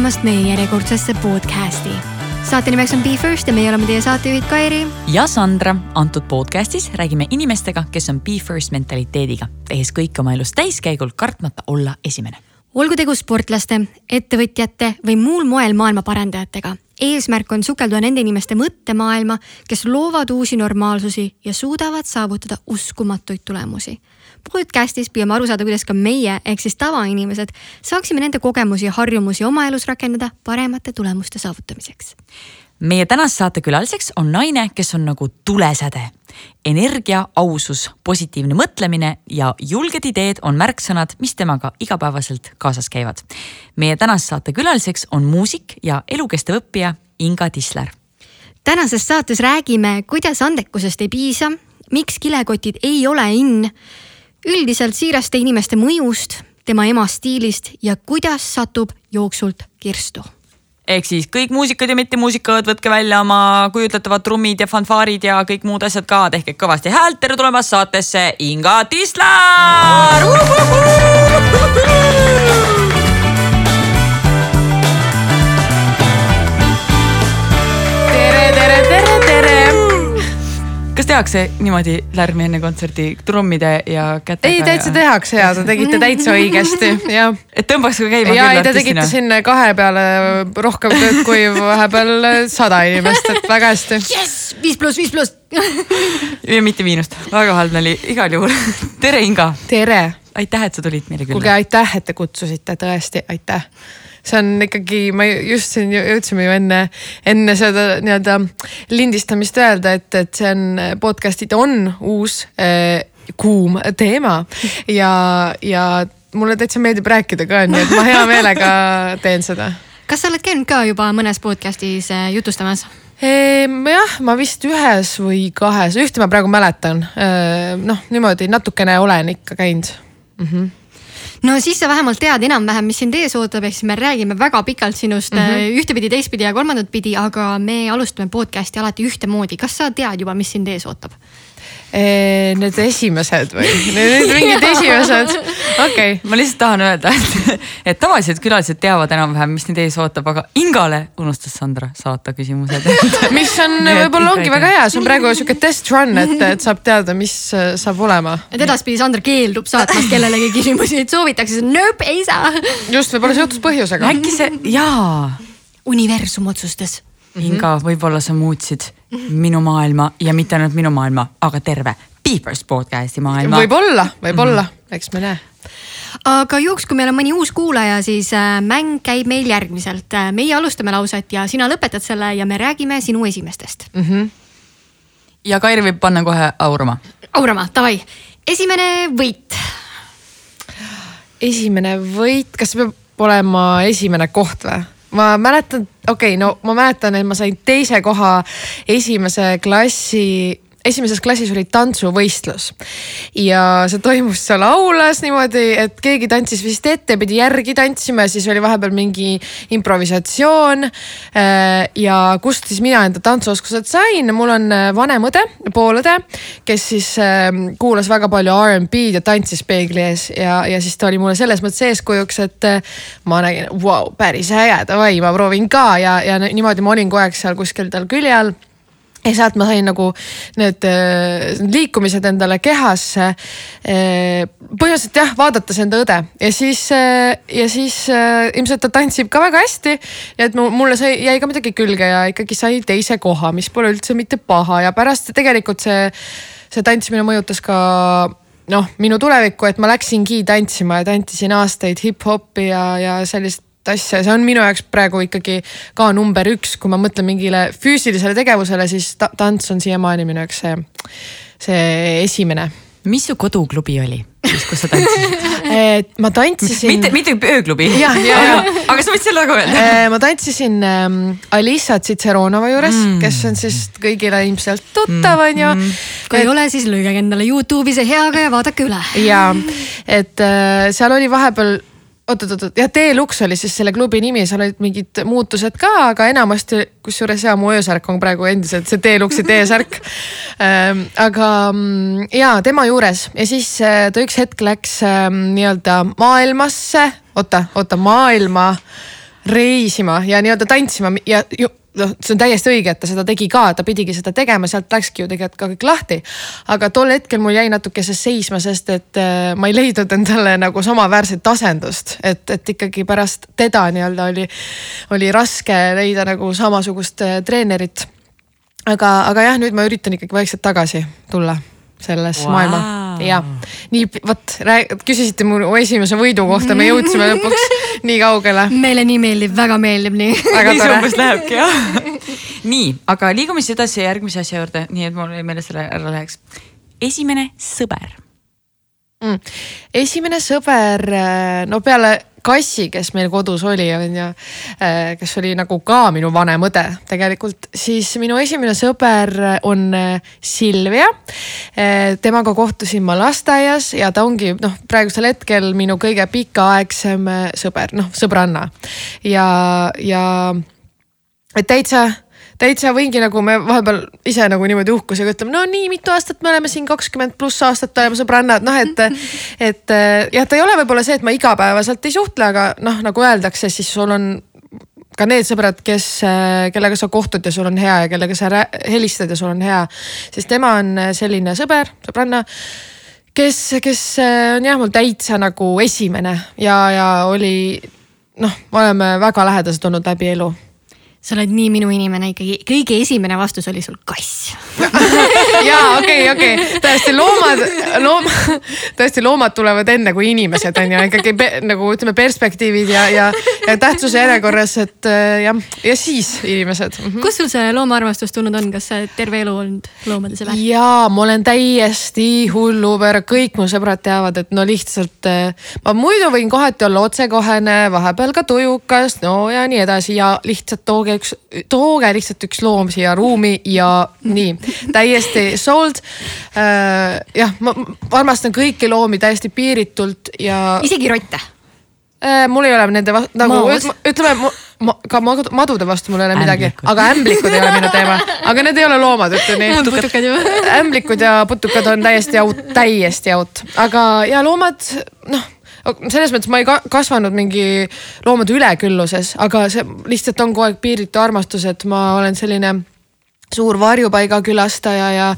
tulemast meie järjekordsesse podcasti. saate nimeks on Be First ja meie oleme teie saatejuhid Kairi. ja Sandra. antud podcastis räägime inimestega, kes on Be First mentaliteediga, tehes kõike oma elus täiskäigul, kartmata olla esimene. olgu tegu sportlaste, ettevõtjate või muul moel maailma parandajatega eesmärk on sukelduda nende inimeste mõttemaailma, kes loovad uusi normaalsusi ja suudavad saavutada uskumatuid tulemusi podcastis püüame aru saada, kuidas ka meie ehk siis tavainimesed saaksime nende kogemusi ja harjumusi oma elus rakendada paremate tulemuste saavutamiseks. meie tänase saate külaliseks on naine, kes on nagu tulesäde. energia, ausus, positiivne mõtlemine ja julged ideed on märksõnad, mis temaga igapäevaselt kaasas käivad. meie tänase saate külaliseks on muusik ja elukestev õppija Inga Tisler tänases saates räägime, kuidas andekusest ei piisa, miks kilekotid ei ole in üldiselt siiraste inimeste mõjust, tema ema stiilist ja kuidas satub jooksult kirstu. Ehk siis kõik muusikad ja mittemuusikad, võtke välja oma kujutletavad trummid ja fanfaarid ja kõik muud asjad ka, tehke kõvasti häält, tere tulemast saatesse Inga Tislar. Kas tehakse niimoodi lärmi enne kontserti trummide ja kätega? ei, täitsa ja... tehakse ja te tegite täitsa õigesti, jah. et tõmbaks ka käima. ja ei, te tegite siin kahe peale rohkem tööd kui vahepeal sada inimest, et väga hästi. jess, viis pluss, viis pluss ja mitte miinust, väga halb nali, igal juhul. tere, Inga. tere. aitäh, et sa tulid meile külla. kuulge, aitäh, et te kutsusite, tõesti, aitäh see on ikkagi, ma just siin jõudsime ju enne, enne seda nii-öelda lindistamist öelda, et, et see on, podcast'id on uus äh, kuum teema ja, ja mulle täitsa meeldib rääkida ka, nii et ma hea meelega teen seda. kas sa oled käinud ka juba mõnes podcast'is äh, jutustamas? Ehm, jah, ma vist ühes või kahes, ühte ma praegu mäletan. Ehm, noh, niimoodi natukene olen ikka käinud mm. -hmm no siis sa vähemalt tead enam-vähem, mis sind ees ootab, ehk siis me räägime väga pikalt sinust mm -hmm. ühtepidi, teistpidi ja kolmandat pidi, aga me alustame podcast'i alati ühtemoodi. kas sa tead juba, mis sind ees ootab? Need esimesed või? Need mingid esimesed, okei okay.. ma lihtsalt tahan öelda, et, et tavaliselt külalised teavad enam-vähem, mis neid ees ootab, aga Ingale unustas Sandra saata küsimused mis on võib-olla ongi väga hea, see on praegu sihuke test run, et, et saab teada, mis äh, saab olema. et edaspidi Sandra keeldub saatmast kellelegi küsimusi, et soovitakse, nope, ei saa. just, võib-olla seotud põhjusega. äkki see, jaa. universum otsustas Inga, võib-olla sa muutsid minu maailma ja mitte ainult minu maailma, aga terve Beepers podcast'i maailma. võib-olla, võib-olla mm, -hmm. eks me näe aga juhuks, kui meil on mõni uus kuulaja, siis äh, mäng käib meil järgmiselt. Äh, meie alustame lauset ja sina lõpetad selle ja me räägime sinu esimestest mm. -hmm. ja Kairi võib panna kohe aurama. aurama, davai. esimene võit. esimene võit, kas peab olema esimene koht või? Ma mäletan, okei okay,, no ma mäletan, et ma sain teise koha esimese klassi esimeses klassis oli tantsuvõistlus ja see toimus seal aulas niimoodi, et keegi tantsis vist ette, pidi järgi tantsima ja siis oli vahepeal mingi improvisatsioon. Äh, ja kust siis mina enda tantsuoskused sain, mul on äh, vanem õde, poolõde, kes siis ähm, kuulas väga palju R'n'B-d ja tantsis peegli ees ja, ja siis ta oli mulle selles mõttes eeskujuks, et äh, ma nägin, vau, päris äge, davai, ma proovin ka. Ja, ja niimoodi ma olin kogu aeg seal kuskil tal külje all ja sealt ma sain nagu need äh, liikumised endale kehasse. Äh, põhimõtteliselt jah, vaadates enda õde ja siis, äh, ja siis ilmselt ta tantsib ka väga hästi. ja et mulle sai, jäi ka midagi külge ja ikkagi sai teise koha, mis pole üldse mitte paha ja pärast tegelikult see, see tantsimine mõjutas ka noh, minu tulevikku, et ma läksingi tantsima ja tantsisin aastaid hip-hopi ja, ja sellist asja, see on minu jaoks praegu ikkagi ka number üks, kui ma mõtlen mingile füüsilisele tegevusele, siis ta tants on siiamaani minu jaoks see, see esimene. mis su koduklubi oli siis, kus sa tantsisid ma tantsisin. mitte, mitte ööklubi. aga sa võid selle ka öelda. ma tantsisin ähm, Alisa Tšitseronova juures mm., kes on siis kõigile ilmselt tuttav, on ju. Mm. kui et... ei ole, siis lugege endale Youtube'i see heaga ja vaadake üle. ja, et äh, seal oli vahepeal oot-oot-oot, jah, Deluxe oli siis selle klubi nimi, seal olid mingid muutused ka, aga enamasti, kusjuures ja mu öösärk on praegu endiselt see Deluxe'i T-särk. Ähm,. aga mm, ja tema juures. Ja siis äh, ta üks hetk läks ähm, nii-öelda maailmasse, oota, oota maailma reisima ja nii-öelda tantsima ja ju, noh, see on täiesti õige, et ta seda tegi ka, ta pidigi seda tegema, sealt läkski ju tegelikult ka kõik lahti. aga tol hetkel mul jäi natuke see seisma, sest et äh, ma ei leidnud endale nagu samaväärset asendust, et, et ikkagi pärast teda nii-öelda oli, oli raske leida nagu samasugust äh, treenerit. aga, aga jah, nüüd ma üritan ikkagi vaikselt tagasi tulla selles wow. maailma ja nii vot küsisite mu esimese võidu kohta, me jõudsime lõpuks nii kaugele. meile nii meeldib, väga meeldib nii. nii see umbes lähebki jah. nii, aga liigume siis edasi järgmise asja juurde, nii et mul meelest selle ära läheks. esimene sõber mm.. esimene sõber, no peale kassi, kes meil kodus oli, on ju, äh, kes oli nagu ka minu vanem õde tegelikult, siis minu esimene sõber on äh, Silvia. Äh, temaga kohtusin ma lasteaias ja ta ongi noh, praegusel hetkel minu kõige pikaaegsem sõber, noh sõbranna ja, ja et täitsa täitsa võingi nagu me vahepeal ise nagu niimoodi uhkusega ütleme, no nii mitu aastat me oleme siin kakskümmend pluss aastat oleme sõbrannad, noh et. et jah, ta ei ole võib-olla see, et ma igapäevaselt ei suhtle, aga noh, nagu öeldakse, siis sul on ka need sõbrad, kes, kellega sa kohtud ja sul on hea ja kellega sa helistad ja sul on hea. sest tema on selline sõber, sõbranna kes, kes on jah, mul täitsa nagu esimene ja, ja oli noh, me oleme väga lähedased olnud läbi elu sa oled nii minu inimene ikkagi, kõige esimene vastus oli sul kass. Ja okei okei. Tõesti loomad, loom-, tõesti loomad tulevad enne kui inimesed on ju. Ikkagi nagu ütleme, perspektiivid ja, ja, ja tähtsuse järjekorras, et äh, jah, ja siis inimesed. Mm. -hmm. kust sul see loomaarmastus tulnud on, kas sa terve elu olnud loomade sõber? jaa, ma olen täiesti hulluper, kõik mu sõbrad teavad, et no lihtsalt äh, ma muidu võin kohati olla otsekohene, vahepeal ka tujukas, no ja nii edasi. Ja lihtsalt tooge tooge üks, tooge lihtsalt üks loom siia ruumi ja nii, täiesti sold äh,. jah, ma armastan kõiki loomi täiesti piiritult ja. isegi rotte äh,? mul ei ole nende nagu ütleme ma, ka madude vastu mul ei ole midagi, aga ämblikud ei ole minu teema, aga need ei ole loomad, ütlen nii. ämblikud ja putukad on täiesti out, täiesti out, aga ja loomad noh selles mõttes ma ei kasvanud mingi loomade ülekülluses, aga see lihtsalt on kogu aeg piiritu armastus, et ma olen selline suur varjupaiga külastaja ja,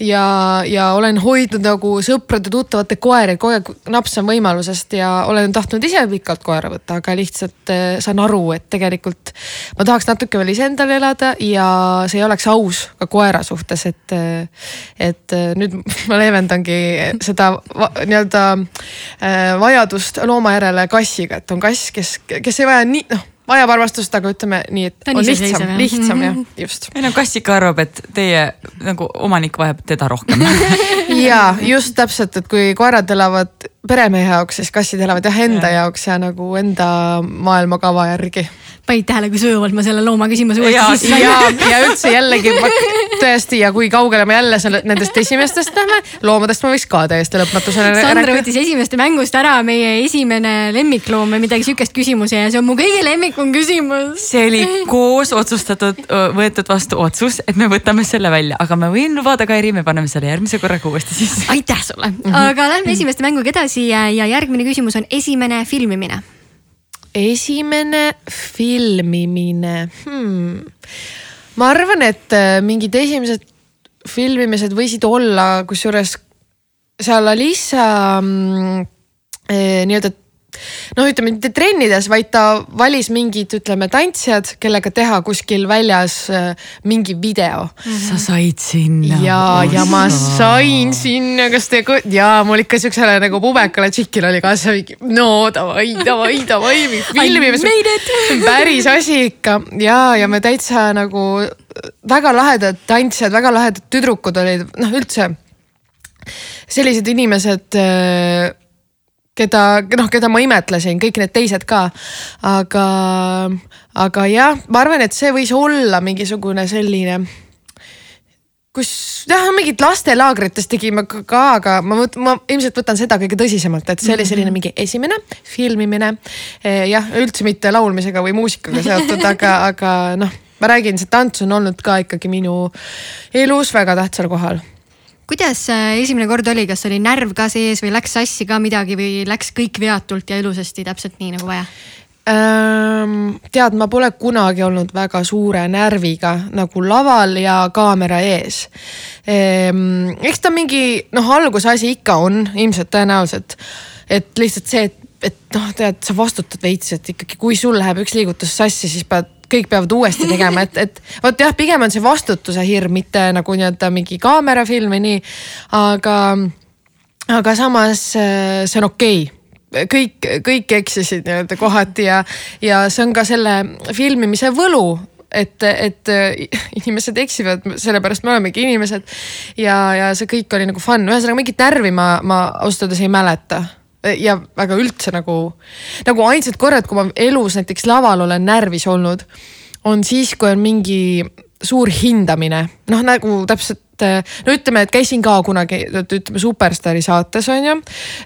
ja, ja olen hoidnud nagu sõprade-tuttavate koeri, kogu aeg napsan võimalusest ja olen tahtnud ise pikalt koera võtta, aga lihtsalt äh, saan aru, et tegelikult ma tahaks natuke veel iseendale elada ja see ei oleks aus ka koera suhtes, et, äh, et äh, nüüd ma leevendangi seda nii-öelda vajadust looma järele kassiga, et on kass, kes, kes ei vaja nii noh vajab armastust, aga ütleme nii, et on, on lihtsam, lihtsam jah, just. ei no kass ikka arvab, et teie nagu omanik vajab teda rohkem ja just täpselt, et kui koerad elavad peremehe jaoks, siis kassid elavad jah enda ja. jaoks ja nagu enda maailmakava järgi panid tähele, kui sujuvalt ma selle looma küsimuse uuesti sisse sain? ja, ja üldse jällegi tõesti ja kui kaugele me jälle selle, nendest esimestest lähme, loomadest ma võiks ka täiesti lõpmatuseni rääkida. Sandra võttis esimeste mängust ära meie esimene lemmikloom või midagi sihukest küsimuse ja see on mu kõige lemmikum küsimus. see oli koos otsustatud, võetud vastu otsus, et me võtame selle välja, aga ma võin lubada, Kairi, me paneme selle järgmise korraga uuesti sisse. aitäh sulle mm, -hmm. aga lähme esimeste mänguga edasi ja, ja järgmine küsimus on esimene filmimine esimene filmimine. Hmm.. ma arvan, et äh, mingid esimesed filmimised võisid olla, kusjuures seal Alissa mm, eh, nii-öelda noh, ütleme mitte trennides, vaid ta valis mingid, ütleme tantsijad, kellega teha kuskil väljas äh, mingi video mm. -hmm. sa said sinna. ja, ja ma sain sinna, kas te, ja mul ikka siuksele nagu pubekale tšikile oli ka see mingi no davai, davai, davai, filmime. päris asi ikka ja, ja me täitsa nagu väga lahedad tantsijad, väga lahedad tüdrukud olid, noh üldse sellised inimesed äh, keda, noh, keda ma imetlesin, kõik need teised ka. aga, aga jah, ma arvan, et see võis olla mingisugune selline kus jah, mingit lastelaagrites tegime ka, aga ma, ma ilmselt võtan seda kõige tõsisemalt, et see oli selline mingi esimene filmimine. Eh, jah, üldse mitte laulmisega või muusikaga seotud, aga, aga noh, ma räägin, see tants on olnud ka ikkagi minu elus väga tähtsal kohal kuidas äh, esimene kord oli, kas oli närv ka sees või läks sassi ka midagi või läks kõik veatult ja ilusasti täpselt nii nagu vaja? tead, ma pole kunagi olnud väga suure närviga nagu laval ja kaamera ees ehm,. eks ta mingi noh, algusasi ikka on ilmselt tõenäoliselt, et lihtsalt see, et, et noh, tead, sa vastutad veits, et ikkagi, kui sul läheb üks liigutus sassi, siis pead kõik peavad uuesti tegema, et, et vot jah, pigem on see vastutuse hirm, mitte nagu nii-öelda mingi kaamerafilm või nii. aga, aga samas äh, see on okei okay kõik, kõik eksisid nii-öelda kohati ja, ja see on ka selle filmimise võlu et, et inimesed eksivad, sellepärast me olemegi inimesed. ja, ja see kõik oli nagu fun, ühesõnaga mingit närvi ma, ma ausalt öeldes ei mäleta. Ja väga üldse nagu, nagu ainsad korrad, kui ma elus näiteks laval olen närvis olnud, on siis, kui on mingi suur hindamine, noh nagu täpselt et no ütleme, et käisin ka kunagi, ütleme Superstaari saates on ju.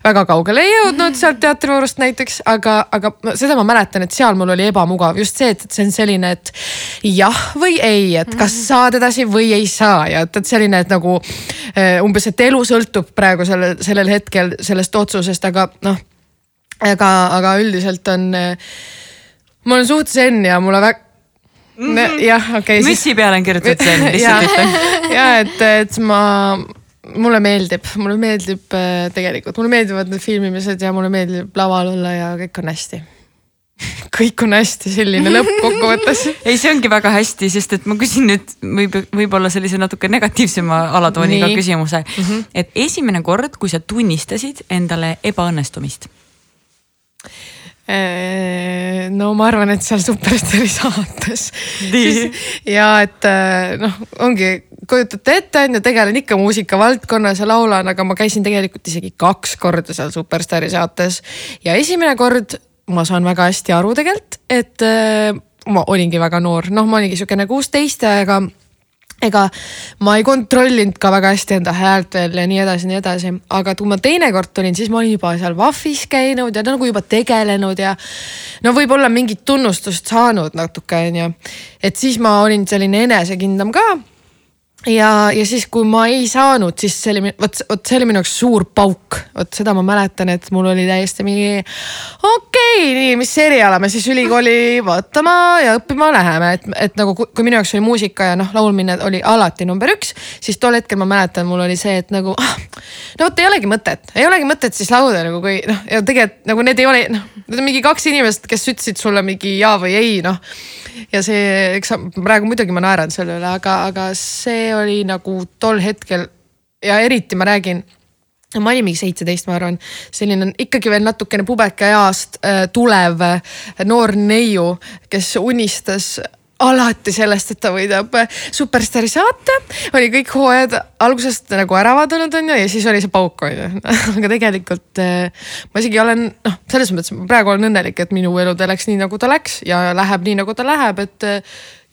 väga kaugele ei jõudnud sealt teatrivõrust näiteks, aga, aga seda ma mäletan, et seal mul oli ebamugav just see, et, see on selline, et jah või ei, et kas mhm. saad edasi või ei saa ja et, et selline, et nagu eh, umbes, et elu sõltub praegu sellel, sellel hetkel sellest otsusest, aga noh. aga, aga üldiselt on eh, ma olen suht zen ja mulle väga. Jah, okei okay,. mütsi peale on kirjutatud zen, lihtsalt ütlen. ja et, et ma, mulle meeldib, mulle meeldib äh, tegelikult, mulle meeldivad need filmimised ja mulle meeldib laval olla ja kõik on hästi kõik on hästi, selline lõpp kokkuvõttes ei, see ongi väga hästi, sest et ma küsin nüüd võib, võib-olla sellise natuke negatiivsema alatooniga Nii. küsimuse mm. -hmm. et esimene kord, kui sa tunnistasid endale ebaõnnestumist no ma arvan, et seal Superstaari saates. ja et äh, noh, ongi, kujutate ette, on ju, tegelen ikka muusikavaldkonnas ja laulan, aga ma käisin tegelikult isegi kaks korda seal Superstaari saates. ja esimene kord ma saan väga hästi aru tegelikult, et äh, ma olingi väga noor, noh, ma olingi sihukene kuusteist, aga ega ma ei kontrollinud ka väga hästi enda häält veel ja nii edasi, nii edasi, aga kui ma teinekord tulin, siis ma olin juba seal VAF-is käinud ja nagu juba tegelenud ja no võib-olla mingit tunnustust saanud natuke onju. et siis ma olin selline enesekindlam ka ja, ja siis, kui ma ei saanud, siis see oli, vot, vot see oli minu jaoks suur pauk, vot seda ma mäletan, et mul oli täiesti mingi okei okay,, nii, mis eriala me siis ülikooli vaatama ja õppima läheme, et, et nagu kui minu jaoks oli muusika ja noh, laulmine oli alati number üks, siis tol hetkel ma mäletan, mul oli see, et nagu ah, no vot ei olegi mõtet, ei olegi mõtet siis laulda nagu kui noh, ja tegelikult nagu need ei ole noh, need on mingi kaks inimest, kes ütlesid sulle mingi ja või ei noh. Ja see, eks praegu muidugi ma naeran selle üle, aga, aga see oli nagu tol hetkel ja eriti ma räägin ma olin mingi seitseteist, ma arvan, selline ikkagi veel natukene pubekaeast äh, tulev noor neiu, kes unistas alati sellest, et ta võidab Superstaari saate. oli kõik hooajad algusest nagu ära vaadanud on ju ja siis oli see pauk on ju. aga tegelikult ma isegi olen noh, selles mõttes praegu olen õnnelik, et minu elutee läks nii nagu ta läks ja läheb nii nagu ta läheb, et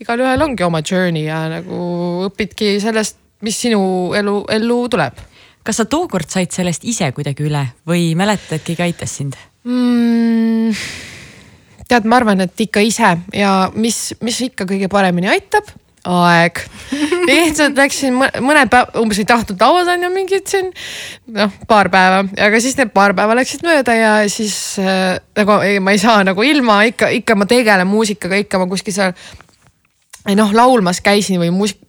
igalühel ongi oma journey ja nagu õpidki sellest, mis sinu elu, ellu tuleb. kas sa tookord said sellest ise kuidagi üle või mäletad, et keegi aitas sind mm.? tead, ma arvan, et ikka ise ja mis, mis ikka kõige paremini aitab aeg. lihtsalt läksin mõne päeva, umbes ei tahtnud lauada on ju mingid siin noh, paar päeva, aga siis need paar päeva läksid mööda ja siis äh, nagu ei, ma ei saa nagu ilma ikka, ikka ma tegelen muusikaga, ikka ma kuskil seal. Noh, laulmas käisin või muusik,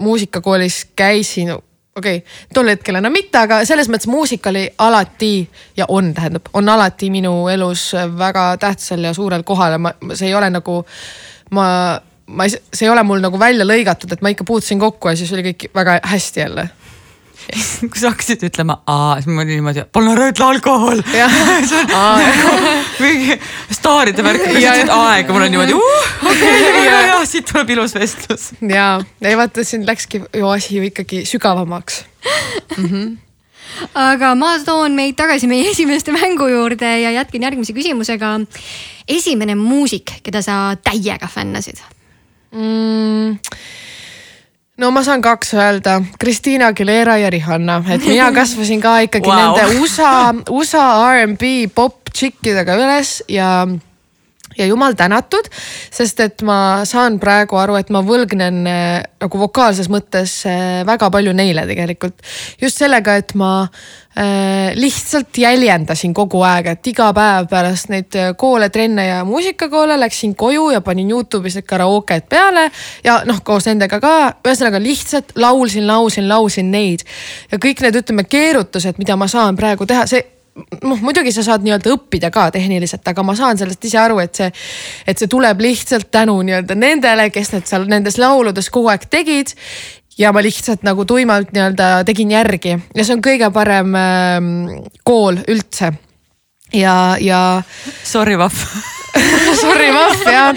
muusikakoolis käisin okei okay,, tol hetkel enam mitte, aga selles mõttes muusika oli alati ja on, tähendab, on alati minu elus väga tähtsal ja suurel kohal ja ma, see ei ole nagu ma, ma ei, see ei ole mul nagu välja lõigatud, et ma ikka puutusin kokku ja siis oli kõik väga hästi jälle kui sa hakkasid ütlema aa, siis ma olin niimoodi, palun ära ütle alkohol. mingi staaride värk, kui sa ütlesid aega, mul on niimoodi uh,, okei okay,, ja, ja siit tuleb ilus vestlus. ja, ei vaata, siin läkski ju asi ju ikkagi sügavamaks mm. -hmm aga ma toon meid tagasi meie esimeste mängu juurde ja jätkan järgmise küsimusega. esimene muusik, keda sa täiega fännasid mm.? No ma saan kaks öelda, Kristiina Aguilera ja Rihanna, et mina kasvasin ka ikkagi wow. nende USA, USA R'n'B pop tšikkidega üles ja ja jumal tänatud, sest et ma saan praegu aru, et ma võlgnen äh, nagu vokaalses mõttes äh, väga palju neile tegelikult. just sellega, et ma äh, lihtsalt jäljendasin kogu aeg, et iga päev pärast neid koole, trenne ja muusikakoole läksin koju ja panin Youtube'is need karaoked peale ja noh, koos nendega ka, ühesõnaga lihtsalt laulsin, laulsin, laulsin neid ja kõik need, ütleme, keerutused, mida ma saan praegu teha, see noh, muidugi sa saad nii-öelda õppida ka tehniliselt, aga ma saan sellest ise aru, et see, et see tuleb lihtsalt tänu nii-öelda nendele, kes need seal nendes lauludes kogu aeg tegid. ja ma lihtsalt nagu tuimalt nii-öelda tegin järgi ja see on kõige parem äh, kool üldse. ja, ja. Sorry, Vahv Sorry, Vahv jah,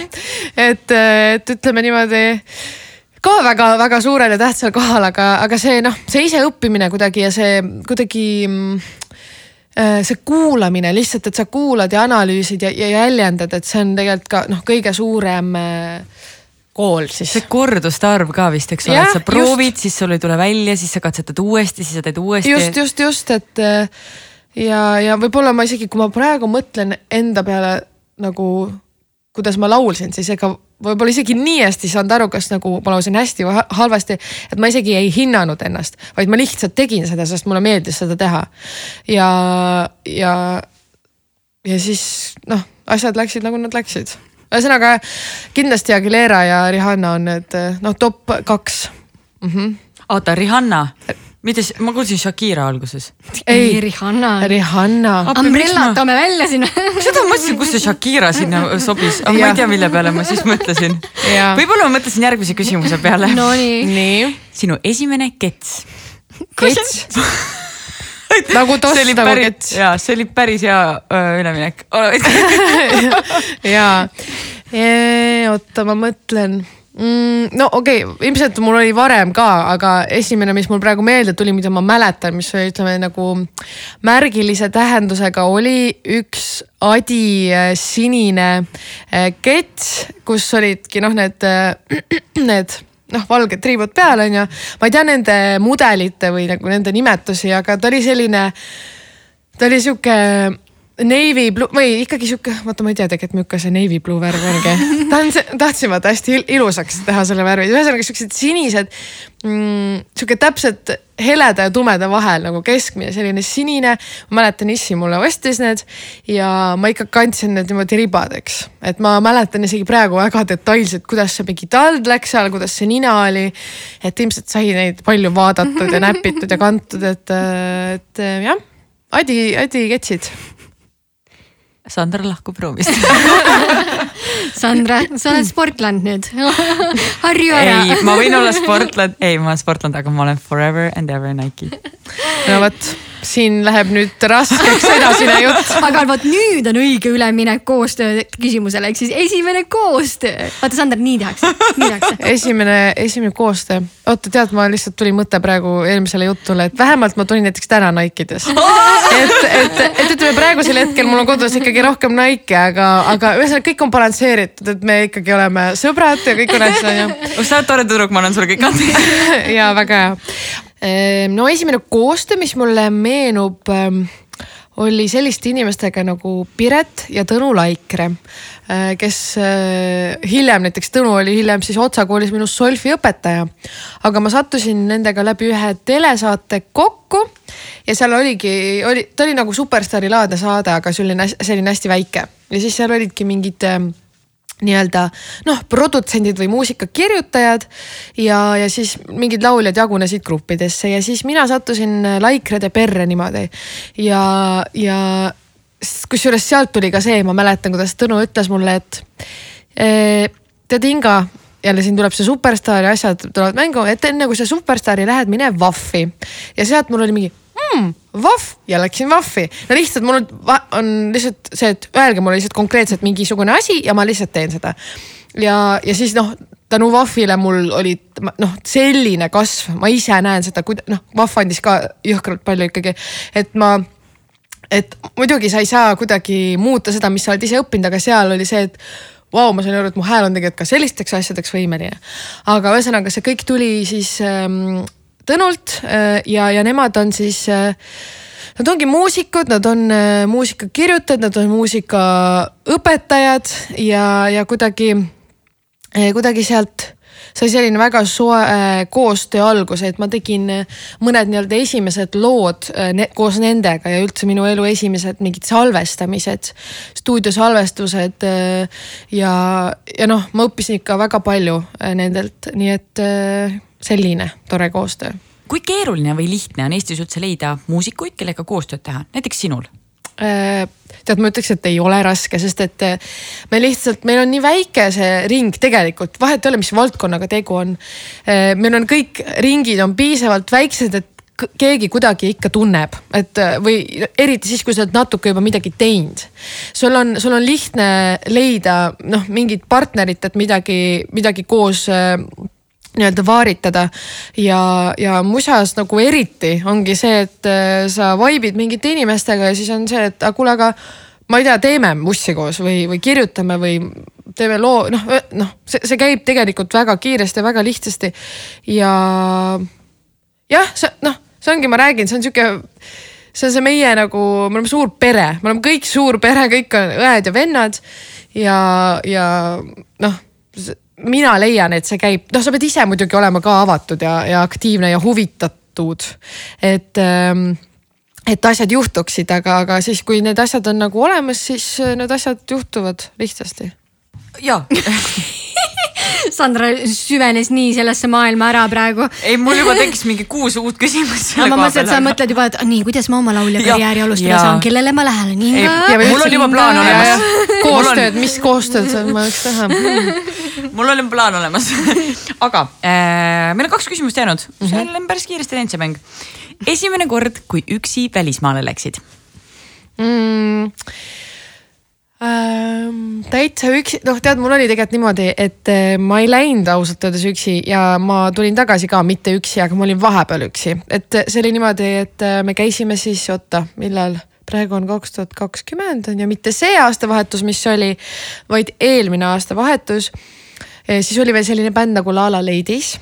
et, et ütleme niimoodi ka väga-väga suurel ja tähtsal kohal, aga, aga see noh, see iseõppimine kuidagi ja see kuidagi mm, see kuulamine lihtsalt, et sa kuulad ja analüüsid ja, ja jäljendad, et see on tegelikult ka noh, kõige suurem äh, kool siis. see korduste arv ka vist, eks ole, et sa proovid, siis sul ei tule välja, siis sa katsetad uuesti, siis sa teed uuesti. just, just, just, et äh, ja, ja võib-olla ma isegi, kui ma praegu mõtlen enda peale nagu, kuidas ma laulsin, siis ega võib-olla isegi nii hästi saanud aru, kas nagu ma laulsin hästi või halvasti, et ma isegi ei hinnanud ennast, vaid ma lihtsalt tegin seda, sest mulle meeldis seda teha. ja, ja, ja siis noh, asjad läksid nagu nad läksid. ühesõnaga kindlasti Aguilera ja Rihanna on need noh, top kaks mm. -hmm. oota, Rihanna mitte, ma kuulsin Shakira alguses. ei, Rihanna. Rihanna. Umbrella toome välja sinna seda ma mõtlesin, kust see Shakira sinna sobis, aga ma ei tea, mille peale ma siis mõtlesin. võib-olla ma mõtlesin järgmise küsimuse peale. Nonii. nii. sinu esimene kets. kets nagu toss nagu kets. ja see oli päris hea öö, üleminek ja, oota, ma mõtlen mm,? no okei okay,, ilmselt mul oli varem ka, aga esimene, mis mul praegu meelde tuli, mida ma mäletan, mis oli ütleme nagu märgilise tähendusega, oli üks Adi äh, sinine äh, kett, kus olidki noh, need, äh, need noh, valged triibud peal on ju. ma ei tea nende mudelite või nagu nende nimetusi, aga ta oli selline, ta oli sihuke Navy blue või ikkagi sihuke, vaata, ma ei tea tegelikult milline see navy blue värv ongi. tahan, tahtsin vaata hästi ilusaks teha selle värvi, ühesõnaga siuksed sinised mm,. sihuke täpselt heleda ja tumeda vahel nagu keskmine selline sinine. ma mäletan, issi mulle ostis need ja ma ikka kandsin need niimoodi ribadeks. et ma mäletan isegi praegu väga detailselt, kuidas see mingi tald läks seal, kuidas see nina oli. et ilmselt sai neid palju vaadatud ja näpitud ja kantud, et, et jah. Adi, Adi ketsid Sandra lahkub ruumist Sandra, sa oled sportland nüüd harju ära. ei, ma võin olla sportland, ei, ma olen sportland, aga ma olen forever and ever Nike. no vot siin läheb nüüd raskeks edasine jutt. aga vot nüüd on õige üleminek koostöö küsimusele, ehk siis esimene koostöö. vaata, Sander, nii tehakse, nii tehakse. esimene, esimene koostöö. oota, tead, ma lihtsalt tuli mõte praegu eelmisele jutule, et vähemalt ma tulin näiteks täna Nike'ides. et, et, et ütleme praegusel hetkel mul on kodus ikkagi rohkem Nike, aga, aga ühesõnaga kõik on balansseeritud, et me ikkagi oleme sõbrad ja kõik on hästi, onju. sa oled tore tüdruk, ma annan sulle kõik andeks. ja väga hea no esimene koostöö, mis mulle meenub, ehm, oli selliste inimestega nagu Piret ja Tõnu Laikre, ehm, kes hiljem, näiteks Tõnu oli hiljem siis Otsa koolis minu solfi õpetaja. aga ma sattusin nendega läbi ühe telesaate kokku ja seal oligi, oli, ta oli nagu superstaari laadne saade, aga selline, selline hästi väike ja siis seal olidki mingid nii-öelda noh, produtsendid või muusikakirjutajad ja, ja siis mingid lauljad jagunesid gruppidesse ja siis mina sattusin Laikrede perre niimoodi. ja, ja kusjuures sealt tuli ka see, ma mäletan, kuidas Tõnu ütles mulle, et e, tead Inga, jälle siin tuleb see superstaari asjad tulevad mängu, et enne kui sa superstaari lähed, mine Vahvi ja sealt mul oli mingi mm, vahv ja läksin vahvi. no lihtsalt mul on lihtsalt see, et öelge mulle lihtsalt konkreetselt mingisugune asi ja ma lihtsalt teen seda. ja, ja siis noh, tänu Vahvile mul oli noh, selline kasv, ma ise näen seda, kuida-, noh, Vahv andis ka jõhkralt palju ikkagi, et ma et muidugi sa ei saa kuidagi muuta seda, mis sa oled ise õppinud, aga seal oli see, et vau wow,, ma sain aru, et mu hääl on tegelikult ka sellisteks asjadeks võimeline. aga ühesõnaga, see kõik tuli siis ähm, Tõnult äh, ja, ja nemad on siis äh, nad ongi muusikud, nad on äh, muusikakirjutajad, nad on muusikaõpetajad ja, ja kuidagi, kuidagi sealt sai selline väga soe koostöö algus, et ma tegin mõned nii-öelda esimesed lood ne koos nendega ja üldse minu elu esimesed mingid salvestamised, stuudiosalvestused. ja, ja noh, ma õppisin ikka väga palju nendelt, nii et selline tore koostöö. kui keeruline või lihtne on Eestis üldse leida muusikuid, kellega koostööd teha, näiteks sinul? Äh, tead, ma ütleks, et ei ole raske, sest et äh, me lihtsalt, meil on nii väike see ring tegelikult, vahet ei ole, mis valdkonnaga tegu on. Äh, meil on kõik ringid on piisavalt väiksed, et keegi kuidagi ikka tunneb, et või eriti siis, kui sa oled natuke juba midagi teinud. sul on, sul on lihtne leida noh, mingit partnerit, et midagi, midagi koos nii-öelda vaaritada. ja, ja musas nagu eriti ongi see, et äh, sa vaibid mingite inimestega ja siis on see, et aga kuule, aga ma ei tea, teeme mussi koos või, või kirjutame või teeme loo, noh, noh, see, see käib tegelikult väga kiiresti ja väga lihtsasti. ja jah, see noh, see ongi, ma räägin, see on sihuke see on see meie nagu, me oleme suur pere, me oleme kõik suur pere, kõik on õed ja vennad. ja, ja noh, mina leian, et see käib, noh, sa pead ise muidugi olema ka avatud ja, ja aktiivne ja huvitatud. et ähm, et asjad juhtuksid, aga, aga siis, kui need asjad on nagu olemas, siis need asjad juhtuvad lihtsasti. ja Sandra süvenes nii sellesse maailma ära praegu. ei, mul juba tekkis mingi kuus uut küsimust. ma mõtlesin, et sa mõtled juba, et nii, kuidas ma oma laulja karjääri alustada saan, kellele ma lähen. mul on juba plaan olemas. koostööd, mis koostööd ma võiks teha mul oli plaan olemas aga äh, meil on kaks küsimust jäänud mm, -hmm. see on päris kiiresti läinud see mäng. esimene kord, kui üksi välismaale läksid mm.? ähm,? täitsa üksi, noh, tead, mul oli tegelikult niimoodi, et äh, ma ei läinud ausalt öeldes üksi ja ma tulin tagasi ka mitte üksi, aga ma olin vahepeal üksi, et see oli niimoodi, et äh, me käisime siis, oota, millal praegu on kaks tuhat kakskümmend on ju, mitte see aastavahetus, mis oli, vaid eelmine aastavahetus. Siis oli veel selline bänd nagu La La Ladies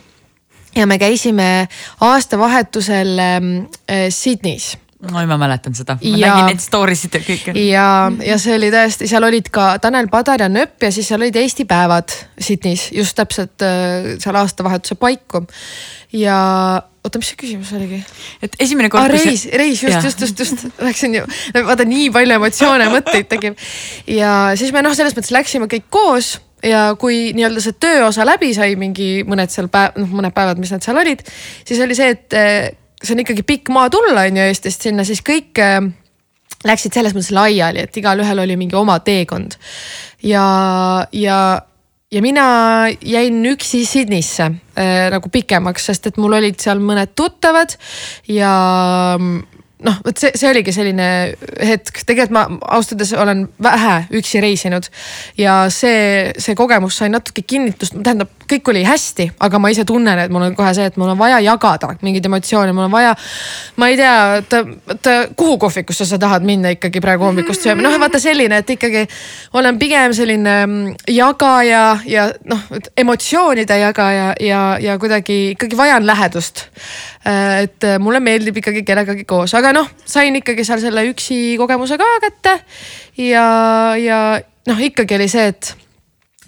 ja me käisime aastavahetusel äh, Sydneys oi, ma mäletan seda, ma ja, nägin neid story sid ja kõike. ja, ja see oli tõesti, seal olid ka Tanel Padar ja Nööp ja siis seal olid Eesti päevad Sydneys just täpselt äh, seal aastavahetuse paiku. ja oota, mis see küsimus oligi? et esimene kord ah,. reis see..., reis just, just, just, just, läksin ju, vaata nii palju emotsioone mõtteid tegib. ja siis me noh, selles mõttes läksime kõik koos ja kui nii-öelda see tööosa läbi sai, mingi mõned seal päev, noh mõned päevad, mis nad seal olid, siis oli see, et äh, see on ikkagi pikk maa tulla, on ju Eestist sinna, siis kõik äh, läksid selles mõttes laiali, et igalühel oli mingi oma teekond. ja, ja, ja mina jäin üksi Sydneysse äh, nagu pikemaks, sest et mul olid seal mõned tuttavad ja noh, vot see, see oligi selline hetk, tegelikult ma ausalt öeldes olen vähe üksi reisinud. ja see, see kogemus sai natuke kinnitust, tähendab, kõik oli hästi, aga ma ise tunnen, et mul on kohe see, et mul on vaja jagada mingeid emotsioone, mul on vaja. ma ei tea, et, et kuhu kohvikusse sa tahad minna ikkagi praegu hommikust sööma, noh vaata selline, et ikkagi olen pigem selline mm, jagaja ja noh, emotsioonide jagaja ja, ja kuidagi ikkagi vajan lähedust. Äh, et mulle meeldib ikkagi kellegagi koos, aga noh, sain ikkagi seal selle üksi kogemuse ka kätte. ja, ja noh, ikkagi oli see, et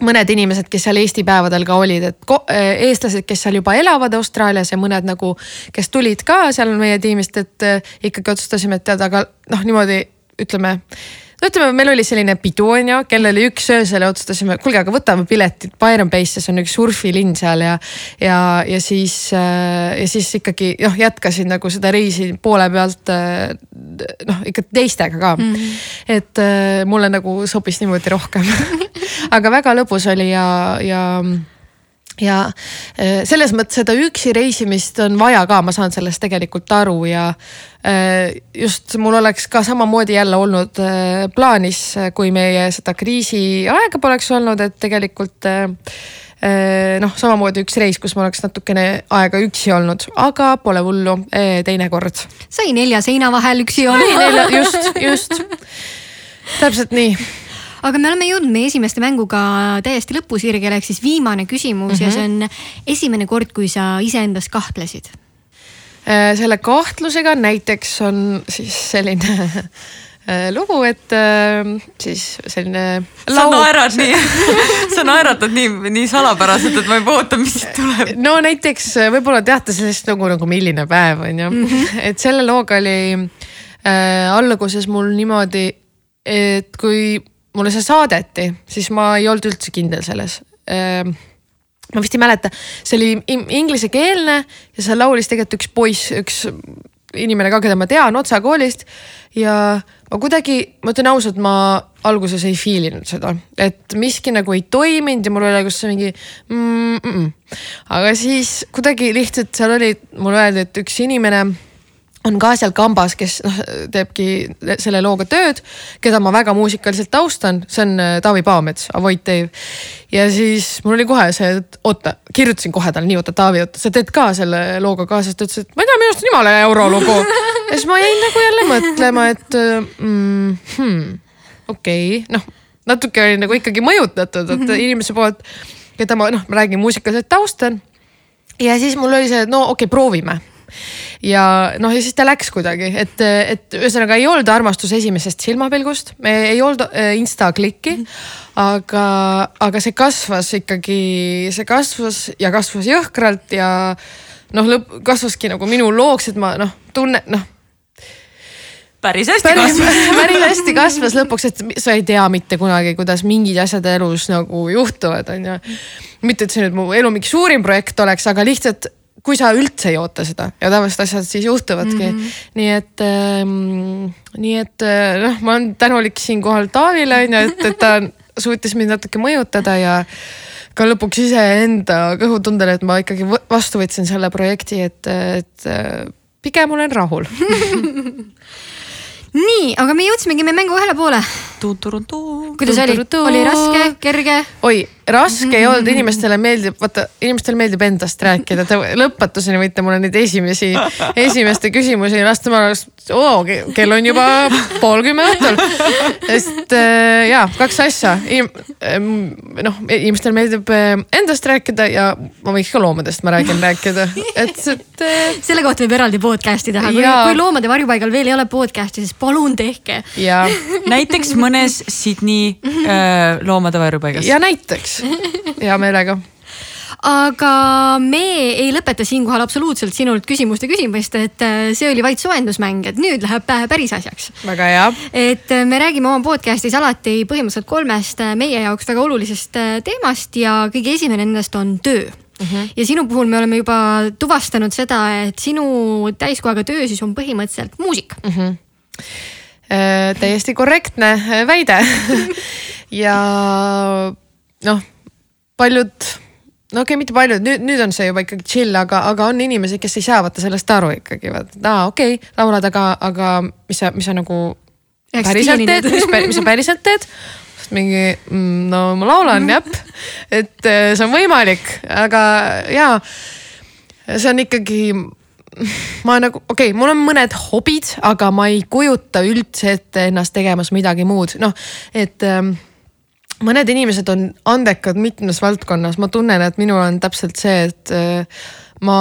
mõned inimesed, kes seal Eesti päevadel ka olid, et äh, eestlased, kes seal juba elavad Austraalias ja mõned nagu, kes tulid ka seal meie tiimist, et äh, ikkagi otsustasime, et tead, aga noh, niimoodi ütleme no ütleme, meil oli selline pidu on ju, kell oli üks öösel ja otsustasime, kuulge, aga võtame piletid, Byron Base'is on üks surfilinn seal ja. ja, ja siis äh, ja siis ikkagi noh, jätkasin nagu seda reisi poole pealt äh, noh, ikka teistega ka mm. -hmm. et äh, mulle nagu sobis niimoodi rohkem aga väga lõbus oli ja, ja ja äh, selles mõttes seda üksi reisimist on vaja ka, ma saan sellest tegelikult aru ja äh, just mul oleks ka samamoodi jälle olnud äh, plaanis, kui meie seda kriisiaega poleks olnud, et tegelikult noh, samamoodi üks reis, kus ma oleks natukene aega üksi olnud, aga pole hullu, teinekord. sai nelja seina vahel üksi olla. just, just täpselt nii aga me oleme jõudnud meie esimeste mänguga täiesti lõpusirgele, ehk siis viimane küsimus mm -hmm. ja mhm. see on esimene kord, kui sa iseendas kahtlesid Äh, selle kahtlusega näiteks on siis selline äh, lugu, et äh, siis selline. sa naerad nii sa naeratad nii, nii salapäraselt, et ma juba ootan, mis siit tuleb. no näiteks võib-olla teate sellist lugu nagu Milline päev on ju mm, -hmm. et selle looga oli äh, alguses mul niimoodi, et kui mulle see saadeti, siis ma ei olnud üldse kindel selles äh, ma vist ei mäleta, see oli inglisekeelne ja seal laulis tegelikult üks poiss, üks inimene ka, keda ma tean Otsa koolist. ja ma kuidagi, ma ütlen ausalt, ma alguses ei feel inud seda, et miski nagu ei toiminud ja mul oli kus mingi mm. -mm. aga siis kuidagi lihtsalt seal oli, mulle öeldi, et üks inimene on ka seal kambas, kes noh, teebki selle looga tööd, keda ma väga muusikaliselt taustan, see on äh, Taavi Paamets, Avoid Dave. ja siis mul oli kohe see, et oota, kirjutasin kohe talle nii, oota Taavi, oota, sa teed ka selle looga kaasa, ta ütles, et ma ei tea, minu arust on jumala eurolugu. ja siis ma jäin nagu jälle mõtlema, et mm, hmm, okei okay., noh natuke oli nagu ikkagi mõjutatud, et mhm. inimese poolt, keda ma noh, ma räägin muusikaliselt taustan. ja siis mul oli see, et no okei okay,, proovime ja noh, ja siis ta läks kuidagi, et, et ühesõnaga ei olnud armastus esimesest silmapilgust, ei olnud äh, insta klikki mm. -hmm. aga, aga see kasvas ikkagi, see kasvas ja kasvas jõhkralt ja noh, lõpp kasvaski nagu minu looks, et ma noh, tunne noh päris hästi päris, kasvas päris hästi kasvas lõpuks, et sa ei tea mitte kunagi, kuidas mingid asjad elus nagu juhtuvad, on ju. mitte, et see nüüd mu elu mingi suurim projekt oleks, aga lihtsalt kui sa üldse ei oota seda ja tavaliselt asjad siis juhtuvadki mm. -hmm. nii et ähm,, nii et äh, noh, ma olen tänulik siinkohal Taavile on ju, et, et ta suutis mind natuke mõjutada ja ka lõpuks iseenda kõhutundele, et ma ikkagi vastu võtsin selle projekti, et, et äh, pigem olen rahul nii, aga me jõudsimegi meie mängu ühele poole. kuidas oli, oli raske, kerge? oi, raske ei olnud, inimestele meeldib, vaata inimestele meeldib endast rääkida, te lõpmatuseni võite mulle neid esimesi, esimeste küsimusi lasta, ma oleks, oo, kell on juba pool kümme õhtul. sest äh, ja kaks asja. Inim,, noh, inimestele meeldib äh, endast rääkida ja ma võiks ka loomadest, ma räägin, rääkida, et, et äh.... selle kohta võib eraldi podcast'i teha, kui, kui loomade varjupaigal veel ei ole podcast'i, siis palun tehke. näiteks mõnes Sydney äh, loomade varjupaigas. ja näiteks näiteks, hea meelega aga me ei lõpeta siinkohal absoluutselt sinult küsimuste küsimist, et äh, see oli vaid soojendusmäng, et nüüd läheb päris asjaks. väga hea. et äh, me räägime oma podcast'is alati põhimõtteliselt kolmest äh, meie jaoks väga olulisest teemast ja kõige esimene nendest on töö Mm -hmm. ja sinu puhul me oleme juba tuvastanud seda, et sinu täiskohaga töö siis on põhimõtteliselt muusika mm. -hmm. Äh, täiesti korrektne väide ja noh, paljud no okei okay,, mitte paljud, nüüd, nüüd on see juba ikkagi chill, aga, aga on inimesi, kes ei saa vaata sellest aru ikkagi, vaata, et aa okei okay,, laulad, aga, aga mis sa, mis sa nagu Eks päriselt teed, mis, mis sa päriselt teed? mingi mm, no ma laulan jah, et eh, see on võimalik, aga jaa, see on ikkagi ma nagu, okei okay,, mul on mõned hobid, aga ma ei kujuta üldse ette ennast tegemas midagi muud, noh, et ähm, mõned inimesed on andekad mitmes valdkonnas, ma tunnen, et minul on täpselt see, et äh, ma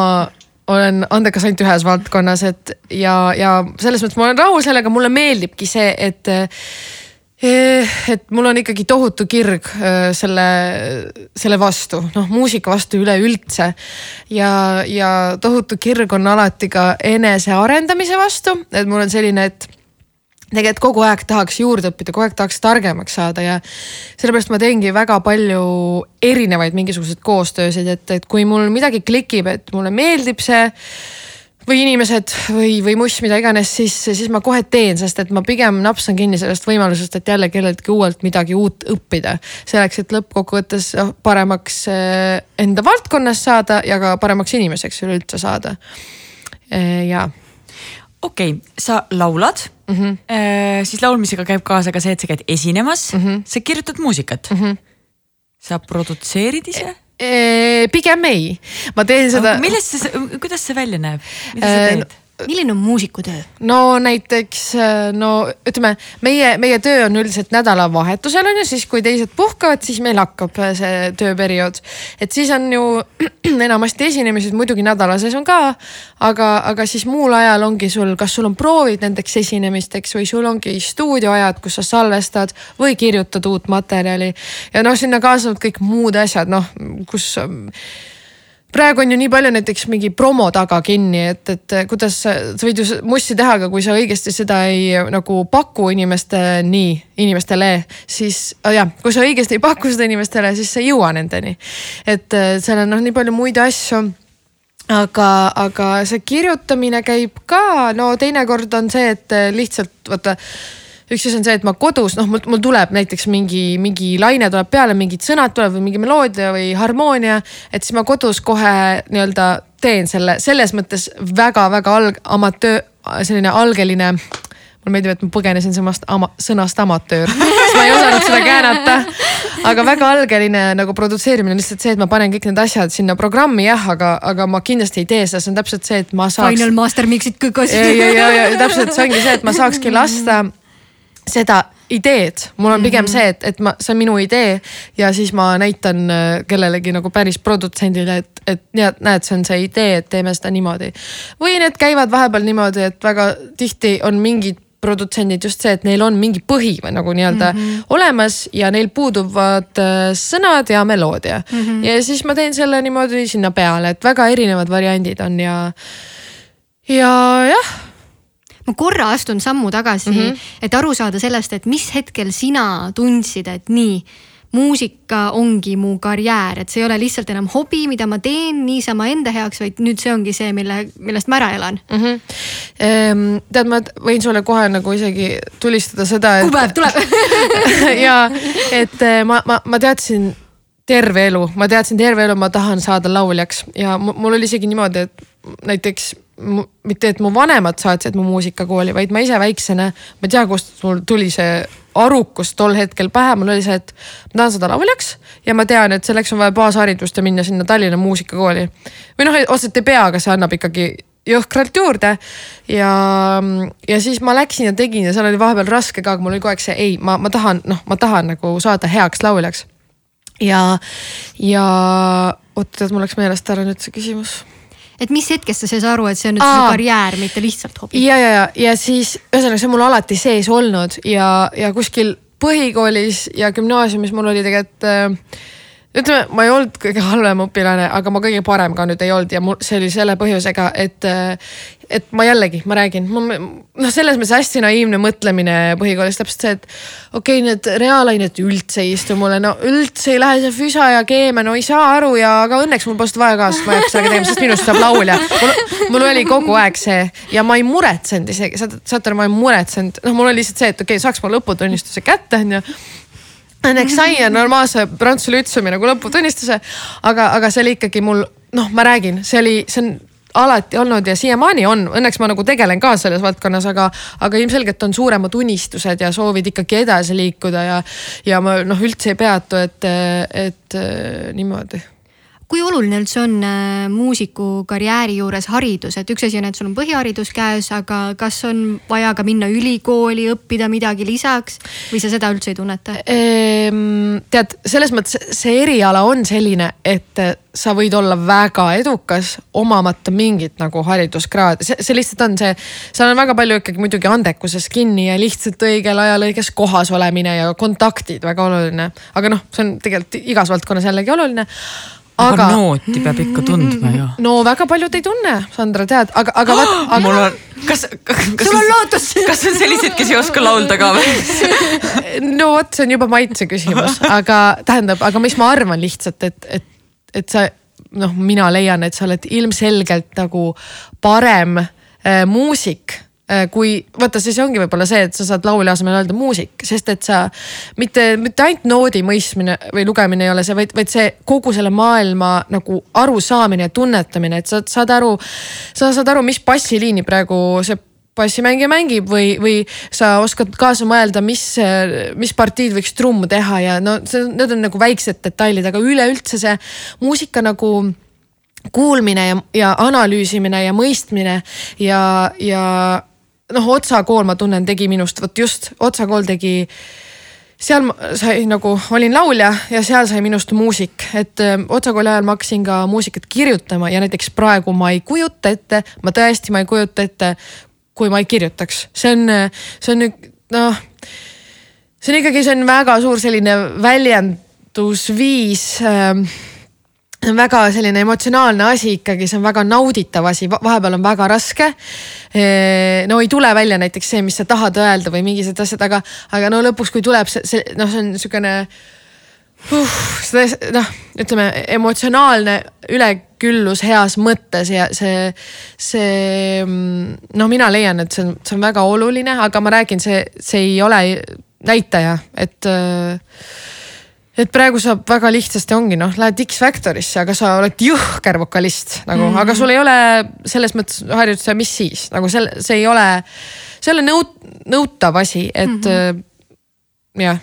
olen andekas ainult ühes valdkonnas, et ja, ja selles mõttes ma olen rahul sellega, mulle meeldibki see, et äh, et mul on ikkagi tohutu kirg äh, selle, selle vastu, noh muusika vastu üleüldse. ja, ja tohutu kirg on alati ka enesearendamise vastu, et mul on selline, et tegelikult kogu aeg tahaks juurde õppida, kogu aeg tahaks targemaks saada ja sellepärast ma teengi väga palju erinevaid mingisuguseid koostöösid, et, et kui mul midagi klikib, et mulle meeldib see või inimesed või, või muss, mida iganes, siis, siis ma kohe teen, sest et ma pigem napsan kinni sellest võimalusest, et jälle kelleltki uuelt midagi uut õppida. selleks, et lõppkokkuvõttes noh, paremaks eh, enda valdkonnas saada ja ka paremaks inimeseks üleüldse saada. Eh, ja okei okay,, sa laulad mm, -hmm. siis laulmisega käib kaasa ka see, et sa käid esinemas mm, -hmm. sa kirjutad muusikat mm. -hmm. sa produtseerid ise? E, pigem ei, ma teen seda. millest see, kuidas see välja näeb, mida sa teed? Milline on muusiku töö? no näiteks no ütleme, meie, meie töö on üldiselt nädalavahetusel on ju, siis kui teised puhkavad, siis meil hakkab see tööperiood. et siis on ju enamasti esinemised muidugi nädala sees on ka, aga, aga siis muul ajal ongi sul, kas sul on proovid nendeks esinemisteks või sul ongi stuudioajad, kus sa salvestad või kirjutad uut materjali. ja noh, sinna kaasnevad kõik muud asjad, noh kus praegu on ju nii palju näiteks mingi promo taga kinni, et, et kuidas sa, võid ju mussi teha, aga kui sa õigesti seda ei nagu paku inimesteni, inimestele, siis oh jah, kui sa õigesti ei paku seda inimestele, siis sa ei jõua nendeni. et seal on noh, nii palju muid asju aga, aga see kirjutamine käib ka, no teinekord on see, et lihtsalt vaata üks asi on see, et ma kodus, noh, mul, mul tuleb näiteks mingi, mingi laine tuleb peale, mingid sõnad tulevad või mingi meloodia või harmoonia. et siis ma kodus kohe nii-öelda teen selle, selles mõttes väga-väga alg-, amatöö, selline algeline mulle meeldib, et ma põgenesin sõnast ama,, sõnast amatöör, sest ma ei osanud seda käänata. aga väga algeline nagu produtseerimine on lihtsalt see, et ma panen kõik need asjad sinna programmi jah, aga, aga ma kindlasti ei tee seda, see on täpselt see, et ma saaks. Final master mix'id kõik asjad. ja, ja, ja, ja täpselt see ongi see, et ma saakski lasta seda ideed, mul on pigem mm -hmm. see, et, et ma, see on minu idee ja siis ma näitan äh, kellelegi nagu päris produtsendile, et, et näed, näed, see on see idee, et teeme seda niimoodi. või need käivad vahepeal niimoodi, et väga tihti on mingid produtsendid just see, et neil on mingi põhi või nagu nii-öelda mm -hmm. olemas ja neil puuduvad äh, sõnad ja meloodia mm. -hmm. ja siis ma teen selle niimoodi sinna peale, et väga erinevad variandid on ja, ja jah ma korra astun sammu tagasi mm, -hmm. et aru saada sellest, et mis hetkel sina tundsid, et nii muusika ongi mu karjäär, et see ei ole lihtsalt enam hobi, mida ma teen niisama enda heaks, vaid nüüd see ongi see, mille, millest ma ära elan mm. -hmm. Ehm, tead, ma võin sulle kohe nagu isegi tulistada seda et.... kuupäev tuleb ja et eh, ma, ma, ma teadsin terve elu, ma teadsin terve elu, ma tahan saada lauljaks ja mul oli isegi niimoodi, et näiteks mitte, et mu vanemad saatsid mu muusikakooli, vaid ma ise väiksena, ma ei tea, kust mul tuli see arukus tol hetkel pähe, mul oli see, et ma tahan saada lauljaks ja ma tean, et selleks on vaja baasharidust ja minna sinna Tallinna muusikakooli. või noh, otseselt ei pea, aga see annab ikkagi jõhkralt juurde. ja, ja siis ma läksin ja tegin ja seal oli vahepeal raske ka, aga mul oli kogu aeg see ei, ma, ma tahan, noh, ma tahan nagu saada heaks lauljaks. ja, ja oot, tead, mul läks meelest ära nüüd see küsimus et mis hetkest sa sai aru, et see on nüüd Aa, su karjäär, mitte lihtsalt hobi? ja, ja, ja, ja siis ühesõnaga, see on mul alati sees olnud. Ja, ja kuskil põhikoolis ja gümnaasiumis mul oli tegelikult äh, ütleme, ma ei olnud kõige halvem õpilane, aga ma kõige parem ka nüüd ei olnud ja mul, see oli selle põhjusega, et et ma jällegi, ma räägin, noh, selles mõttes hästi naiivne mõtlemine põhikoolis täpselt see, et okei okay,, need reaalained üldse ei istu mulle, no üldse ei lähe see füsa ja keemia, no ei saa aru ja, aga õnneks mul polnud vaja ka, sest ma ei hakka sellega tegema, sest minust saab laulja. mul, oli kogu aeg see ja ma ei muretsenud isegi, saate aru, ma ei muretsenud, noh, mul oli lihtsalt see, et okei okay,, saaks ma lõputunnistuse kätte, onju Õnneks sain normaalse prantsuse lütsumi nagu lõputunnistuse, aga, aga see oli ikkagi mul, noh, ma räägin, see oli, see on alati olnud ja siiamaani on, õnneks ma nagu tegelen ka selles valdkonnas, aga, aga ilmselgelt on suuremad unistused ja soovid ikkagi edasi liikuda ja, ja ma noh, üldse ei peatu, et, et niimoodi kui oluline üldse on äh, muusiku karjääri juures haridus, et üks asi on, et sul on põhiharidus käes, aga kas on vaja ka minna ülikooli, õppida midagi lisaks või sa seda üldse ei tunneta ehm,? tead, selles mõttes see eriala on selline, et sa võid olla väga edukas, omamata mingit nagu hariduskraadi, see, see lihtsalt on see, seal on väga palju ikkagi muidugi andekuses kinni ja lihtsalt õigel ajal õiges kohas olemine ja kontaktid väga oluline. aga noh, see on tegelikult igas valdkonnas jällegi oluline aga, nooti peab ikka tundma ju. no väga paljud ei tunne, Sandra, tead, aga, aga vaat aga.... mul on, kas, kas. sul on lootus. kas on selliseid, kes ei oska laulda ka või no vot, see on juba maitse küsimus, aga tähendab, aga mis ma arvan lihtsalt, et, et, et sa noh, mina leian, et sa oled ilmselgelt nagu parem äh, muusik kui vaata, siis ongi võib-olla see, et sa saad laulja asemel öelda muusik, sest et sa mitte, mitte ainult noodi mõistmine või lugemine ei ole see, vaid, vaid see kogu selle maailma nagu arusaamine ja tunnetamine, et sa saad aru, sa saad aru, mis bassiliini praegu see bassimängija mängib või, või sa oskad kaasa mõelda, mis, mis partiid võiks trumm teha ja no see, need on nagu väiksed detailid, aga üleüldse see muusika nagu kuulmine ja, ja analüüsimine ja mõistmine ja, ja noh, otsakool, ma tunnen, tegi minust, vot just otsakool tegi seal sai nagu, olin laulja ja seal sai minust muusik, et öö, otsakooli ajal ma hakkasin ka muusikat kirjutama ja näiteks praegu ma ei kujuta ette, ma tõesti, ma ei kujuta ette, kui ma ei kirjutaks, see on, see on noh, see on ikkagi, see on väga suur selline väljendusviis ähm, see on väga selline emotsionaalne asi ikkagi, see on väga nauditav asi, vahepeal on väga raske. no ei tule välja näiteks see, mis sa tahad öelda või mingisugused asjad, aga, aga no lõpuks, kui tuleb see, see noh, see on niisugune uh,. noh, ütleme emotsionaalne üleküllus heas mõttes ja see, see no mina leian, et see on, see on väga oluline, aga ma räägin, see, see ei ole näitaja, et äh, et praegu saab väga lihtsasti ongi noh, lähed X-Factorisse, aga sa oled jõhker vokalist nagu mm, -hmm. aga sul ei ole selles mõttes harjutusi ja mis siis nagu selle, see ei ole, see ei ole nõut-, nõutav asi, et mm -hmm. jah.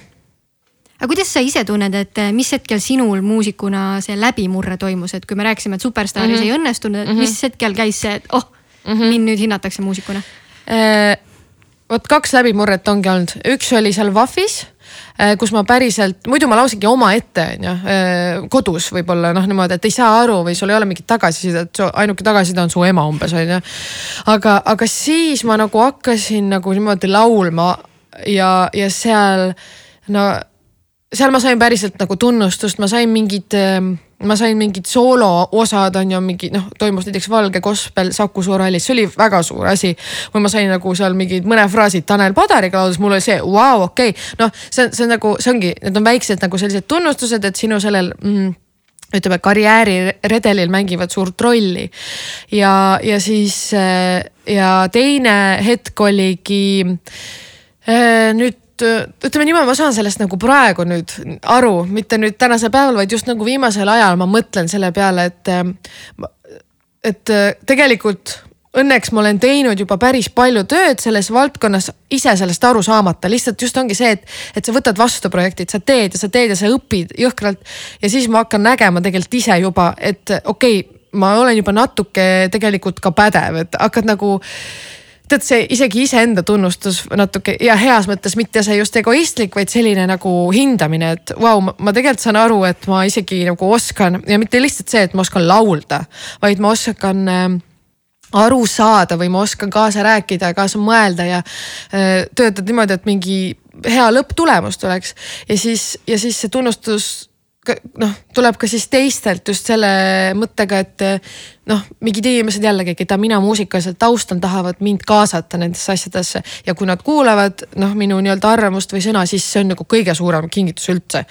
aga kuidas sa ise tunned, et äh, mis hetkel sinul muusikuna see läbimurre toimus, et kui me rääkisime, et Superstaaris mm -hmm. ei õnnestunud, et -hmm. mis hetkel käis see, et oh mm, -hmm. mind nüüd hinnatakse muusikuna äh,? vot kaks läbimurret ongi olnud, üks oli seal Äh, kus ma päriselt, muidu ma lausangi omaette on ju, äh, kodus võib-olla noh, niimoodi, et ei saa aru või sul ei ole mingit tagasisidet, ainuke tagasiside on su ema umbes on ju. aga, aga siis ma nagu hakkasin nagu niimoodi laulma ja, ja seal no seal ma sain päriselt nagu tunnustust, ma sain mingid äh, ma sain mingid sooloosad on ju mingi noh, toimus näiteks Valge Gospel Saku Suurhallis, see oli väga suur asi. või ma sain nagu seal mingid mõne fraasid Tanel Padariga lauldus, mul oli see, vau, okei okay., noh, see, see on nagu, see ongi, need on väiksed nagu sellised tunnustused, et sinu sellel mm, ütleme karjääriredelil mängivad suurt rolli. ja, ja siis ja teine hetk oligi äh, nüüd ütleme niimoodi, ma saan sellest nagu praegu nüüd aru, mitte nüüd tänasel päeval, vaid just nagu viimasel ajal ma mõtlen selle peale, et, et tegelikult õnneks ma olen teinud juba päris palju tööd selles valdkonnas, ise sellest aru saamata, lihtsalt just ongi see, et, et sa võtad vastu projektid, sa teed ja sa teed ja sa õpid jõhkralt. ja siis ma hakkan nägema tegelikult ise juba, et okei okay,, ma olen juba natuke tegelikult ka pädev, et hakkad nagu tead, see isegi iseenda tunnustus natuke ja heas mõttes mitte see just egoistlik, vaid selline nagu hindamine, et vau wow,, ma tegelikult saan aru, et ma isegi nagu oskan ja mitte lihtsalt see, et ma oskan laulda, vaid ma oskan äh, aru saada või ma oskan kaasa rääkida, kaasa mõelda ja äh, töötada niimoodi, et mingi hea lõpptulemus tuleks. ja siis, ja siis see tunnustus noh, tuleb ka siis teistelt just selle mõttega, et noh, mingid inimesed jällegi, keda mina muusikaliselt taustan, tahavad mind kaasata nendesse asjadesse ja kui nad kuulavad noh, minu nii-öelda arvamust või sõna, siis see on nagu kõige suurem kingitus üldse.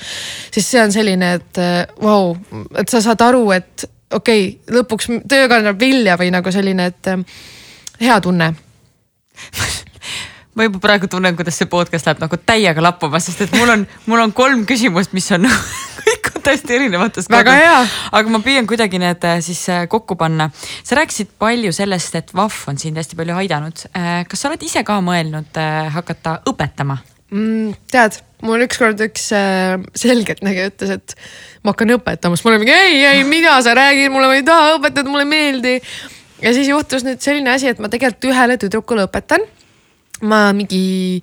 siis see on selline, et vau wow,, et sa saad aru, et okei okay,, lõpuks töö kannab vilja või nagu selline, et hea tunne ma juba praegu tunnen, kuidas see podcast läheb nagu täiega lappama, sest et mul on, mul on kolm küsimust, mis on täiesti erinevatest. väga hea. aga ma püüan kuidagi need äh, siis äh, kokku panna. sa rääkisid palju sellest, et VAF on sind hästi palju aidanud. Äh, kas sa oled ise ka mõelnud hakata õpetama? mm,? tead, mul ükskord üks selgeltnägija ütles, et ma hakkan õpetama, siis ma olin mingi ei, ei, mida sa räägid, mulle ma ei taha õpetada, mulle ei meeldi. ja siis juhtus nüüd selline asi, et ma tegelikult ühele tüdrukule õpetan ma mingi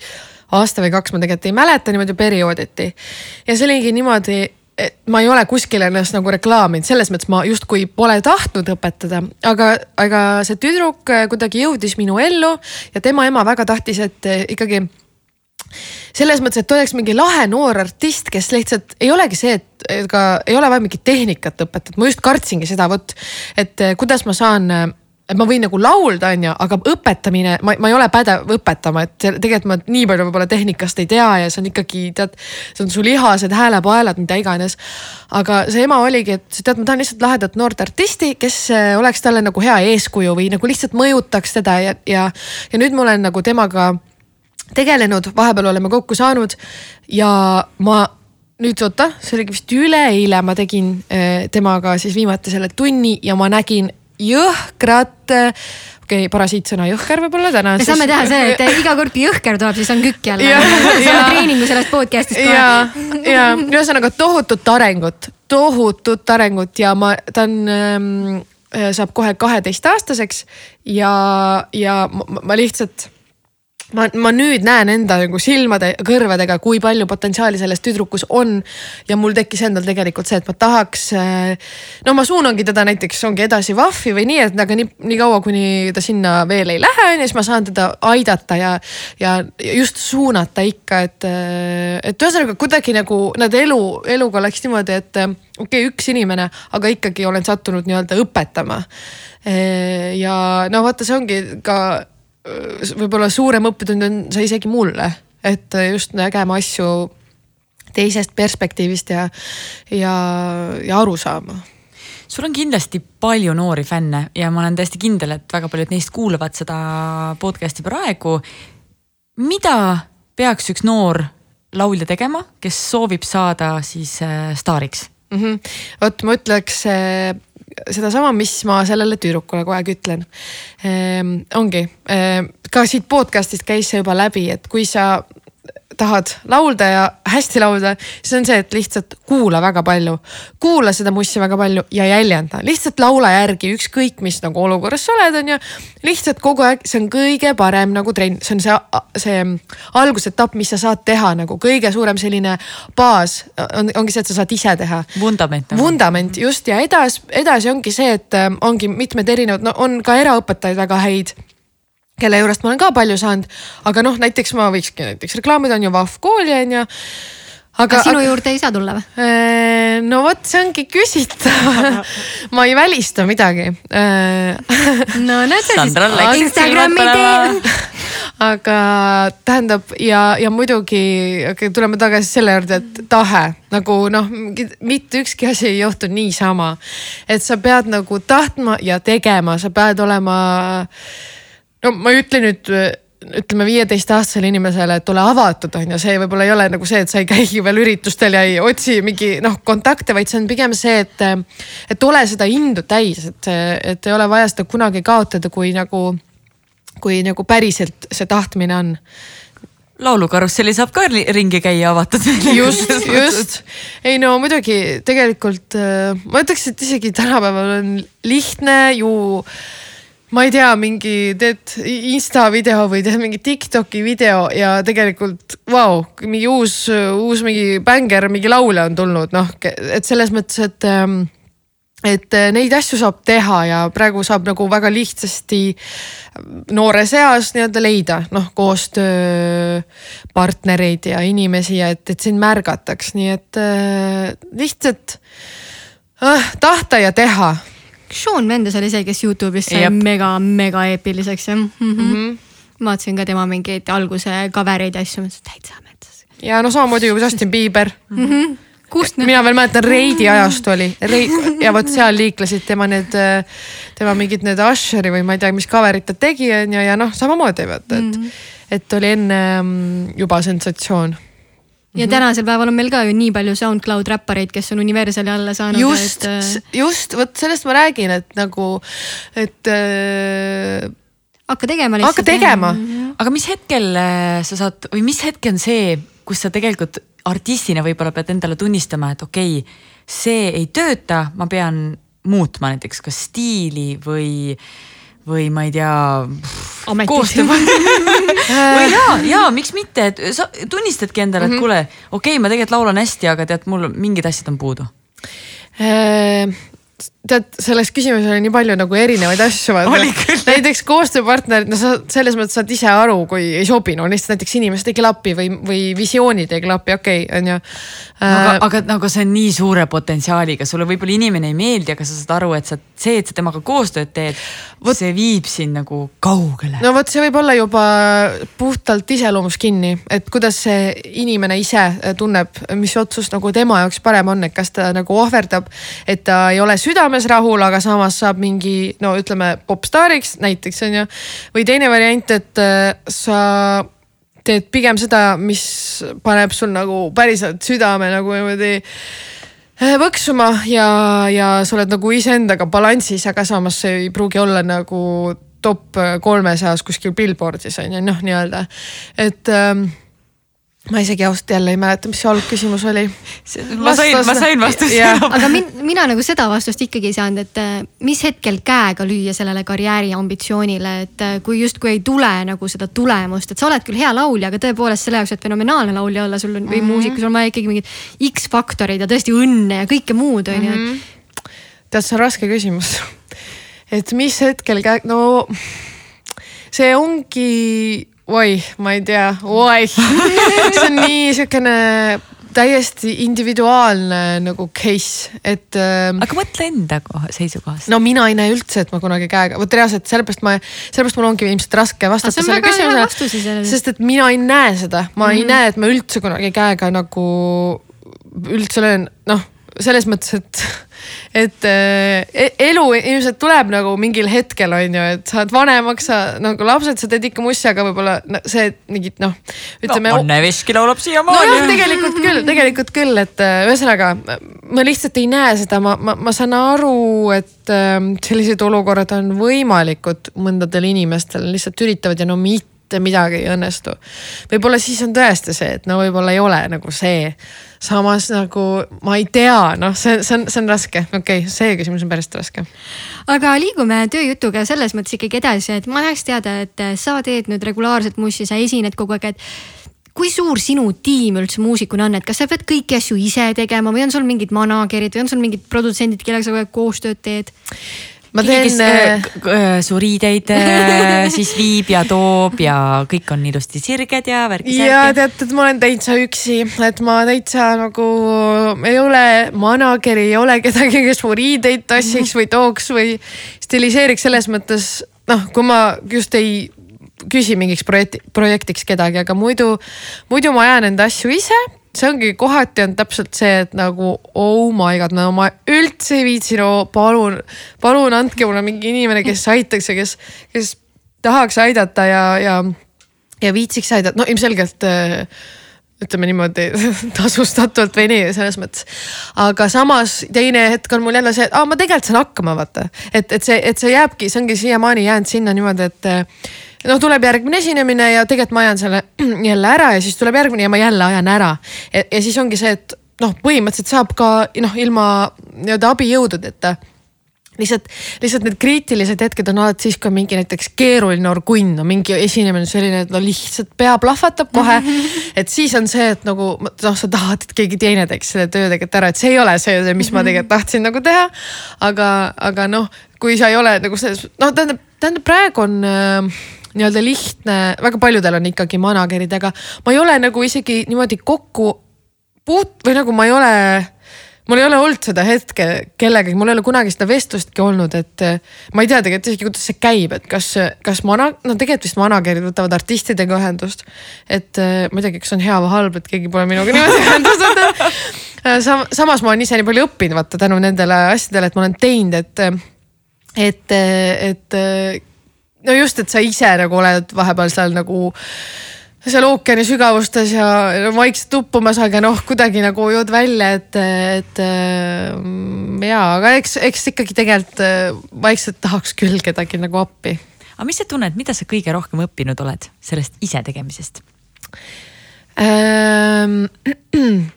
aasta või kaks ma tegelikult ei mäleta niimoodi periooditi. ja see oligi niimoodi, et ma ei ole kuskil ennast nagu reklaaminud, selles mõttes ma justkui pole tahtnud õpetada, aga, aga see tüdruk kuidagi jõudis minu ellu ja tema ema väga tahtis, et ikkagi selles mõttes, et oleks mingi lahe noor artist, kes lihtsalt ei olegi see, et ega ei ole vaja mingit tehnikat õpetada, ma just kartsingi seda, vot, et kuidas ma saan et ma võin nagu laulda, onju, aga õpetamine, ma, ma ei ole pädev õpetama, et tegelikult ma nii palju võib-olla tehnikast ei tea ja see on ikkagi tead, see on su lihased, häälepaelad, mida iganes. aga see ema oligi, et tead, ma tahan lihtsalt lahedat noort artisti, kes äh, oleks talle nagu hea eeskuju või nagu lihtsalt mõjutaks teda ja, ja, ja nüüd ma olen nagu temaga tegelenud, vahepeal oleme kokku saanud ja ma nüüd oota, see oligi vist üleeile, ma tegin äh, temaga siis viimati selle tunni ja ma nägin jõhkrat okei okay,, parasiitsõna jõhker võib-olla täna. me saame teha selle, et iga kord, kui jõhker tuleb, siis on kükk jälle. saame treeningu sellest podcast'ist kohe. ja, ja ühesõnaga tohutut arengut, tohutut arengut ja ma, ta on ähm, äh, saab kohe kaheteistaastaseks ja, ja ma, ma lihtsalt ma, ma nüüd näen enda nagu silmade, kõrvadega, kui palju potentsiaali selles tüdrukus on. ja mul tekkis endal tegelikult see, et ma tahaks. no ma suunangi teda näiteks ongi edasi VAF-i või nii, et aga nii, nii kaua, kuni ta sinna veel ei lähe, on ju, siis ma saan teda aidata ja, ja just suunata ikka, et, et ühesõnaga kuidagi nagu nad elu, eluga läks niimoodi, et okei okay,, üks inimene, aga ikkagi olen sattunud nii-öelda õpetama. ja no vaata, see ongi ka võib-olla suurem õppetund on see isegi mulle, et just nägema asju teisest perspektiivist ja, ja, ja aru saama sul on kindlasti palju noori fänne ja ma olen täiesti kindel, et väga paljud neist kuulavad seda podcast'i praegu. mida peaks üks noor laulja tegema, kes soovib saada siis äh, staariks mm? -hmm. vot ma ütleks äh, sedasama, mis ma sellele tüdrukule kogu aeg ütlen ehm,. ongi ehm,, ka siit podcast'ist käis see juba läbi, et kui sa tahad laulda ja hästi laulda, siis on see, et lihtsalt kuula väga palju. kuula seda mussi väga palju ja jäljenda, lihtsalt laula järgi, ükskõik mis nagu olukorras sa oled, on ju. lihtsalt kogu aeg, see on kõige parem nagu trenn, see on see, see algusetapp, mis sa saad teha nagu kõige suurem selline baas on, ongi see, et sa saad ise teha. vundament nagu.. vundament just ja edasi, edasi ongi see, et ongi mitmed erinevad, no on ka eraõpetajaid väga häid kelle juurest ma olen ka palju saanud, aga noh, näiteks ma võikski näiteks reklaamida on ju Vahv kooli on ju. aga sinu aga, juurde ei saa tulla või? Äh, no vot, see ongi küsitav ma ei välista midagi äh, no näed sa siis. Instagrami tee. aga tähendab ja, ja muidugi okay, tuleme tagasi selle juurde, et tahe nagu noh, mitte ükski asi ei juhtu niisama. et sa pead nagu tahtma ja tegema, sa pead olema no ma ei ütle nüüd ütleme viieteistaastasele inimesele, et ole avatud, on ju, see võib-olla ei ole nagu see, et sa ei käigi veel üritustel ja ei otsi mingi noh kontakte, vaid see on pigem see, et. et ole seda indu täis, et, et ei ole vaja seda kunagi kaotada, kui nagu, kui nagu päriselt see tahtmine on laulukarusselli saab ka ringi käia avatud. just, just. ei no muidugi tegelikult ma ütleks, et isegi tänapäeval on lihtne ju ma ei tea, mingi teed insta video või teed mingi Tiktoki video ja tegelikult vau wow,, mingi uus, uus mingi bängar, mingi laulja on tulnud, noh, et selles mõttes, et ähm, et neid asju saab teha ja praegu saab nagu väga lihtsasti noores eas nii-öelda leida noh koostööpartnereid ja inimesi ja et, et sind märgataks, nii et äh, lihtsalt äh, tahta ja teha Sean Mendes oli see, kes Youtube'is sai mega, mega eepiliseks jah mm -hmm. mm. -hmm. vaatasin ka tema mingeid alguse cover eid ja asju, mõtlesin, et täitsa metsas. ja no samamoodi ju Justin Bieber mm. -hmm kust mina veel mäletan, Reidi ajastu oli Reid, ja vot seal liiklesid tema need, tema mingid need Usheri või ma ei tea, mis cover'id ta tegi on ju ja noh, samamoodi vaata, et mm, -hmm. et oli enne mm, juba sensatsioon ja mhm. tänasel päeval on meil ka ju nii palju SoundCloud räppareid, kes on Universali alla saanud. just et..., just vot sellest ma räägin, et nagu, et äh.... hakka tegema lihtsalt. hakka tegema. aga mis hetkel äh, sa saad või mis hetk on see, kus sa tegelikult artistina võib-olla pead endale tunnistama, et okei okay,, see ei tööta, ma pean muutma näiteks kas stiili või või ma ei tea. koostöö või ja, ja miks mitte, et sa tunnistadki endale, et mm -hmm. kuule, okei okay,, ma tegelikult laulan hästi, aga tead, mul mingid asjad on puudu äh, tead, selles küsimuses oli nii palju nagu erinevaid asju. näiteks koostööpartnerid, no sa selles mõttes saad ise aru, kui ei sobi, no lihtsalt näiteks inimesed ei klapi või, või visioonid ei klapi, okei okay,, on ju. aga, äh, aga nagu see on nii suure potentsiaaliga, sulle võib-olla inimene ei meeldi, aga sa saad aru, et sa, see, et sa temaga koostööd teed, see viib sind nagu kaugele. no vot, see võib olla juba puhtalt iseloomust kinni, et kuidas see inimene ise tunneb, mis otsus nagu tema jaoks parem on, et kas ta nagu ohverdab, et ta ei ole südames rahul, aga samas saab mingi no ütleme popstaariks näiteks on ju. või teine variant, et äh, sa teed pigem seda, mis paneb sul nagu päriselt südame nagu niimoodi äh, põksuma ja, ja sa oled nagu iseendaga balansis, aga samas see ei pruugi olla nagu top kolme seas kuskil Billboardis on ju noh, nii-öelda, et ähm, ma isegi ausalt jälle ei mäleta, mis see algküsimus oli. ma sain, ma sain vastuse. aga min, mina nagu seda vastust ikkagi ei saanud, et äh, mis hetkel käega lüüa sellele karjääri ambitsioonile, et äh, kui justkui ei tule nagu seda tulemust, et sa oled küll hea laulja, aga tõepoolest selle jaoks, et fenomenaalne laulja olla, sul on või mm -hmm. muusik, sul on vaja ikkagi mingid X-faktorid ja tõesti õnne ja kõike muud on ju -hmm.. tead, see on raske küsimus. et mis hetkel käeg, no see ongi oi, ma ei tea, oi see on nii siukene täiesti individuaalne nagu case, et ähm,. aga mõtle enda koha, seisukohast. no mina ei näe üldse, et ma kunagi käega, vot reaalselt sellepärast ma, sellepärast mul ongi ilmselt raske vastata sellele küsimusele. sest et mina ei näe seda, ma mm -hmm. ei mhm. näe, et ma üldse kunagi käega nagu üldse löön, noh selles mõttes, et, et e, elu ilmselt tuleb nagu mingil hetkel on ju, et saad vanemaks, sa nagu lapsed, sa teed ikka mussi, aga võib-olla no, see mingit noh. ütleme no,. Anne Veski laulab siiamaani. nojah, tegelikult küll, tegelikult küll, et ühesõnaga ma lihtsalt ei näe seda, ma, ma, ma saan aru, et äh, sellised olukorrad on võimalikud mõndadel inimestel, lihtsalt üritavad ja no mitte midagi ei õnnestu. võib-olla siis on tõesti see, et no võib-olla ei ole nagu see samas nagu ma ei tea, noh, see, see on, see on raske, okei okay,, see küsimus on päris raske. aga liigume tööjutuga selles mõttes ikkagi edasi, et ma tahaks teada, et sa teed nüüd regulaarselt mussi, sa esined kogu aeg, et kui suur sinu tiim üldse muusikuna on, et kas sa pead kõiki asju ise tegema või on sul mingid manager'id või on sul mingid produtsendid, kellega sa kogu aeg koostööd teed? Ma teen. kes äh, äh, su riideid äh, siis viib ja toob ja kõik on ilusti sirged ja värgid-särgid. ja tead, et ma olen täitsa üksi, et ma täitsa nagu ei ole manager'i, ei ole kedagi, kes mu riideid tassiks või tooks või stiliseeriks selles mõttes noh, kui ma just ei küsi mingiks projekti, projektiks kedagi, aga muidu, muidu ma ajan enda asju ise see ongi kohati on täpselt see, et nagu oh my god, no ma üldse ei viitsi, no palun, palun andke mulle mingi inimene, kes aitaks ja kes, kes tahaks aidata ja, ja, ja viitsiks aidata, no ilmselgelt äh, ütleme niimoodi tasustatult või nii selles mõttes. aga samas teine hetk on mul jälle see, et aa, ma tegelikult saan hakkama, vaata. et, et see, et see jääbki, see ongi siiamaani jäänud sinna niimoodi, et noh, tuleb järgmine esinemine ja tegelikult ma ajan selle jälle ära ja siis tuleb järgmine ja ma jälle ajan ära. ja siis ongi see, et noh, põhimõtteliselt saab ka noh, ilma nii-öelda abijõududeta lihtsalt, lihtsalt need kriitilised hetked on alati siis, kui on mingi näiteks keeruline orgunn, no mingi esinemine on selline, et no lihtsalt pea plahvatab kohe. et siis on see, et nagu noh, sa tahad, et keegi teine teeks selle töö tegelikult ära, et see ei ole see, mis ma tegelikult tahtsin nagu teha. aga, aga noh, kui sa ei ole nagu selles, noh, tähendab, tähendab praegu on äh, nii-öelda lihtne, väga paljudel on ikkagi manager'id, aga ma ei ole nagu isegi niimoodi kokku puut- või nagu ma ei ole, mul ei ole olnud seda hetke kellegagi, mul ei ole kunagi seda vestlustki olnud, et ma ei tea tegelikult isegi, kuidas see käib, et kas, kas mana-, no tegelikult vist manager'id võtavad artistidega ühendust. et ma ei teagi, kas on hea või halb, et keegi pole minuga niimoodi ühendust võtnud. Sam. samas ma olen ise nii palju õppinud vaata tänu nendele asjadele, et ma olen teinud, et, et, et no just, et sa ise nagu oled vahepeal seal nagu seal ookeani sügavustes ja vaikselt uppumas, aga noh, kuidagi nagu jõud välja, et, et mm, ja, aga eks, eks ikkagi tegelikult äh, vaikselt tahaks küll kedagi nagu appi. aga mis sa tunned, mida sa kõige rohkem õppinud oled sellest ise tegemisest ähm,?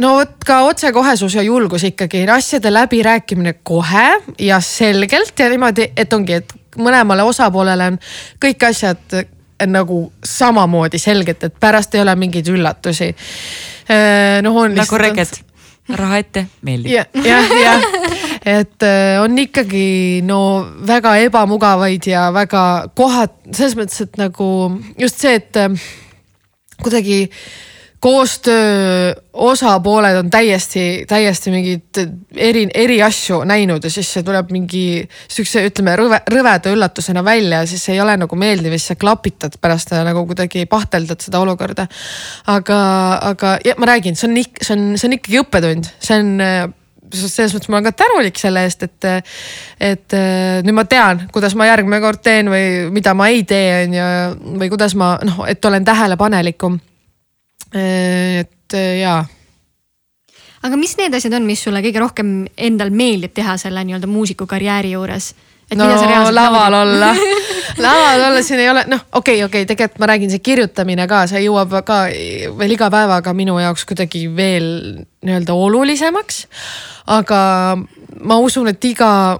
no vot ka otsekohesus ja julgus ikkagi, asjade läbirääkimine kohe ja selgelt ja niimoodi, et ongi, et mõlemale osapoolele on kõik asjad eh, nagu samamoodi selged, et pärast ei ole mingeid üllatusi. noh, on lihtsalt. nagu reket, raha ette, meeldib ja,. jah, jah, et eh, on ikkagi no väga ebamugavaid ja väga kohad selles mõttes, et nagu just see, et eh, kuidagi koostöö osapooled on täiesti, täiesti mingeid eri, eri asju näinud ja siis see tuleb mingi siukse, ütleme rõve, rõveda üllatusena välja ja siis ei ole nagu meeldiv, siis sa klapitad pärast nagu kuidagi pahteldad seda olukorda. aga, aga ja ma räägin, see on see on, see on ikkagi õppetund, see on selles mõttes ma olen ka tänulik selle eest, et, et nüüd ma tean, kuidas ma järgmine kord teen või mida ma ei tee, on ju, või kuidas ma noh, et olen tähelepanelikum et jaa aga mis need asjad on, mis sulle kõige rohkem endal meeldib teha selle nii-öelda muusikukarjääri juures? no laval olla laval olla siin ei ole, noh, okei okay,, okei okay,, tegelikult ma räägin, see kirjutamine ka, see jõuab ka veel iga päevaga minu jaoks kuidagi veel nii-öelda olulisemaks. aga ma usun, et iga,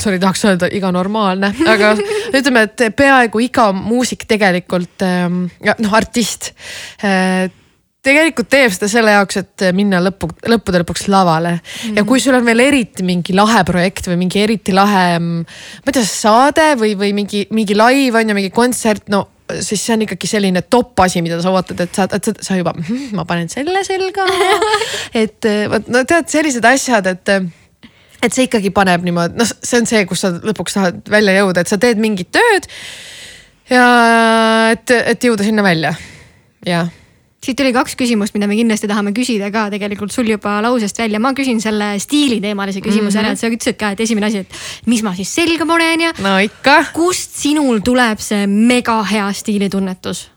sorry, tahaks öelda iga normaalne, aga ütleme, et peaaegu iga muusik tegelikult, ähm, noh, artist äh, tegelikult teeb seda selle jaoks, et minna lõppu, lõppude lõpuks lavale mm. -hmm. ja kui sul on veel eriti mingi lahe projekt või mingi eriti lahe, ma ei tea, saade või, või mingi, mingi live on ju, mingi kontsert, no siis see on ikkagi selline top asi, mida sa ootad, et sa, et sa, sa juba hm,, ma panen selle selga. et vot no tead, sellised asjad, et et see ikkagi paneb niimoodi, noh, see on see, kus sa lõpuks tahad välja jõuda, et sa teed mingit tööd. ja et, et jõuda sinna välja, jah siit tuli kaks küsimust, mida me kindlasti tahame küsida ka tegelikult sul juba lausest välja. ma küsin selle stiiliteemalise küsimuse mm -hmm. ära, et sa ütlesid ka, et esimene asi, et mis ma siis selga panen ja. no ikka. kust sinul tuleb see mega hea stiilitunnetus?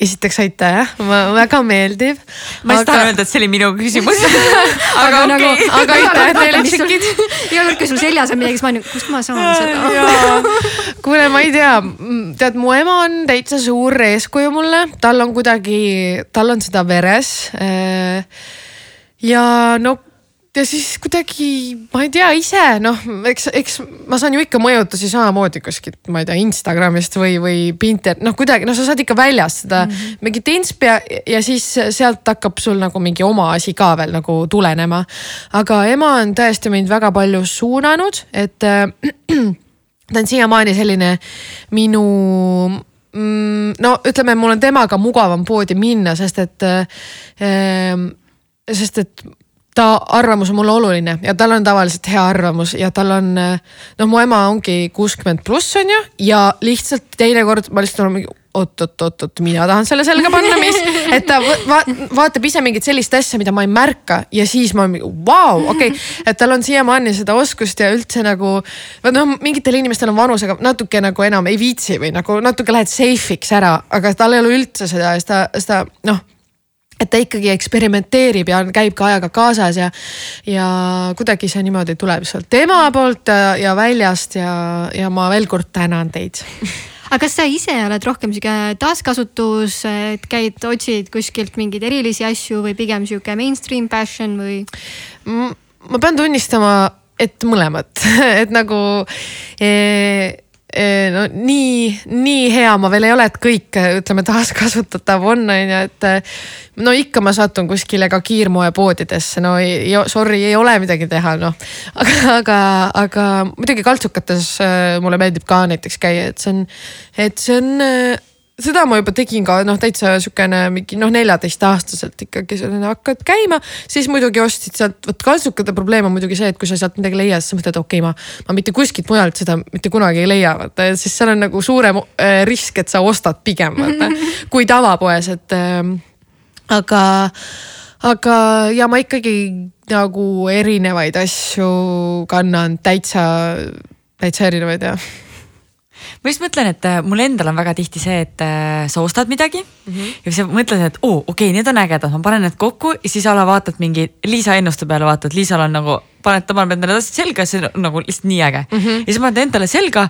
Esiteks aitäh, väga meeldib. ma just aga... tahan öelda, et see oli minu küsimus aga okei okay. nagu,. aga aitäh teile tšikid. iga kord, kui sul seljas on midagi, siis ma olen, kust ma saan seda. kuule, ma ei tea, tead, mu ema on täitsa suur eeskuju mulle, tal on kuidagi, tal on seda veres. Äh, ja no ja siis kuidagi, ma ei tea, ise noh, eks, eks ma saan ju ikka mõjutusi samamoodi kuskilt, ma ei tea, Instagramist või, või Pinterest, noh kuidagi, noh, sa saad ikka väljast seda mm -hmm. mingit inspi ja, ja siis sealt hakkab sul nagu mingi oma asi ka veel nagu tulenema. aga ema on tõesti mind väga palju suunanud, et äh, ta on siiamaani selline minu mm, no ütleme, mul on temaga mugavam poodi minna, sest et äh,, sest et ta arvamus on mulle oluline ja tal on tavaliselt hea arvamus ja tal on, noh, mu ema ongi kuuskümmend pluss on ju ja lihtsalt teinekord ma lihtsalt olen mingi oot-oot-oot-oot, mina tahan selle selga panna, mis, et ta va vaatab ise mingit sellist asja, mida ma ei märka ja siis ma olen vau, okei okay., et tal on siiamaani seda oskust ja üldse nagu. noh, mingitel inimestel on vanusega natuke nagu enam ei viitsi või nagu natuke lähed safe'iks ära, aga tal ei ole üldse seda, seda, seda noh et ta ikkagi eksperimenteerib ja käib ka ajaga kaasas ja, ja kuidagi see niimoodi tuleb sealt tema poolt ja, ja väljast ja, ja ma veel kord tänan teid aga kas sa ise oled rohkem sihuke taaskasutus, et käid, otsid kuskilt mingeid erilisi asju või pigem sihuke mainstream fashion või? ma pean tunnistama, et mõlemat et nagu eh, no nii, nii hea ma veel ei ole, et kõik ütleme taaskasutatav on, on ju, et. no ikka ma satun kuskile ka kiirmoepoodidesse, no ei, sorry, ei ole midagi teha, noh. aga, aga, aga muidugi kaltsukates mulle meeldib ka näiteks käia, et see on, et see on seda ma juba tegin ka noh, täitsa sihukene mingi noh, neljateistaastaselt ikkagi selline hakkad käima, siis muidugi ostsid sealt, vot kaltsukate probleem on muidugi see, et kui sa sealt midagi leiad, siis sa mõtled, okei okay,, ma, ma mitte kuskilt mujalt seda mitte kunagi ei leia, vaata, siis seal on nagu suurem äh, risk, et sa ostad pigem vaata kui tavapoes, et äh, aga, aga ja ma ikkagi nagu erinevaid asju kannan täitsa, täitsa erinevaid jah ma just mõtlen, et äh, mul endal on väga tihti see, et äh, sa ostad midagi mm -hmm. ja siis sa mõtled, et oo okei okay,, need on ägedad, ma panen need kokku ja siis ala vaatad mingi Liisa ennuste peale, vaatad, Liisal on nagu, paned, ta paneb endale asjad selga, see on nagu lihtsalt nii äge mm. -hmm. ja siis paned endale selga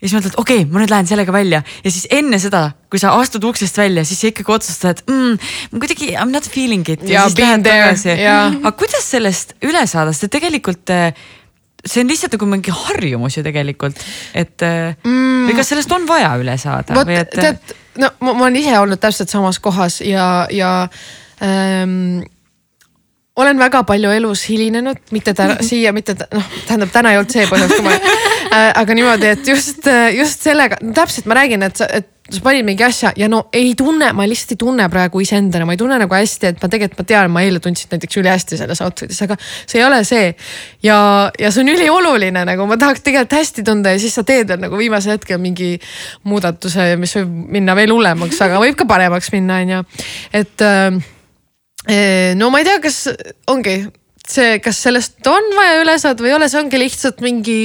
ja siis mõtled, okei okay,, ma nüüd lähen sellega välja ja siis enne seda, kui sa astud uksest välja, siis sa ikkagi otsustad, mm, kuidagi I m not feeling it. ja, ja been there, yeah. aga kuidas sellest üle saada, sest tegelikult äh, see on lihtsalt nagu mingi harjumus ju tegelikult, et mm. või kas sellest on vaja üle saada? vot et... tead, no ma, ma olen ise olnud täpselt samas kohas ja, ja ähm, olen väga palju elus hilinenud, mitte täna siia, mitte noh, tähendab täna ei olnud see põhjus, kui ma äh,, aga niimoodi, et just, just sellega no,, täpselt ma räägin, et, et sa panid mingi asja ja no ei tunne, ma lihtsalt ei tunne praegu iseendana, ma ei tunne nagu hästi, et ma tegelikult ma tean, ma eile tundsin näiteks ülihästi selles outfit'is, aga see ei ole see. ja, ja see on ülioluline nagu ma tahaks tegelikult hästi tunda ja siis sa teed veel nagu viimasel hetkel mingi muudatuse, mis võib minna veel hullemaks, aga võib ka paremaks minna, on ju. et äh, no ma ei tea, kas ongi see, kas sellest on vaja üle saada või ei ole, see ongi lihtsalt mingi,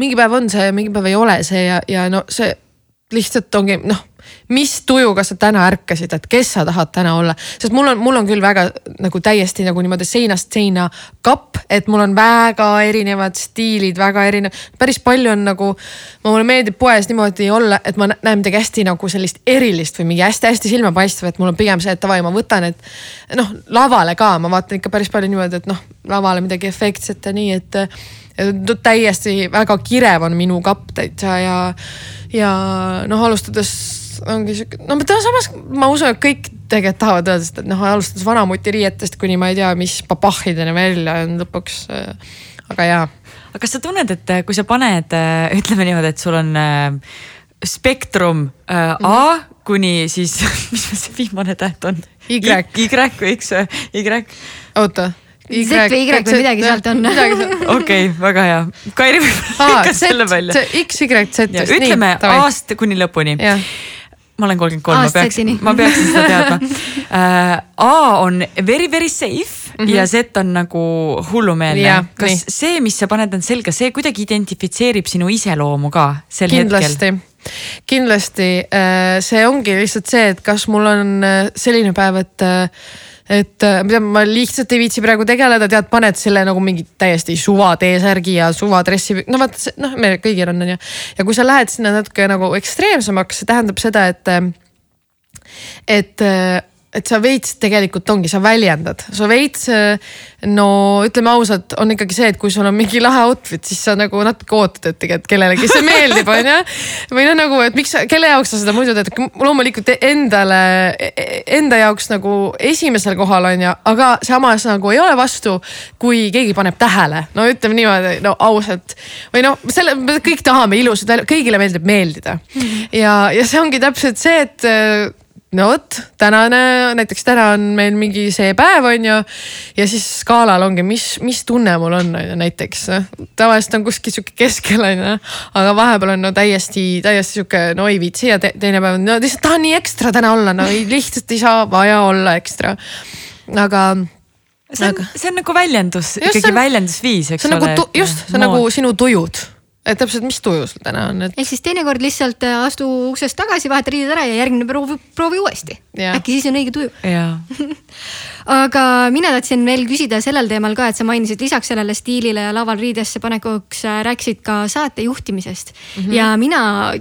mingi päev on see, mingi päev ei ole see ja, ja no see lihtsalt ongi noh, mis tujuga sa täna ärkasid, et kes sa tahad täna olla, sest mul on, mul on küll väga nagu täiesti nagu niimoodi seinast seina kapp, et mul on väga erinevad stiilid, väga erinev, päris palju on nagu. mulle meeldib poes niimoodi olla, et ma näen midagi hästi nagu sellist erilist või mingi hästi-hästi silmapaistev, et mul on pigem see, et davai, ma võtan, et. noh, lavale ka, ma vaatan ikka päris palju niimoodi, et noh, lavale midagi efektset ja nii, et täiesti väga kirev on minu kapp täitsa ja, ja noh, alustades ongi sihuke, no samas ma usun, et kõik tegelikult tahavad öelda, sest et noh, alustades vanamuti riietest kuni ma ei tea, mis papahhideni välja on lõpuks. Äh, aga jaa. aga kas sa tunned, et äh, kui sa paned, äh, ütleme niimoodi, et sul on spektrum äh, A mm -hmm. kuni siis, mis see viimane täht on? Y. Y või X või Y? oota Y, Z või Y või midagi sealt on. okei, väga hea. Kairi võib lõikas selle välja. X, Y, Z. ütleme A-st kuni lõpuni ma olen kolmkümmend kolm, ma peaks, ma peaksin seda teadma uh,. A on very very safe mm -hmm. ja Z on nagu hullumeelne. kas nii. see, mis sa paned end selga, see kuidagi identifitseerib sinu iseloomu ka sel kindlasti. hetkel? kindlasti, äh, see ongi lihtsalt see, et kas mul on äh, selline päev, et et äh, mida ma lihtsalt ei viitsi praegu tegeleda, tead, paned selle nagu mingi täiesti suva T-särgi ja suva dressi, no vaata, noh, meil kõigil on, on ju. ja kui sa lähed sinna natuke nagu ekstreemsemaks, see tähendab seda, et, et et sa veits tegelikult ongi, sa väljendad, sa veits no ütleme ausalt, on ikkagi see, et kui sul on mingi lahe outfit, siis sa nagu natuke ootad, et tegelikult kellelegi see meeldib, on ju. või noh, nagu, et miks, kelle jaoks sa seda muidu teed, loomulikult endale, enda jaoks nagu esimesel kohal on ju, aga samas nagu ei ole vastu, kui keegi paneb tähele, no ütleme niimoodi, no ausalt. või noh, selle, me kõik tahame ilusad, kõigile meeldib meeldida. -hmm. ja, ja see ongi täpselt see, et no vot, tänane, näiteks täna on meil mingi see päev, on ju. ja siis skaalal ongi, mis, mis tunne mul on, on ju näiteks. tavaliselt on kuskil sihuke keskel on ju, aga vahepeal on no täiesti, täiesti sihuke no ei viitsi ja te, teine päev on no lihtsalt tahan nii ekstra täna olla, no ei, lihtsalt ei saa vaja olla ekstra. aga see on, see on nagu väljendus, ikkagi on, väljendusviis, eks nagu ole. just, see on nagu sinu tujud et täpselt, mis tuju sul täna on et...? ehk siis teinekord lihtsalt äh, astu uksest tagasi, vaheta riided ära ja järgmine proovi, proovi uuesti. äkki siis on õige tuju aga mina tahtsin veel küsida sellel teemal ka, et sa mainisid lisaks sellele stiilile ja laval riidesse panekuks äh, rääkisid ka saate juhtimisest mm. -hmm. ja mina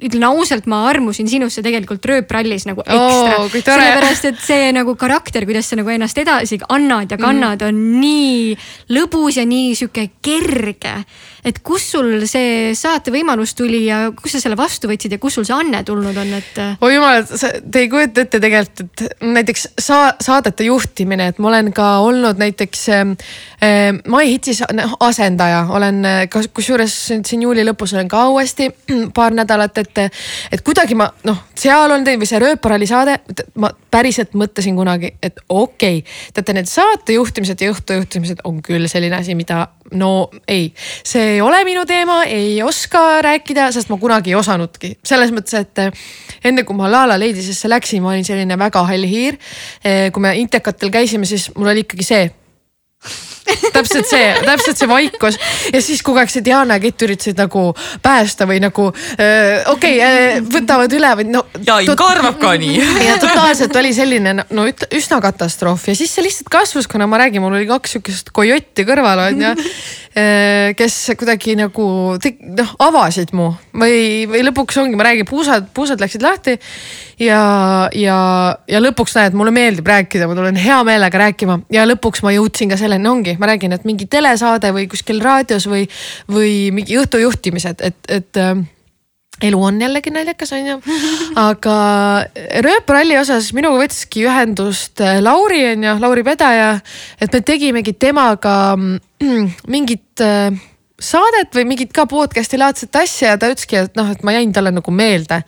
ütlen ausalt, ma armusin sinusse tegelikult rööprallis nagu ekstra oh,. sellepärast, et see nagu karakter, kuidas sa nagu ennast edasi annad ja kannad mm, -hmm. on nii lõbus ja nii sihuke kerge et kust sul see saate võimalus tuli ja kus sa selle vastu võtsid ja kust sul see anne tulnud on, et? oi jumal, te ei kujuta ette tegelikult, et näiteks saa-, saadete juhtimine, et ma olen ka olnud näiteks äh, My Hitsis asendaja, olen ka kusjuures siin juuli lõpus olen ka uuesti paar nädalat, et, et kuidagi ma noh, seal on teil või see Rööparalli saade, ma päriselt mõtlesin kunagi, et okei okay,, teate need saate juhtimised ja õhtu juhtimised on küll selline asi, mida no ei, see ei ole minu teema, ei oska rääkida, sest ma kunagi ei osanudki. selles mõttes, et eh, enne kui ma La La Ladiesesse läksin, ma olin selline väga hall hiir. Eh, kui me Intekatel käisime, siis mul oli ikkagi see täpselt see, täpselt see vaikus ja siis kogu aeg see Diana ja Kett üritasid nagu päästa või nagu okei okay, võtavad üle või no. ja Inga arvab ka nii. ja totaalselt oli selline no üsna katastroof ja siis see lihtsalt kasvas, kuna ma räägin, mul oli kaks sihukest kojotti kõrval on ju äh,. Kes kuidagi nagu noh avasid mu. Või, või lõpuks ongi, ma räägin, puusad, puusad läksid lahti ja, ja, ja lõpuks näed, mulle meeldib rääkida, ma tulen hea meelega rääkima. Ja lõpuks ma jõudsin ka selleni, ongi, ma räägin, et mingi telesaade või kuskil raadios või, või mingi õhtujuhtimised, et, et äh, elu on jällegi naljakas, on ju. aga rööpralli osas minuga võttiski ühendust äh, Lauri on ju, Lauri Pedaja. et me tegimegi temaga mm, mingit äh, saadet või mingit ka podcast'i laadset asja ja ta ütleski, et noh, et ma jäin talle nagu meelde.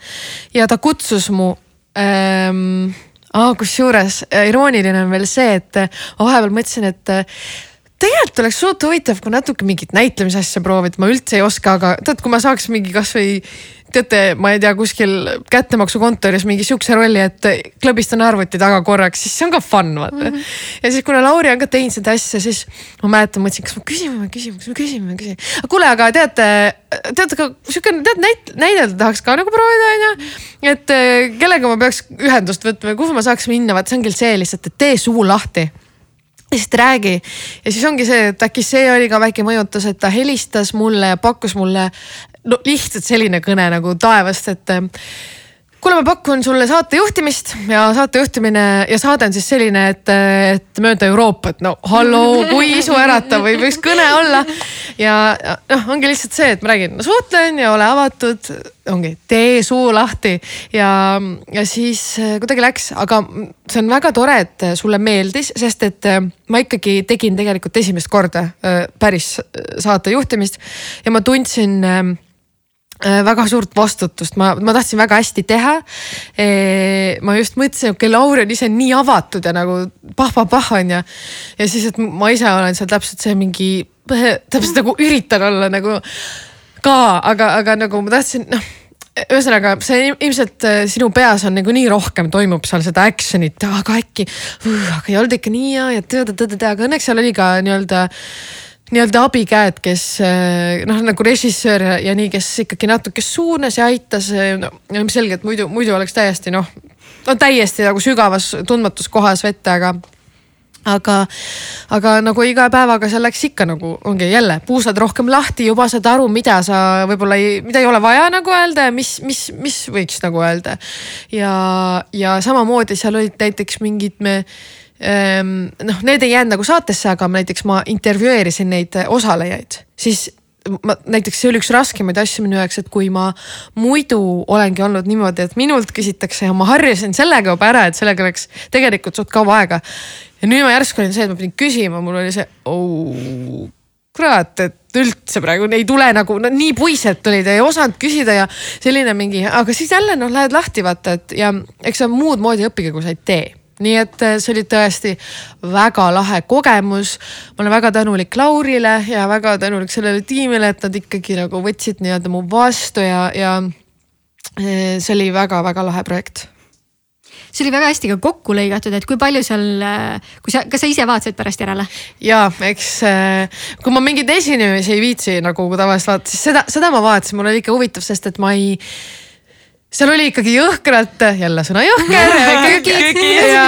ja ta kutsus mu ähm,. Ah, kusjuures irooniline on veel see, et vahepeal mõtlesin, et tegelikult oleks suht huvitav, kui natuke mingit näitlemise asja proovida, ma üldse ei oska, aga tead, kui ma saaks mingi kasvõi teate, ma ei tea, kuskil kättemaksukontoris mingi sihukese rolli, et klõbistan arvuti taga korraks, siis see on ka fun vaata mm. -hmm. ja siis, kuna Lauri on ka teinud seda asja, siis ma mäletan, mõtlesin, kas ma küsin või ma küsin, kas ma küsin või ma küsin. kuule, aga teate, teate ka sihuke, tead näit-, näidelda tahaks ka nagu proovida, onju. et eh, kellega ma peaks ühendust võtma ja kuhu ma saaks minna, vaat see ongi see lihtsalt, et tee suu lahti lihtsalt räägi. ja siis ongi see, et äkki see oli ka väike mõjutus, et ta helistas mulle ja pakkus mulle no lihtsalt selline kõne nagu taevast, et kuule, ma pakun sulle saate juhtimist ja saate juhtimine ja saade on siis selline, et, et mööda Euroopat, no halloo, kui isuäratav võib üks kõne olla. ja noh, ongi lihtsalt see, et ma räägin no,, suhtlen ja ole avatud, ongi tee suu lahti. Ja, ja siis kuidagi läks, aga see on väga tore, et sulle meeldis, sest et ma ikkagi tegin tegelikult esimest korda päris saate juhtimist ja ma tundsin Äh, väga suurt vastutust, ma, ma tahtsin väga hästi teha. ma just mõtlesin, okei Lauri on ise nii avatud ja nagu pah-pah-pah on ju. ja siis, et ma ise olen seal täpselt see mingi, täpselt nagu üritan olla nagu ka, aga, aga nagu ma tahtsin, noh ühesõnaga, see ilmselt äh, sinu peas on nagu nii rohkem toimub seal seda action'it, aga äkki, aga ei olnud ikka nii ja, ja tõde-tõde-tõde, aga õnneks seal oli ka nii-öelda nii-öelda abikäed, kes eh, noh, nagu režissöör ja, ja nii, kes ikkagi natuke suunas ja aitas eh, no,. ilmselgelt muidu, muidu oleks täiesti noh, no täiesti nagu sügavas tundmatus kohas vette, aga aga, aga nagu iga päevaga seal läks ikka nagu ongi jälle puusad rohkem lahti, juba saad aru, mida sa võib-olla ei, mida ei ole vaja nagu öelda ja mis, mis, mis võiks nagu öelda. ja, ja samamoodi seal olid näiteks mingid me noh, need ei jäänud nagu saatesse, aga näiteks ma intervjueerisin neid osalejaid, siis ma näiteks see oli üks raskemaid asju minu jaoks, et kui ma muidu olengi olnud niimoodi, et minult küsitakse ja ma harjusin sellega juba ära, et sellega läks tegelikult suht kaua aega. ja nüüd ma järsku olin see, et ma pidin küsima, mul oli see oh, kurat, et üldse praegu ei tule nagu no, nii puised tulid ja ei osanud küsida ja selline mingi, aga siis jälle noh, lähed lahti vaata, et ja eks sa muud moodi õppige, kui sa ei tee nii et äh, see oli tõesti väga lahe kogemus. ma olen väga tänulik Laurile ja väga tänulik sellele tiimile, et nad ikkagi nagu võtsid nii-öelda mu vastu ja, ja äh, see oli väga-väga lahe projekt see oli väga hästi ka kokku lõigatud, et kui palju seal, äh, kui sa, kas sa ise vaatasid pärast järele? ja eks kui ma mingeid esinemisi ei viitsi nagu tavaliselt vaadata, siis seda, seda ma vaatasin, mul oli ikka huvitav, sest et ma ei seal oli ikkagi jõhkralt, jälle sõna jõhker ja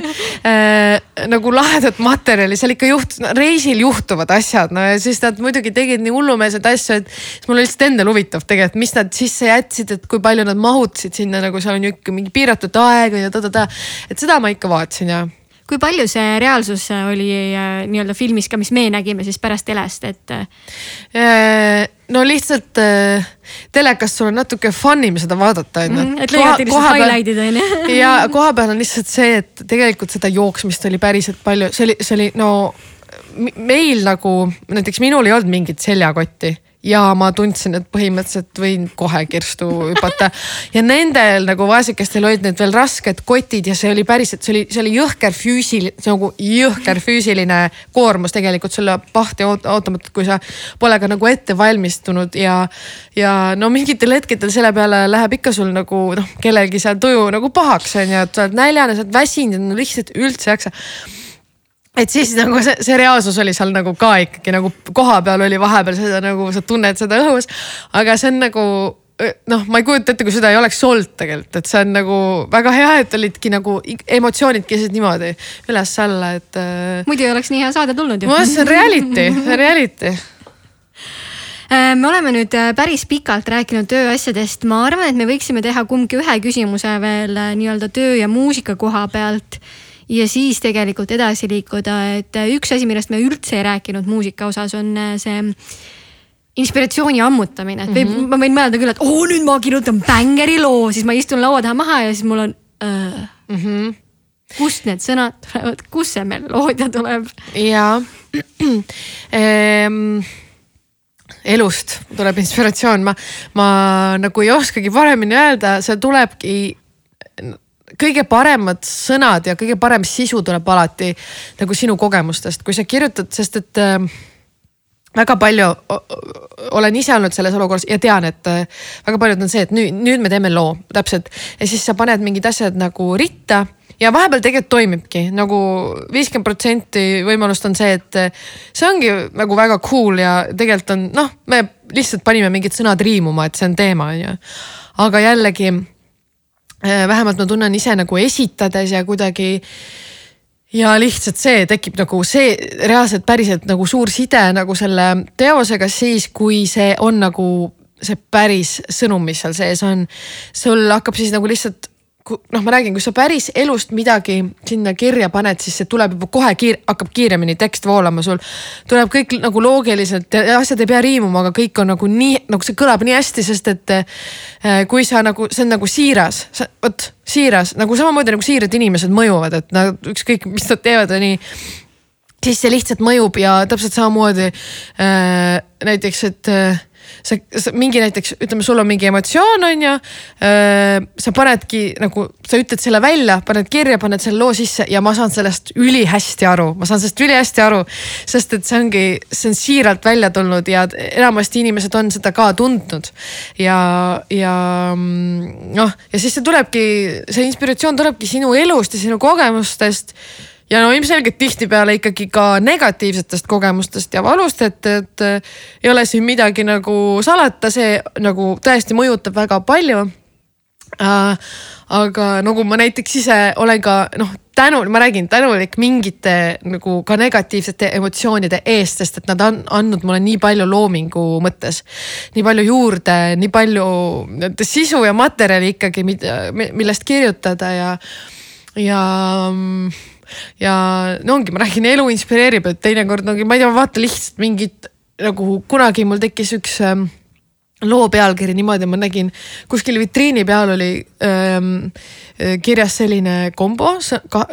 äh, nagu lahedat materjali, seal ikka juht-, reisil juhtuvad asjad, no ja siis nad muidugi tegid nii hullumeelseid asju, et siis mul oli lihtsalt endal huvitav tegelikult, mis nad sisse jätsid, et kui palju nad mahutasid sinna, nagu seal on ju ikka mingi piiratud aeg ja ta-ta-ta. et seda ma ikka vaatasin ja kui palju see reaalsus oli äh, nii-öelda filmis ka, mis me nägime siis pärast telest, et? Äh, no lihtsalt äh, telekast sul on natuke fun im seda vaadata on ju. Mhm, et lõigati lihtsalt highlight'id on ju. ja koha peal on lihtsalt see, et tegelikult seda jooksmist oli päriselt palju, see oli, see oli no meil nagu näiteks minul ei olnud mingit seljakotti ja ma tundsin, et põhimõtteliselt võin kohe kirstu hüpata. ja nendel nagu vaesekestel olid need veel rasked kotid ja see oli päriselt, see oli, see oli jõhker füüsiline, nagu jõhker füüsiline koormus tegelikult sulle pahti ootamatult, kui sa pole ka nagu ette valmistunud ja. ja no mingitel hetkedel selle peale läheb ikka sul nagu noh, kellelgi seal tuju nagu pahaks on ju, et sa oled näljane, sa oled väsinud, lihtsalt üldse ei jaksa et siis nagu see, see reaalsus oli seal nagu ka ikkagi nagu kohapeal oli vahepeal seda nagu sa tunned seda õhus. aga see on nagu noh, ma ei kujuta ette, kui seda ei oleks olnud tegelikult, et see on nagu väga hea, et olidki nagu emotsioonid käisid niimoodi üles-alla, et. Äh, muidu ei oleks nii hea saade tulnud ju. see on reality, see on reality äh, me oleme nüüd äh, päris pikalt rääkinud tööasjadest, ma arvan, et me võiksime teha kumbki ühe küsimuse veel nii-öelda töö ja muusika koha pealt ja siis tegelikult edasi liikuda, et üks asi, millest me üldse ei rääkinud muusika osas, on äh, see inspiratsiooni ammutamine, et võib mm, -hmm. ma võin mõelda küll, et oo nüüd ma kirjutan bängeri loo, siis ma istun laua taha maha ja siis mul on äh, mm. -hmm. kust need sõnad tulevad, kust see meloodia tuleb? jaa ehm, elust tuleb inspiratsioon, ma, ma nagu ei oskagi paremini öelda, see tulebki kõige paremad sõnad ja kõige parem sisu tuleb alati nagu sinu kogemustest, kui sa kirjutad, sest et äh, väga palju olen ise olnud selles olukorras ja tean, et äh, väga paljud on see, et nüüd, nüüd me teeme loo täpselt. Ja siis sa paned mingid asjad nagu ritta ja vahepeal tegelikult toimibki. Nagu viiskümmend protsenti võimalust on see, et äh, see ongi nagu väga cool ja tegelikult on noh, me lihtsalt panime mingid sõnad riimuma, et see on teema on ju. aga jällegi vähemalt ma tunnen ise nagu esitades ja kuidagi ja lihtsalt see tekib nagu see reaalselt päriselt nagu suur side nagu selle teosega siis, kui see on nagu see päris sõnum, mis seal sees on. sul hakkab siis nagu lihtsalt noh, ma räägin, kui sa päris elust midagi sinna kirja paned, siis see tuleb juba kohe kiir-, hakkab kiiremini tekst voolama, sul. Tuleb kõik nagu loogiliselt ja asjad ei pea riimuma, aga kõik on nagu nii, nagu see kõlab nii hästi, sest et äh, kui sa nagu, see on nagu siiras, vot siiras. Nagu samamoodi nagu siirad inimesed mõjuvad, et nad ükskõik, mis nad teevad, on nii siis see lihtsalt mõjub ja täpselt samamoodi äh, näiteks, et äh, sa, sa mingi näiteks ütleme, sul on mingi emotsioon, on ju. sa panedki nagu, sa ütled selle välja, paned kirja, paned selle loo sisse ja ma saan sellest ülihästi aru, ma saan sellest ülihästi aru. sest et see ongi, see on siiralt välja tulnud ja enamasti inimesed on seda ka tundnud. ja, ja noh, ja siis see tulebki, see inspiratsioon tulebki sinu elust ja sinu kogemustest ja no ilmselgelt tihtipeale ikkagi ka negatiivsetest kogemustest ja valust, et, et ei ole siin midagi nagu salata, see nagu tõesti mõjutab väga palju äh,. aga nagu ma näiteks ise olen ka noh, tänu, ma räägin tänulik mingite nagu ka negatiivsete emotsioonide eest, sest et nad on andnud mulle nii palju loomingu mõttes. nii palju juurde, nii palju sisu ja materjali ikkagi, millest kirjutada ja, ja ja no ongi, ma räägin, elu inspireerib, et teinekord ongi, ma ei tea, vaata lihtsalt mingit nagu kunagi mul tekkis üks ähm, loo pealkiri niimoodi, ma nägin kuskil vitriini peal oli ähm, kirjas selline kombo ka,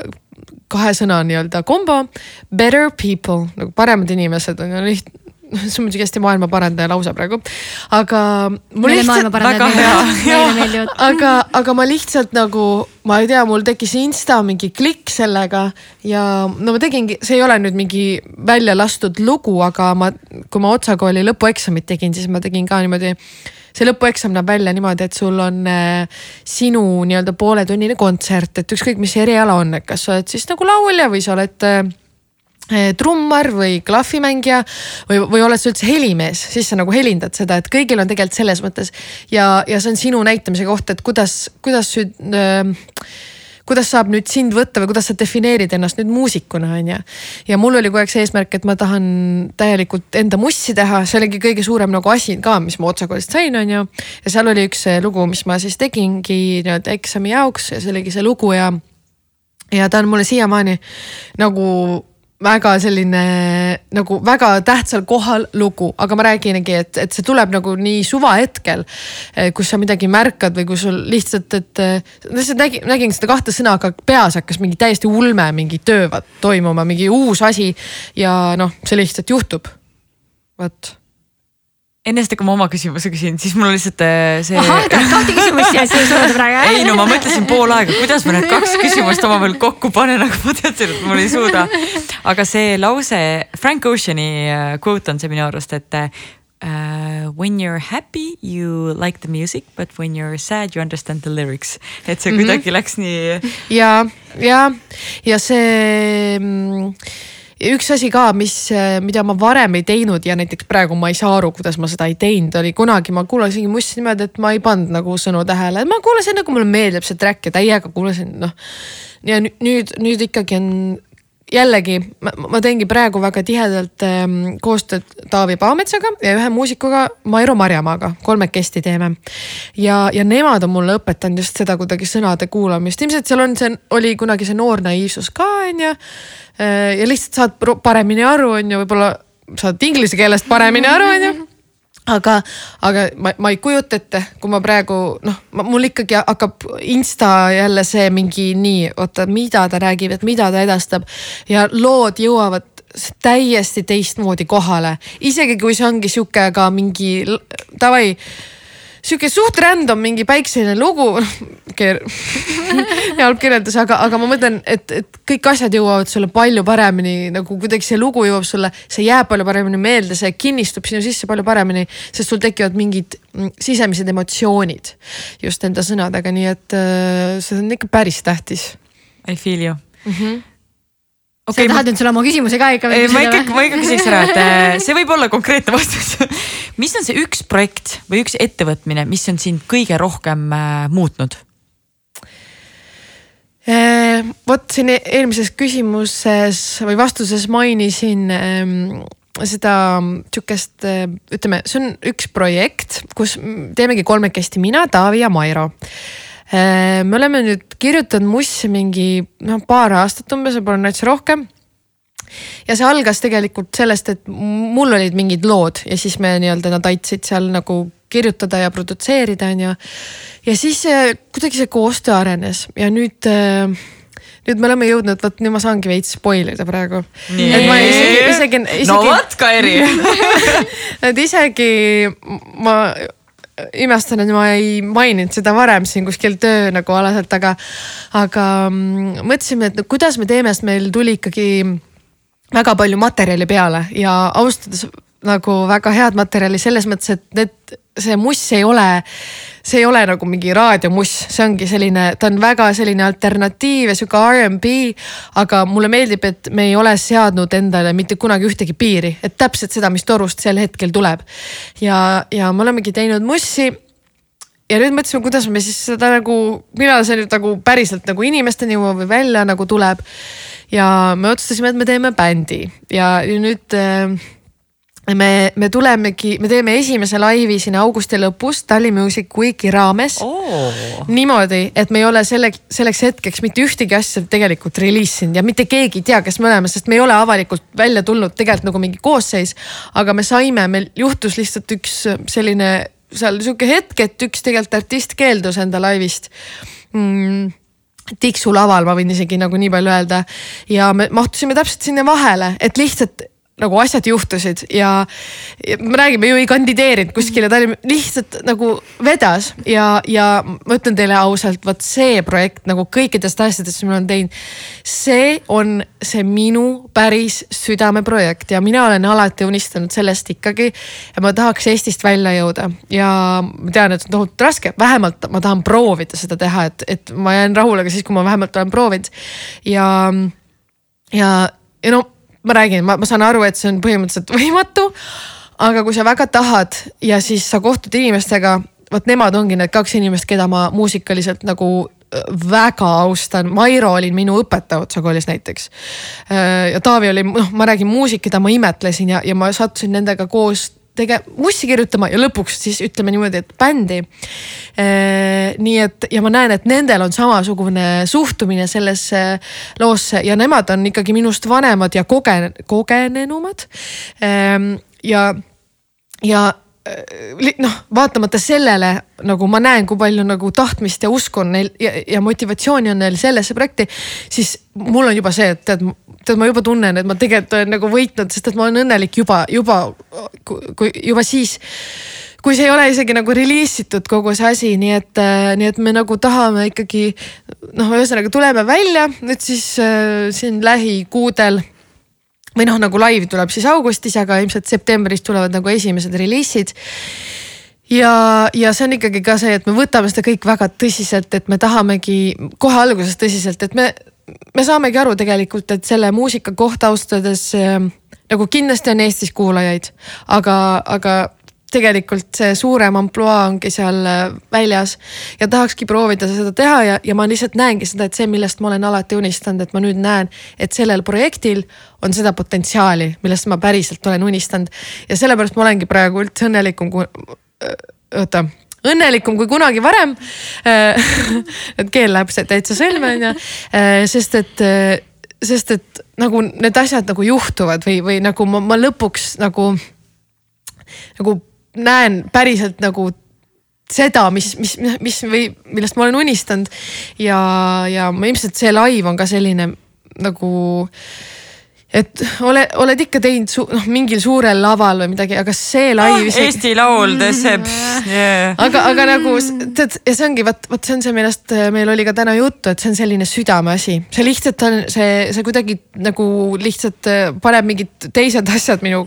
kahe sõna nii-öelda kombo. Better people nagu paremad inimesed on ju liht-, see on muidugi hästi maailmaparandaja lause praegu, aga. aga, aga ma lihtsalt nagu, ma ei tea, mul tekkis insta mingi klikk sellega ja no ma tegingi, see ei ole nüüd mingi välja lastud lugu, aga ma, kui ma Otsa kooli lõpueksamit tegin, siis ma tegin ka niimoodi see lõpueksam näeb välja niimoodi, et sul on äh, sinu nii-öelda pooletunnine kontsert, et ükskõik, mis eriala on, et kas sa oled siis nagu laulja või sa oled äh, trummar või klahvimängija või, või oled sa üldse helimees, siis sa nagu helindad seda, et kõigil on tegelikult selles mõttes ja, ja see on sinu näitamise koht, et kuidas, kuidas äh, kuidas saab nüüd sind võtta või kuidas sa defineerid ennast nüüd muusikuna, on ju. ja mul oli kogu aeg see eesmärk, et ma tahan täielikult enda mussi teha, see oligi kõige suurem nagu asi ka, mis ma otsakoolist sain, on ju. ja seal oli üks lugu, mis ma siis tegingi nii-öelda eksami jaoks ja see oligi see lugu ja, ja ta on mulle siiamaani nagu väga selline nagu väga tähtsal kohal lugu, aga ma räägingi, et, et see tuleb nagu nii suvahetkel. Eh, kus sa midagi märkad või kui sul lihtsalt, et lihtsalt nägin, nägin seda kahte sõna, aga peas hakkas mingi täiesti ulme, mingi töö toimuma, mingi uus asi. ja noh, see lihtsalt juhtub. vot enne seda, kui ma oma küsimuse küsin, siis mul lihtsalt äh, see. ahah, tahad kahte küsimust siia suruda praegu? ei no ma mõtlesin pool aega, kuidas ma need kaks küsimust omavahel kokku panen, aga ma teadsin, et mul ei suuda. aga see lause, Frank Oceani äh, quote on see minu arust, et Uh, when you're happy you like the music but when you're sad you understand the lyrics. et see mm -hmm. kuidagi läks nii. ja, ja, ja see mm, ja üks asi ka, mis, mida ma varem ei teinud ja näiteks praegu ma ei saa aru, kuidas ma seda ei teinud, oli kunagi ma kuulasingi mussi niimoodi, et ma ei pannud nagu sõnu tähele, ma kuulasin nagu mulle meeldib see track ja täiega kuulasin noh. ja nüüd, nüüd ikkagi on jällegi ma, ma teengi praegu väga tihedalt ähm, koostööd Taavi Paametsaga ja ühe muusikuga Mairo Marjamaaga, kolmekesti teeme. ja, ja nemad on mulle õpetanud just seda kuidagi sõnade kuulamist, ilmselt seal on see, oli kunagi see noor naiivsus ka on ju. Äh, ja lihtsalt saad paremini aru, on ju, võib-olla saad inglise keelest paremini aru, on ju aga, aga ma, ma ei kujuta ette, kui ma praegu noh, mul ikkagi hakkab insta jälle see mingi nii, oota, mida ta räägib, et mida ta edastab. Ja lood jõuavad täiesti teistmoodi kohale, isegi kui see ongi sihuke ka mingi davai sihuke suht random mingi päikseline lugu halb kirjeldus, aga, aga ma mõtlen, et, et kõik asjad jõuavad sulle palju paremini nagu kuidagi see lugu jõuab sulle, see jääb palju paremini meelde, see kinnistub sinu sisse palju paremini, sest sul tekivad mingid mm, sisemised emotsioonid just nende sõnadega, nii et äh, see on ikka päris tähtis. I feel you mm. -hmm okay, sa tahad nüüd sulle oma küsimuse ka ikka veel küsida? ma ikka, ma ikka küsiks ära, et äh, see võib olla konkreetne vastus mis on see üks projekt või üks ettevõtmine, mis on sind kõige rohkem äh, muutnud? Äh, vot siin eelmises küsimuses või vastuses mainisin ähm, seda sihukest, ütleme, see on üks projekt, kus teemegi kolmekesti mina, Taavi ja Mairo me oleme nüüd kirjutanud Mussi mingi noh, paar aastat umbes, võib-olla natuke rohkem. ja see algas tegelikult sellest, et mul olid mingid lood ja siis me nii-öelda nad aitasid seal nagu kirjutada ja produtseerida, on ju. ja siis kuidagi see koostöö arenes ja nüüd äh, nüüd me oleme jõudnud, vot nüüd ma saangi veits spoil ida praegu. et ma isegi, isegi, isegi. no vot, Kairi et isegi ma imestan, et ma ei maininud seda varem siin kuskil töö nagu alaselt, aga, aga mm, mõtlesime, et no kuidas me teeme, sest meil tuli ikkagi väga palju materjali peale ja austades nagu väga head materjali selles mõttes, et need, see muss ei ole, see ei ole nagu mingi raadiomuss, see ongi selline, ta on väga selline alternatiiv ja sihuke R'n'B. aga mulle meeldib, et me ei ole seadnud endale mitte kunagi ühtegi piiri, et täpselt seda, mis torust sel hetkel tuleb. ja, ja me olemegi teinud mussi ja nüüd mõtlesime, kuidas me siis seda nagu, millal see nüüd nagu päriselt nagu inimesteni jõuab või välja nagu tuleb. ja me otsustasime, et me teeme bändi ja nüüd äh, me, me tulemegi, me teeme esimese laivi siin augusti lõpus Tallinn Music Weeki raames oh.. niimoodi, et me ei ole selle, selleks hetkeks mitte ühtegi asja tegelikult reliisinud ja mitte keegi ei tea, kes me oleme, sest me ei ole avalikult välja tulnud tegelikult nagu mingi koosseis. aga me saime, meil juhtus lihtsalt üks selline seal sihuke hetk, et üks tegelikult artist keeldus enda laivist mm tiksu laval, ma võin isegi nagu nii palju öelda. ja me mahtusime täpselt sinna vahele, et lihtsalt nagu asjad juhtusid ja, ja me räägime ju ei kandideerinud kuskile, ta oli lihtsalt nagu vedas ja, ja ma ütlen teile ausalt, vot see projekt nagu kõikidest asjadest, mis ma olen teinud. see on see minu päris südameprojekt ja mina olen alati unistanud sellest ikkagi. ja ma tahaks Eestist välja jõuda ja ma tean, et on tohutult raske, vähemalt ma tahan proovida seda teha, et, et ma jään rahule ka siis, kui ma vähemalt olen proovinud ja, ja, ja no ma räägin, ma, ma saan aru, et see on põhimõtteliselt võimatu. aga kui sa väga tahad ja siis sa kohtud inimestega, vot nemad ongi need kaks inimest, keda ma muusikaliselt nagu äh, väga austan, Mairo oli minu õpetaja Otsa koolis näiteks. Äh, ja Taavi oli, noh, ma räägin muusik, keda ma imetlesin ja, ja ma sattusin nendega koos tege-, mussi kirjutama ja lõpuks siis ütleme niimoodi, et bändi e,. nii et ja ma näen, et nendel on samasugune suhtumine sellesse loosse ja nemad on ikkagi minust vanemad ja kogen-, kogenenumad e,. ja, ja noh, vaatamata sellele nagu ma näen, kui palju nagu tahtmist ja usku on neil ja, ja motivatsiooni on neil sellesse projekti, siis mul on juba see, et tead, tead, ma juba tunnen, et ma tegelikult olen nagu võitnud, sest et ma olen õnnelik juba, juba, kui juba siis kui see ei ole isegi nagu reliisitud kogu see asi, nii et, nii et me nagu tahame ikkagi noh, ühesõnaga tuleme välja nüüd siis äh, siin lähikuudel või noh, nagu live tuleb siis augustis, aga ilmselt septembris tulevad nagu esimesed reliisid ja, ja see on ikkagi ka see, et me võtame seda kõik väga tõsiselt, et me tahamegi kohe alguses tõsiselt, et me, me saamegi aru tegelikult, et selle muusika kohta austades äh, nagu kindlasti on Eestis kuulajaid, aga, aga tegelikult see suurem ampluaa ongi seal äh, väljas ja tahakski proovida seda teha ja, ja ma lihtsalt näengi seda, et see, millest ma olen alati unistanud, et ma nüüd näen, et sellel projektil on seda potentsiaali, millest ma päriselt olen unistanud. ja sellepärast ma olengi praegu üldse õnnelikum kui, äh, oota õnnelikum kui kunagi varem äh, et keel läheb täitsa sõlme onju, sest et sest et nagu need asjad nagu juhtuvad või, või nagu ma, ma lõpuks nagu nagu näen päriselt nagu seda, mis, mis, mis või millest ma olen unistanud. ja, ja ma ilmselt see live on ka selline nagu et ole, oled ikka teinud su, noh, mingil suurel laval või midagi, aga see laiv oh, isegi. Eesti Laul, Decept yeah.. aga, aga nagu tead ja see ongi vot, vot see on see, millest äh, meil oli ka täna juttu, et see on selline südameasi, see lihtsalt on see, see kuidagi nagu lihtsalt äh, paneb mingid teised asjad minu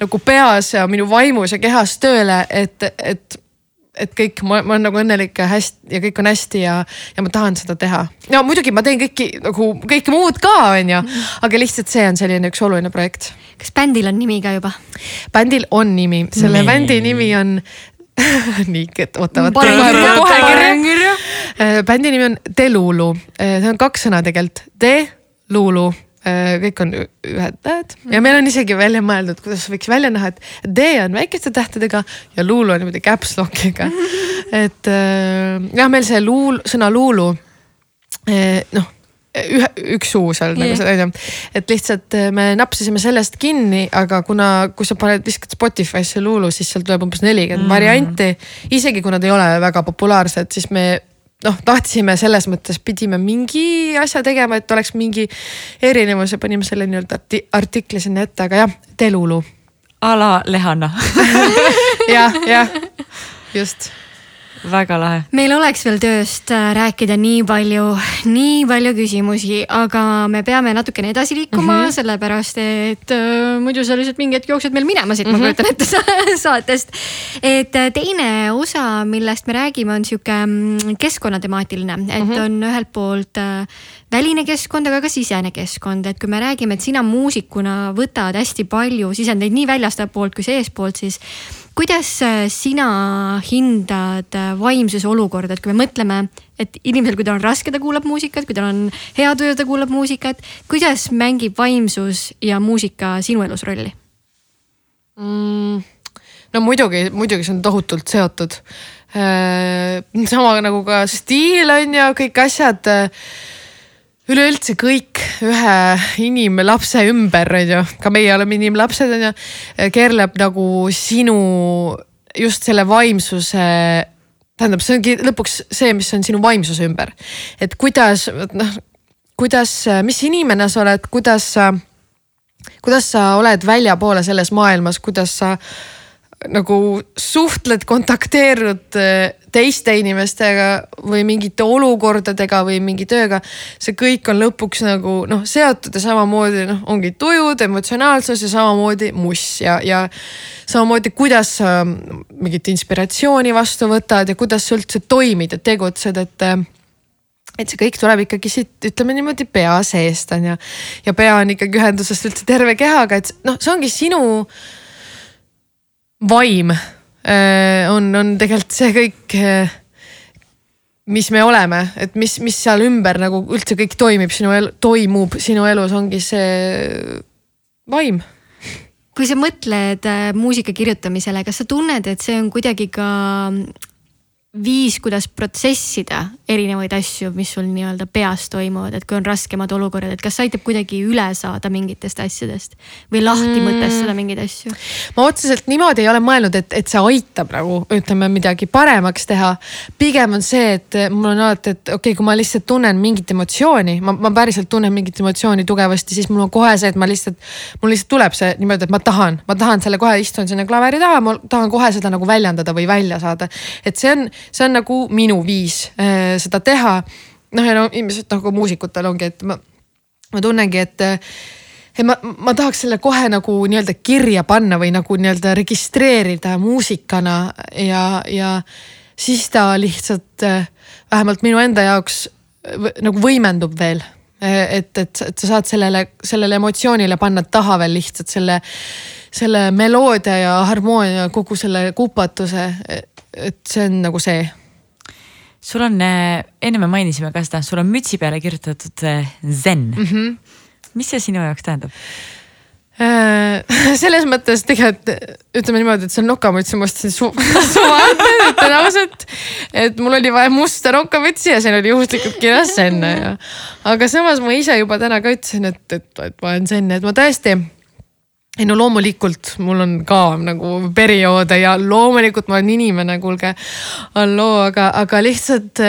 nagu peas ja minu vaimus ja kehas tööle, et, et et kõik, ma, ma olen nagu õnnelik ja hästi ja kõik on hästi ja, ja ma tahan seda teha. no muidugi ma teen kõiki nagu kõike muud ka, onju, aga lihtsalt see on selline üks oluline projekt. kas bändil on nimi ka juba? bändil on nimi, selle nee. bändi nimi on nii, et ootavad. kohe kirja. Äh, bändi nimi on Delulu, äh, see on kaks sõna tegelikult, De-Lulu kõik on ühed tähed ja meil on isegi välja mõeldud, kuidas võiks välja näha, et D on väikeste tähtedega ja luulu on niimoodi caps lock'iga. et äh, jah, meil see luul, sõna luulu äh, noh ühe, üks suu seal yeah. nagu see on ju. et lihtsalt me napsisime sellest kinni, aga kuna, kui sa paned, viskad Spotify'sse luulu, siis seal tuleb umbes nelikümmend mm. varianti. isegi kui nad ei ole väga populaarsed, siis me noh, tahtsime selles mõttes, pidime mingi asja tegema, et oleks mingi erinevus ja panime selle nii-öelda arti artikli sinna ette, aga jah, Delulu. a la Lehanna jah, jah, just väga lahe. meil oleks veel tööst äh, rääkida nii palju, nii palju küsimusi, aga me peame natukene edasi liikuma mm, -hmm. sellepärast et äh, muidu sa lihtsalt mingi hetk jooksed meil minema siit mm, -hmm. ma mhm. kujutan ette saatest. et äh, teine osa, millest me räägime, on sihuke mm, keskkonnatemaatiline, et mm -hmm. on ühelt poolt äh, väline keskkond, aga ka sisene keskkond, et kui me räägime, et sina muusikuna võtad hästi palju sisendeid nii väljastpoolt kui seestpoolt, siis kuidas äh, sina hindad äh, vaimsuse olukorda, et kui me mõtleme, et inimesel, kui tal on raske, ta kuulab muusikat, kui tal on hea töö, ta kuulab muusikat. kuidas mängib vaimsus ja muusika sinu elus rolli mm,? no muidugi, muidugi see on tohutult seotud. Äh, sama nagu ka stiil on ju, kõik asjad üleüldse kõik ühe inimlapse ümber, on ju, ka meie oleme inimlapsed, on ju, keerleb nagu sinu just selle vaimsuse tähendab, see ongi lõpuks see, mis on sinu vaimsuse ümber. et kuidas, noh, kuidas, mis inimene sa oled, kuidas sa, kuidas sa oled väljapoole selles maailmas, kuidas sa nagu suhtled, kontakteerud äh, teiste inimestega või mingite olukordadega või mingi tööga. see kõik on lõpuks nagu noh, seotud ja samamoodi noh, ongi tujud, emotsionaalsus ja samamoodi muss ja, ja samamoodi, kuidas sa mingit inspiratsiooni vastu võtad ja kuidas sa üldse toimid ja tegutsed, et et see kõik tuleb ikkagi siit, ütleme niimoodi pea seest on ju. ja pea on ikkagi ühenduses üldse terve kehaga, et noh, see ongi sinu vaim äh, on, on tegelikult see kõik, äh, mis me oleme, et mis, mis seal ümber nagu üldse kõik toimib sinu elu, toimub sinu elus, ongi see vaim. Kui sa mõtled äh, muusika kirjutamisele, kas sa tunned, et see on kuidagi ka viis, kuidas protsessida erinevaid asju, mis sul nii-öelda peas toimuvad, et kui on raskemad olukorrad, et kas see aitab kuidagi üle saada mingitest asjadest või lahti mm. mõtestada mingeid asju? ma otseselt niimoodi ei ole mõelnud, et, et see aitab nagu ütleme midagi paremaks teha. pigem on see, et mul on alati, et okei okay,, kui ma lihtsalt tunnen mingit emotsiooni, ma, ma päriselt tunnen mingit emotsiooni tugevasti, siis mul on kohe see, et ma lihtsalt, mul lihtsalt tuleb see niimoodi, et ma tahan, ma tahan selle kohe istun sinna klaveri taha, ma tahan kohe seda nagu väljendada või välja saada. et see on see on nagu minu viis äh, seda teha. noh, ja no ilmselt nagu muusikutel ongi, et ma, ma tunnengi, et et ma, ma tahaks selle kohe nagu nii-öelda kirja panna või nagu nii-öelda registreerida muusikana ja, ja siis ta lihtsalt äh, vähemalt minu enda jaoks nagu võimendub veel. et, et, et sa saad sellele, sellele emotsioonile panna taha veel lihtsalt selle, selle meloodia ja harmoonia, kogu selle kupatuse et see on nagu see. sul on, äh, enne me mainisime ka seda, sul on mütsi peale kirjutatud äh, zen mm. -hmm. mis see sinu jaoks tähendab? Äh, selles mõttes tegelikult ütleme niimoodi, et see on nokamüts ma ostsin su suva, ütlen ausalt. et mul oli vaja musta nokamütsi ja seal oli juhuslikult kirjas Zen ja. aga samas ma ise juba täna ka ütlesin, et, et, et ma olen Zen, et ma tõesti ei no loomulikult mul on ka nagu perioode ja loomulikult ma olen inimene, kuulge. halloo, aga, aga lihtsalt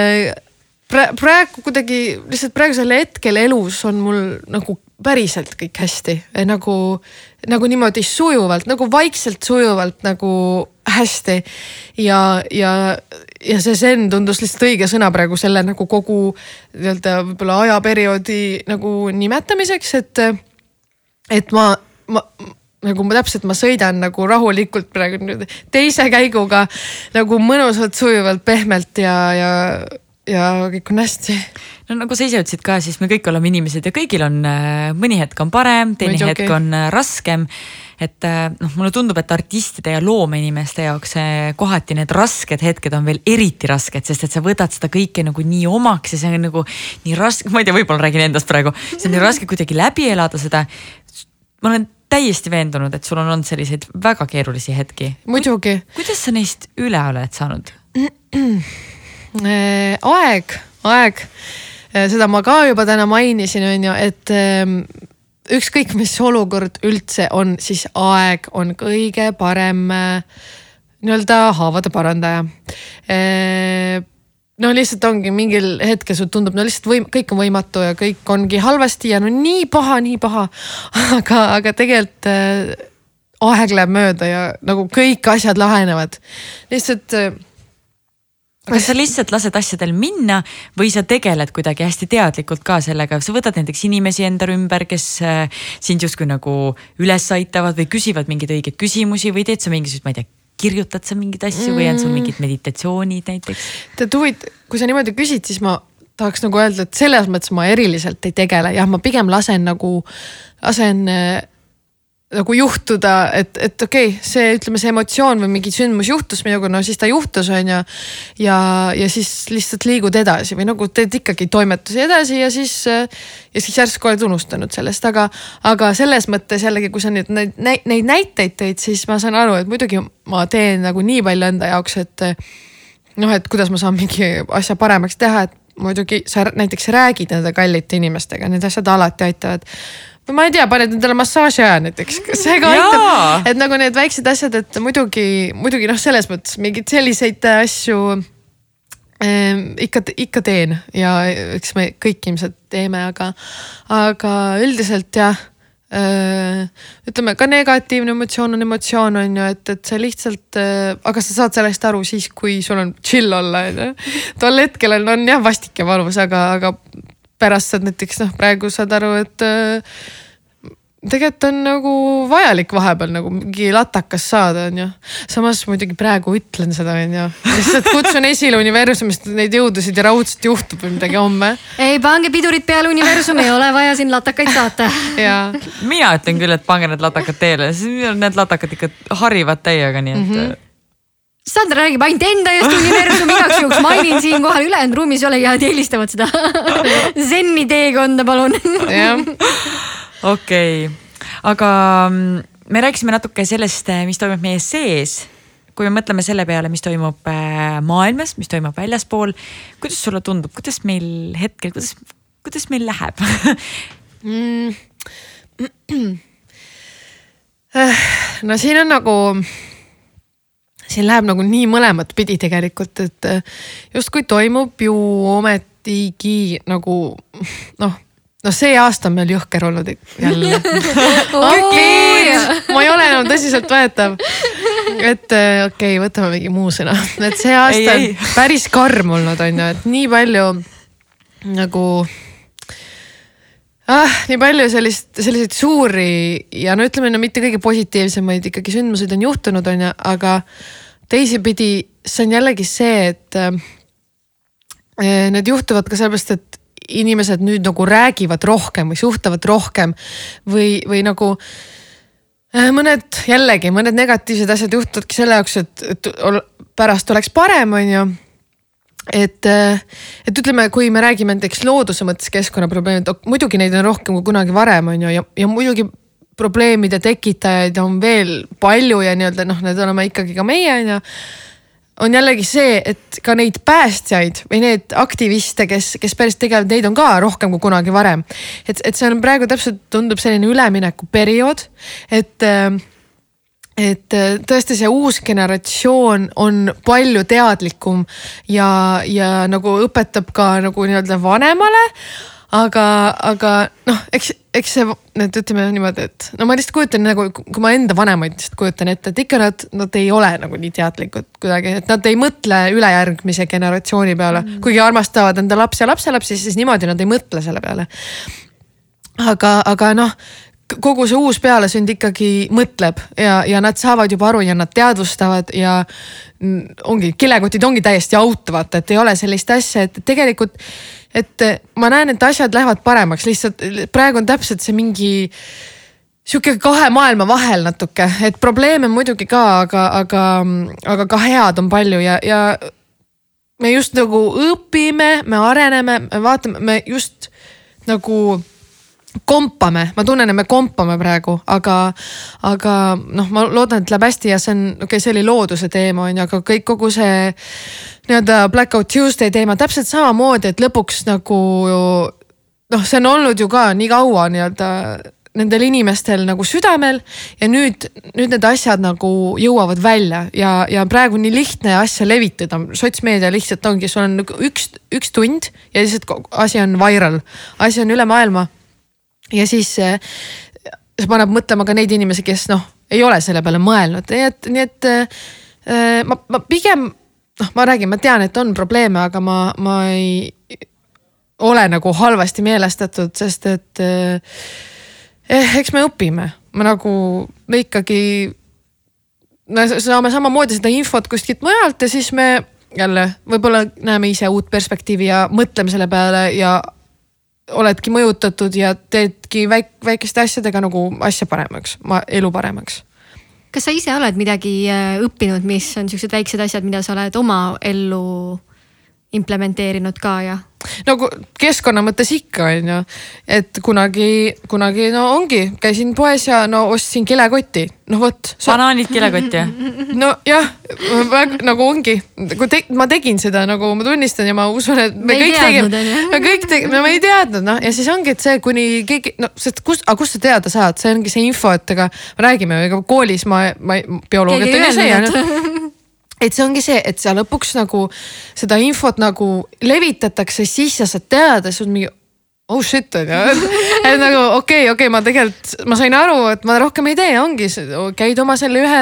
praegu kuidagi lihtsalt praegusel hetkel elus on mul nagu päriselt kõik hästi nagu, nagu niimoodi sujuvalt, nagu vaikselt sujuvalt nagu hästi. ja, ja, ja see zen tundus lihtsalt õige sõna praegu selle nagu kogu nii-öelda võib-olla ajaperioodi nagu nimetamiseks, et, et ma, ma nagu ma täpselt, ma sõidan nagu rahulikult praegu nüüd teise käiguga nagu mõnusalt, sujuvalt, pehmelt ja, ja, ja kõik on hästi. no nagu sa ise ütlesid ka, siis me kõik oleme inimesed ja kõigil on, äh, mõni hetk on parem, teine Muidugi. hetk on äh, raskem. et äh, noh, mulle tundub, et artistide ja loomeinimeste jaoks kohati need rasked hetked on veel eriti rasked, sest et sa võtad seda kõike nagu nii omaks ja see on nagu nii raske, ma ei tea, võib-olla räägin endast praegu, see on nii raske kuidagi läbi elada seda. ma olen täiesti veendunud, et sul on olnud selliseid väga keerulisi hetki. muidugi. kuidas sa neist üle oled saanud? Äh, aeg, aeg, äh, seda ma ka juba täna mainisin, on ju, et ähm, ükskõik, mis olukord üldse on, siis aeg on kõige parem äh, nii-öelda haavade parandaja no lihtsalt ongi mingil hetkel sul tundub, no lihtsalt võim-, kõik on võimatu ja kõik ongi halvasti ja no nii paha, nii paha. aga, aga tegelikult äh, aeg läheb mööda ja nagu kõik asjad lahenevad. lihtsalt äh, kas sa lihtsalt lased asjadel minna või sa tegeled kuidagi hästi teadlikult ka sellega, sa võtad näiteks inimesi enda ümber, kes äh, sind justkui nagu üles aitavad või küsivad mingeid õigeid küsimusi või teed sa mingisuguseid, ma ei tea kirjutad sa mingeid asju mm. või on sul mingid mm. meditatsioonid näiteks? tead huvitav, kui sa niimoodi küsid, siis ma tahaks nagu öelda, et selles mõttes ma eriliselt ei tegele, jah, ma pigem lasen nagu, lasen nagu juhtuda, et, et okei okay,, see ütleme, see emotsioon või mingi sündmus juhtus minuga, no siis ta juhtus, on ju. ja, ja siis lihtsalt liigud edasi või nagu teed ikkagi toimetusi edasi ja siis, ja siis järsku oled unustanud sellest, aga, aga selles mõttes jällegi, kui sa nüüd neid, neid näiteid tõid, siis ma saan aru, et muidugi ma teen nagu nii palju enda jaoks, et noh, et kuidas ma saan mingi asja paremaks teha, et muidugi sa näiteks räägid nende kallite inimestega, need asjad alati aitavad või ma ei tea, paned endale massaaži aja näiteks, see ka aitab, et nagu need väiksed asjad, et muidugi, muidugi noh, selles mõttes mingeid selliseid asju äh, ikka, ikka teen ja eks me kõik ilmselt teeme, aga, aga üldiselt jah äh,. ütleme ka negatiivne emotsioon on emotsioon on ju, et, et see lihtsalt äh,, aga sa saad sellest aru siis, kui sul on chill olla on ju. tol hetkel on, on jah vastik ja valus, aga, aga pärast saad näiteks noh, praegu saad aru, et äh, tegelikult on nagu vajalik vahepeal nagu mingi latakas saada, onju. samas muidugi praegu ütlen seda, onju. lihtsalt kutsun esile universumist neid jõudusid ja raudselt juhtub või midagi homme. ei pange pidurit peale, universum ei ole vaja siin latakaid saata. mina ütlen küll, et pange need latakad teele, siis need latakad ikka harivad täiega, nii et mm. -hmm Sandra räägib ainult enda eest universumi igaks juhuks, mainin siinkohal, ülejäänud ruumis ei ole ja eelistavad seda zenni teekonda, palun. okei, aga mm, me rääkisime natuke sellest, mis toimub meie sees. kui me mõtleme selle peale, mis toimub äh, maailmas, mis toimub väljaspool, kuidas sulle tundub, kuidas meil hetkel, kuidas, kuidas meil läheb mm. no siin on nagu siin läheb nagu nii mõlemat pidi tegelikult, et äh, justkui toimub ju ometigi nagu noh noh, see aasta on meil jõhker olnud jälle okei, ma ei ole enam tõsiseltvõetav. et äh, okei okay,, võtame mingi muu sõna, et see aasta ei, ei. on päris karm olnud, on ju, et nii palju nagu ah,. nii palju sellist, selliseid suuri ja no ütleme, no mitte kõige positiivsemaid ikkagi sündmuseid on juhtunud, on ju, aga teisipidi see on jällegi see, et äh, need juhtuvad ka sellepärast, et inimesed nüüd nagu räägivad rohkem või suhtlevad rohkem või, või nagu äh, mõned jällegi mõned negatiivsed asjad juhtuvadki selle jaoks, et, et pärast oleks parem, on ju et, äh, et ütleme, kui me räägime näiteks looduse mõttes keskkonnaprobleemid, muidugi neid on rohkem kui kunagi varem, on ju, ja, ja muidugi probleemide tekitajaid on veel palju ja nii-öelda noh, need oleme ikkagi ka meie on ju on jällegi see, et ka neid päästjaid või need aktiviste, kes, kes päris tegelevad, neid on ka rohkem kui kunagi varem. et, et see on praegu täpselt tundub selline üleminekuperiood, et et tõesti see uus generatsioon on palju teadlikum ja, ja nagu õpetab ka nagu nii-öelda vanemale. aga, aga noh, eks eks see nüüd ütleme niimoodi, et no ma lihtsalt kujutan nagu, kui ma enda vanemaid lihtsalt kujutan ette, et ikka nad, nad ei ole nagu nii teadlikud kuidagi, et nad ei mõtle ülejärgmise generatsiooni peale mm., kuigi armastavad enda lapsi ja lapselapsi, siis niimoodi nad ei mõtle selle peale. aga, aga noh kogu see uus pealesünd ikkagi mõtleb ja, ja nad saavad juba aru ja nad teadvustavad ja ongi, kilekotid ongi täiesti out, vaata, et ei ole sellist asja, et tegelikult et ma näen, et asjad lähevad paremaks, lihtsalt praegu on täpselt see mingi sihuke kahe maailma vahel natuke, et probleeme muidugi ka, aga, aga, aga ka head on palju ja, ja me just nagu õpime, me areneme, me vaatame, me just nagu kompame, ma tunnen, et me kompame praegu, aga, aga noh, ma loodan, et läheb hästi ja see on, okei okay,, see oli looduse teema on ju, aga kõik, kogu see nii-öelda Blackout Tuesday teema täpselt samamoodi, et lõpuks nagu noh, see on olnud ju ka nii kaua nii-öelda nendel inimestel nagu südamel ja nüüd, nüüd need asjad nagu jõuavad välja ja, ja praegu nii lihtne asja levitada. sotsmeedia lihtsalt ongi, sul on nagu üks, üks tund ja lihtsalt asi on viral, asi on üle maailma ja siis see paneb mõtlema ka neid inimesi, kes noh, ei ole selle peale mõelnud, nii et, nii et äh, ma, ma pigem noh, ma räägin, ma tean, et on probleeme, aga ma, ma ei ole nagu halvasti meelestatud, sest et eh, eks me õpime, me nagu, me ikkagi me saame samamoodi seda infot kuskilt mujalt ja siis me jälle võib-olla näeme ise uut perspektiivi ja mõtleme selle peale ja oledki mõjutatud ja teedki väik, väikeste asjadega nagu asja paremaks, elu paremaks. kas sa ise oled midagi äh, õppinud, mis on siuksed väiksed asjad, mida sa oled oma ellu implementeerinud ka ja nagu keskkonna mõttes ikka on ju, et kunagi, kunagi no ongi, käisin poes ja no ostsin kilekoti, no vot sa.... banaanid kilekotti nojah, nagu ongi, kui te, ma tegin seda nagu ma tunnistan ja ma usun, et me, me kõik tegime, me kõik tegime, no me ei teadnud noh. Ja siis ongi, et see kuni keegi no sest kust, aga kust sa teada saad, see ongi see info, et ega me räägime, ega koolis ma, ma bioloogiat see jäänud et see ongi see, et sa lõpuks nagu seda infot nagu levitatakse, siis sa teada, sul mingi oh shit on ju, et nagu okei okay,, okei okay,, ma tegelikult, ma sain aru, et ma rohkem ei tee, ongi, käid oma selle ühe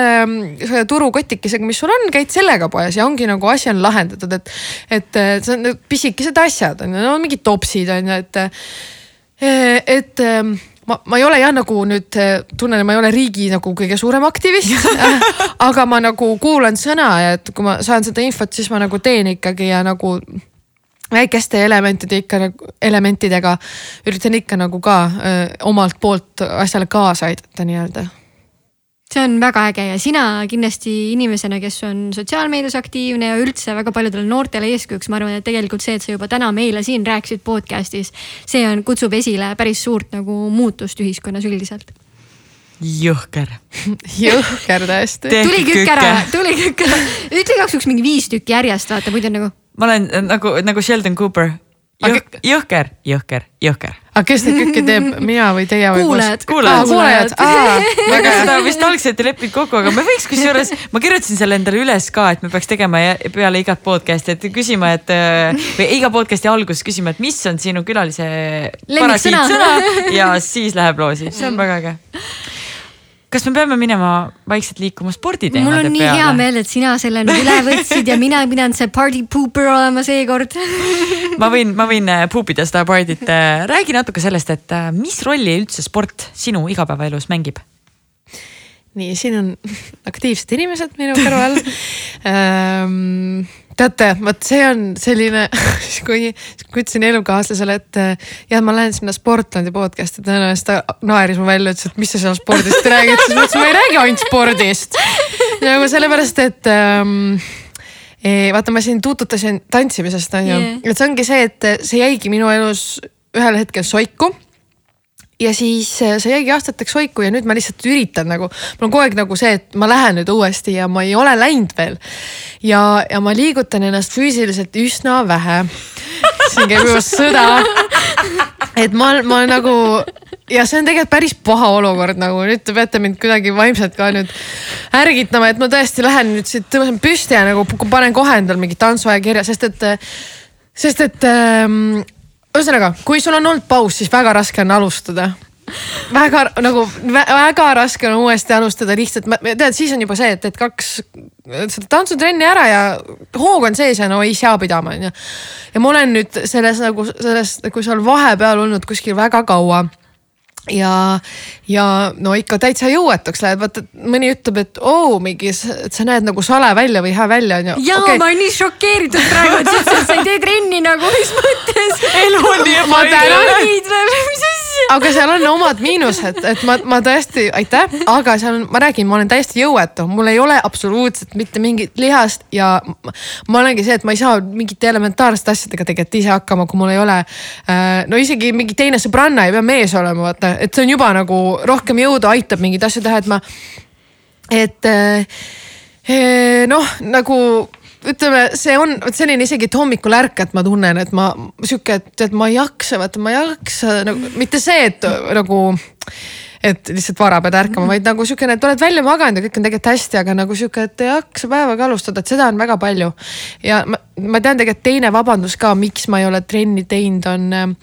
selle turukotikesega, mis sul on, käid sellega poes ja ongi nagu asi on lahendatud, et. et see on pisikesed asjad on ju, no mingid topsid on ju, et, et ma, ma ei ole jah, nagu nüüd tunnen, et ma ei ole riigi nagu kõige suurem aktivist aga ma nagu kuulan sõna ja et kui ma saan seda infot, siis ma nagu teen ikkagi ja nagu väikeste elementide ikka nagu, elementidega üritan ikka nagu ka öö, omalt poolt asjale kaasa aidata nii-öelda see on väga äge ja sina kindlasti inimesena, kes on sotsiaalmeedias aktiivne ja üldse väga paljudele noortele eeskujuks, ma arvan, et tegelikult see, et sa juba täna meile siin rääkisid podcast'is, see on, kutsub esile päris suurt nagu muutust ühiskonnas üldiselt jõhker jõhker tõesti. tuli kükk ära, tuli kükk ära, ütle igaks juhuks mingi viis tükki järjest, vaata muidu nagu. ma olen nagu, nagu Sheldon Cooper Jõh, jõhker, jõhker, jõhker. aga kes neid kõiki teeb, mina või teie või? kuulajad. kuulajad, kuulajad. aga seda vist algselt ei leppinud kokku, aga me võiks kusjuures, ma kirjutasin selle endale üles ka, et me peaks tegema peale igat podcast'i, et küsima, et või iga podcast'i alguses küsima, et mis on sinu külalise parasiitsõna ja siis läheb loosi, see on väga äge kas me peame minema vaikselt liikuma sporditeemade peale? mul on nii peale? hea meel, et sina selle nüüd üle võtsid ja mina pidanud see party pooper olema seekord ma võin, ma võin äh, puupida seda party't. Äh, räägi natuke sellest, et äh, mis rolli üldse sport sinu igapäevaelus mängib? nii, siin on aktiivsed inimesed minu kõrval ähm, teate, vot see on selline kui, kui ütlesin elukaaslasele, et jah, ma lähen sinna Sportlandi podcast'i, tõenäoliselt ta naeris mu välja, ütles, et mis sa seal spordist räägid, siis ma ütlesin, ma ei räägi ainult spordist. nagu sellepärast, et ähm, e, vaata, ma siin tuututasin tantsimisest on ju yeah., et see ongi see, et see jäigi minu elus ühel hetkel soiku ja siis äh, see jäigi aastateks hoiku ja nüüd ma lihtsalt üritan nagu, mul on kogu aeg nagu see, et ma lähen nüüd uuesti ja ma ei ole läinud veel. ja, ja ma liigutan ennast füüsiliselt üsna vähe. siin käib juba sõda. et ma, ma nagu ja see on tegelikult päris paha olukord, nagu nüüd te peate mind kuidagi vaimselt ka nüüd ärgitama, et ma tõesti lähen nüüd siit, tõusen püsti ja nagu panen kohe endal mingi tantsuaja kirja, sest et, sest et ähm, ühesõnaga, kui sul on olnud paus, siis väga raske on alustada väga nagu vä väga raske on uuesti alustada lihtsalt, tead, siis on juba see, et, et kaks seda tantsutrenni ära ja hoog on sees ja no ei sea pidama onju. ja ma olen nüüd selles nagu selles nagu seal vahepeal olnud kuskil väga kaua ja, ja no ikka täitsa jõuetuks läheb, vaata mõni ütleb, et oo oh, mingi, et sa näed nagu sale välja või hea välja onju. ja okay. ma olen nii šokeeritud praegu, et sa ütlesid, et sa ei tee trenni nagu, mis mõttes. elu on nii ebaõiglane. mis asja. Aga seal on omad miinused, et ma, ma tõesti, aitäh, aga seal on, ma räägin, ma olen täiesti jõuetu, mul ei ole absoluutselt mitte mingit lihast ja ma olengi see, et ma ei saa mingite elementaarsete asjadega tegelikult ise hakkama, kui mul ei ole äh,. no isegi mingi teine sõbranna ei pea mees olema, vaata et see on juba nagu rohkem jõudu, aitab mingeid asju teha, et ma, et eh, noh, nagu ütleme, see on vot selline isegi, et hommikul ärkad, ma tunnen, et ma sihuke, et, et ma ei jaksa, vaata ma ei jaksa nagu mitte see, et nagu et lihtsalt vara pead ärkama, vaid nagu sihukene, et oled välja maganud ja kõik on tegelikult hästi, aga nagu sihuke, et ei jaksa päevaga alustada, et seda on väga palju. ja ma, ma tean tegelikult teine vabandus ka, miks ma ei ole trenni teinud, on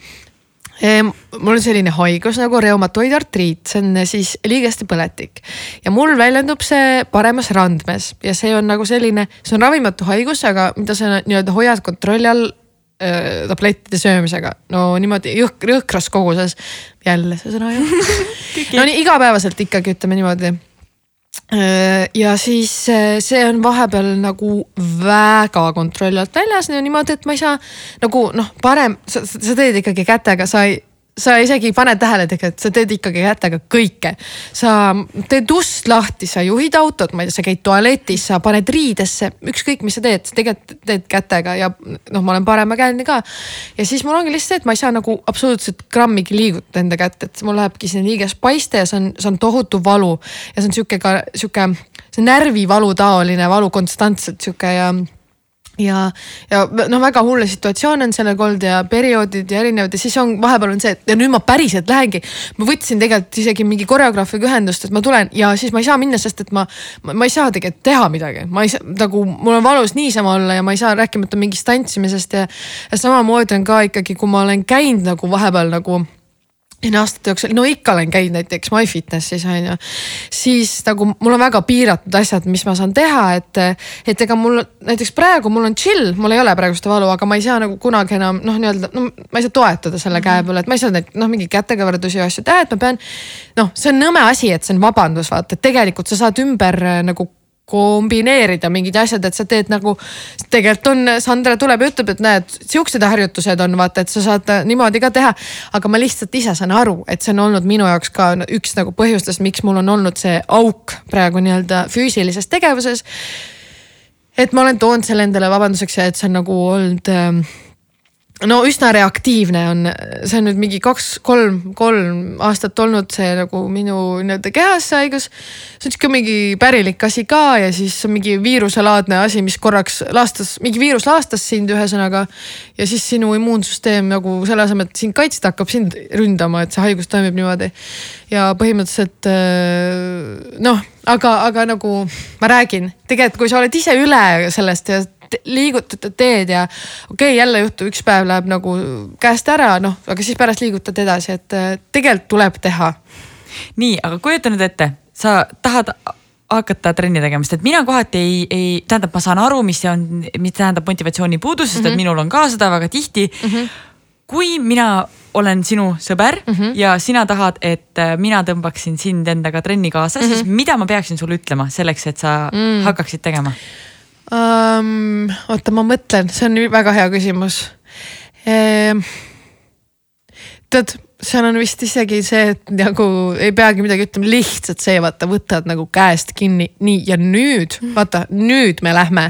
mul on selline haigus nagu reumatoidartriit, see on siis liigeste põletik. Ja mul väljendub see paremas randmes ja see on nagu selline, see on ravimatu haigus, aga mida sa nii-öelda hoiad kontrolli all äh, tablettide söömisega, no niimoodi jõhk, jõhkras koguses. jälle see sõna ju no nii igapäevaselt ikkagi ütleme niimoodi ja siis äh, see on vahepeal nagu väga kontrolli alt väljas niimoodi, et ma ei saa nagu noh, parem, sa teed ikkagi kätega, sa ei sa isegi ei pane tähele tegelikult, sa teed ikkagi kätega kõike. sa teed ust lahti, sa juhid autot, ma ei tea, sa käid tualetis, sa paned riidesse, ükskõik, mis sa teed, sa tegelikult teed kätega ja noh, ma olen paremakäeline ka. ja siis mul ongi lihtsalt see, et ma ei saa nagu absoluutselt grammigi liigutada enda kätt, et mul lähebki sinna liiges paiste ja see on, see on tohutu valu. ja see on sihuke ka sihuke, see närvivalu taoline valu konstantselt sihuke ja ja, ja noh, väga hulle situatsioon on sellega olnud ja perioodid ja erinevad ja siis on vahepeal on see, et ja nüüd ma päriselt lähengi. ma võtsin tegelikult isegi mingi koreograafiga ühendust, et ma tulen ja siis ma ei saa minna, sest et ma, ma, ma ei saa tegelikult teha midagi, ma ei saa nagu mul on valus niisama olla ja ma ei saa rääkimata mingist tantsimisest ja, ja samamoodi on ka ikkagi, kui ma olen käinud nagu vahepeal nagu enne aastate jooksul, no ikka olen käinud näiteks MyFitnessis on ju. siis nagu mul on väga piiratud asjad, mis ma saan teha, et, et ega mul näiteks praegu mul on chill, mul ei ole praegu seda valu, aga ma ei saa nagu kunagi enam noh, nii-öelda no ma ei saa toetada selle käe peale, et ma ei saa neid noh, mingeid kätekõverdusi ja asju teha, et ma pean. noh, see on nõme asi, et see on vabandus, vaata, et tegelikult sa saad ümber nagu kombineerida mingid asjad, et sa teed nagu. tegelikult on, Sandra tuleb ja ütleb, et näed, siuksed harjutused on vaata, et sa saad niimoodi ka teha. aga ma lihtsalt ise saan aru, et see on olnud minu jaoks ka üks nagu põhjustest, miks mul on olnud see auk praegu nii-öelda füüsilises tegevuses. et ma olen toonud selle endale vabanduseks et see on nagu olnud äh, no üsna reaktiivne on, see on nüüd mingi kaks, kolm, kolm aastat olnud see nagu minu nii-öelda kehas see haigus. see on sihuke mingi pärilik asi ka ja siis mingi viiruselaadne asi, mis korraks laastas, mingi viirus laastas sind ühesõnaga. ja siis sinu immuunsüsteem nagu selle asemel, et sind kaitsta, hakkab sind ründama, et see haigus toimib niimoodi. ja põhimõtteliselt äh, noh, aga, aga nagu ma räägin, tegelikult kui sa oled ise üle sellest ja liigutad, teed ja okei okay,, jälle juhtub, üks päev läheb nagu käest ära, noh, aga siis pärast liigutad edasi, et tegelikult tuleb teha. nii, aga kujuta nüüd ette, sa tahad hakata trenni tegema, sest et mina kohati ei, ei, tähendab, ma saan aru, mis see on, mis tähendab motivatsiooni puudus, sest mm -hmm. et mhm. minul on ka seda väga tihti mm. -hmm. kui mina olen sinu sõber mm -hmm. ja sina tahad, et äh, mina tõmbaksin sind endaga trenni kaasa mm, -hmm. siis mhm. mida ma peaksin sulle ütlema selleks, et sa mm -hmm. hakkaksid tegema? Um,? oota, ma mõtlen, see on väga hea küsimus ehm,. tead, seal on vist isegi see, et nagu ei peagi midagi ütlema, lihtsalt see, vaata, võtad nagu käest kinni, nii ja nüüd, vaata, nüüd me lähme.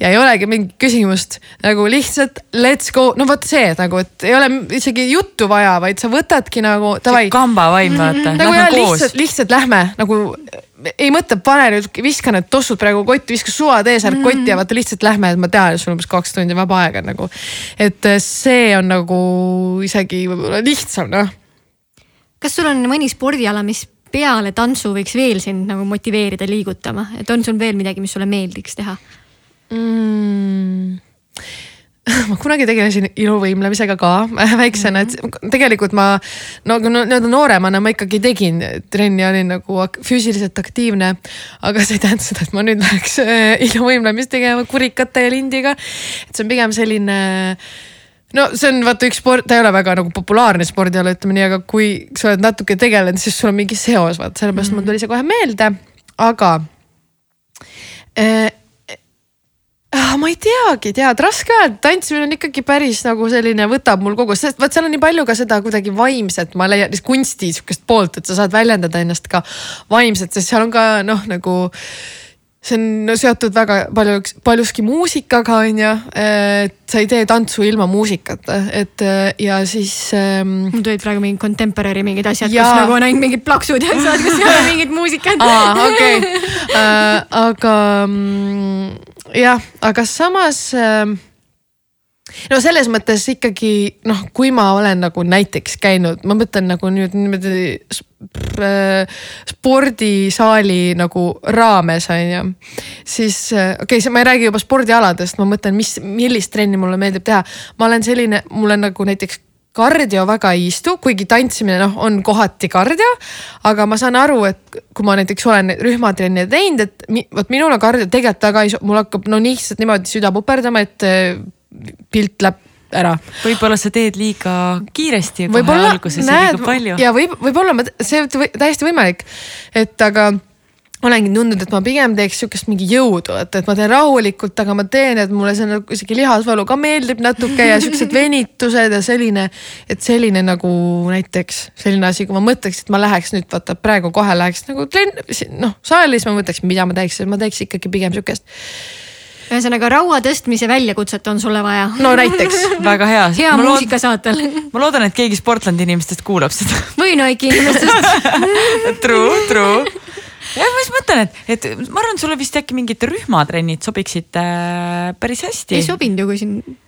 ja ei olegi mingit küsimust, nagu lihtsalt let's go, no vot see nagu, et ei ole isegi juttu vaja, vaid sa võtadki nagu. kambavaim vaata. nagu jah, lihtsalt, lihtsalt lähme nagu ei mõtle, pane nüüd, viska need tossud praegu kotti, viska suva T-särk mm. kotti ja vaata lihtsalt lähme, et ma tean, et sul umbes kaks tundi vaba aega nagu. et äh, see on nagu isegi võib-olla lihtsam noh. kas sul on mõni spordiala, mis peale tantsu võiks veel sind nagu motiveerida liigutama, et on sul veel midagi, mis sulle meeldiks teha mm.? ma kunagi tegelesin iluvõimlemisega ka väiksena, et tegelikult ma no, nii-öelda nooremana ma ikkagi tegin trenni, olin nagu füüsiliselt aktiivne. aga see ei tähenda seda, et ma nüüd läheks äh, iluvõimlemist tegema kurikate ja lindiga. et see on pigem selline no see on vaata üks sport, ta ei ole väga nagu populaarne spordiala, ütleme nii, aga kui sa oled natuke tegelenud, siis sul on mingi seos, vaata sellepärast mm -hmm. mul tuli see kohe meelde, aga äh. Ma ei teagi, tead, raske öelda, tantsimine on ikkagi päris nagu selline, võtab mul kogu, sest vot seal on nii palju ka seda kuidagi vaimset, ma leian kunsti sihukest poolt, et sa saad väljendada ennast ka vaimselt, sest seal on ka noh, nagu see on seotud väga palju, paljuski muusikaga on ju, et sa ei tee tantsu ilma muusikata, et ja siis ähm.... mul tulid praegu mingid contemporary mingid asjad ja..., kus nagu on ainult mingid plaksud ja saad, kus ei ole mingit muusikat. aa, okei. Äh,, aga mm, jah, aga samas äh, no selles mõttes ikkagi noh, kui ma olen nagu näiteks käinud, ma mõtlen nagu nüüd niimoodi äh, spordisaali nagu raames on ju. siis okei okay,, ma ei räägi juba spordialadest, ma mõtlen, mis, millist trenni mulle meeldib teha. ma olen selline, mulle nagu näiteks kardio väga ei istu, kuigi tantsimine noh, on kohati kardio. aga ma saan aru, et kui ma näiteks olen rühmatrenne teinud, et mi, vot minule kardio tegelikult väga ei, mul hakkab no lihtsalt niimoodi süda puperdama, et pilt läheb ära. võib-olla sa teed liiga kiiresti kohe alguses ja liiga palju. ja võib, võib-olla ma, see on täiesti võimalik, et aga olengi tundnud, et ma pigem teeks sihukest mingi jõudu, et, et ma teen rahulikult, aga ma teen, et mulle see nagu isegi lihasvalu ka meeldib natuke ja siuksed venitused ja selline. et selline nagu näiteks selline asi, kui ma mõtleks, et ma läheks nüüd vaata praegu kohe läheks nagu trenn, noh saali, siis ma mõtleks, mida ma teeks, ma teeks ikkagi pigem sihukest ühesõnaga raua tõstmise väljakutset on sulle vaja. no näiteks. väga hea. hea muusika saatel. ma loodan, et keegi Sportlandi inimestest kuulab seda. või Nike'i inimestest True, true jah, ma just mõtlen, et, et ma arvan, sulle vist äkki mingid rühmatrennid sobiksid äh, päris hästi. ei sobinud ju, kui siin.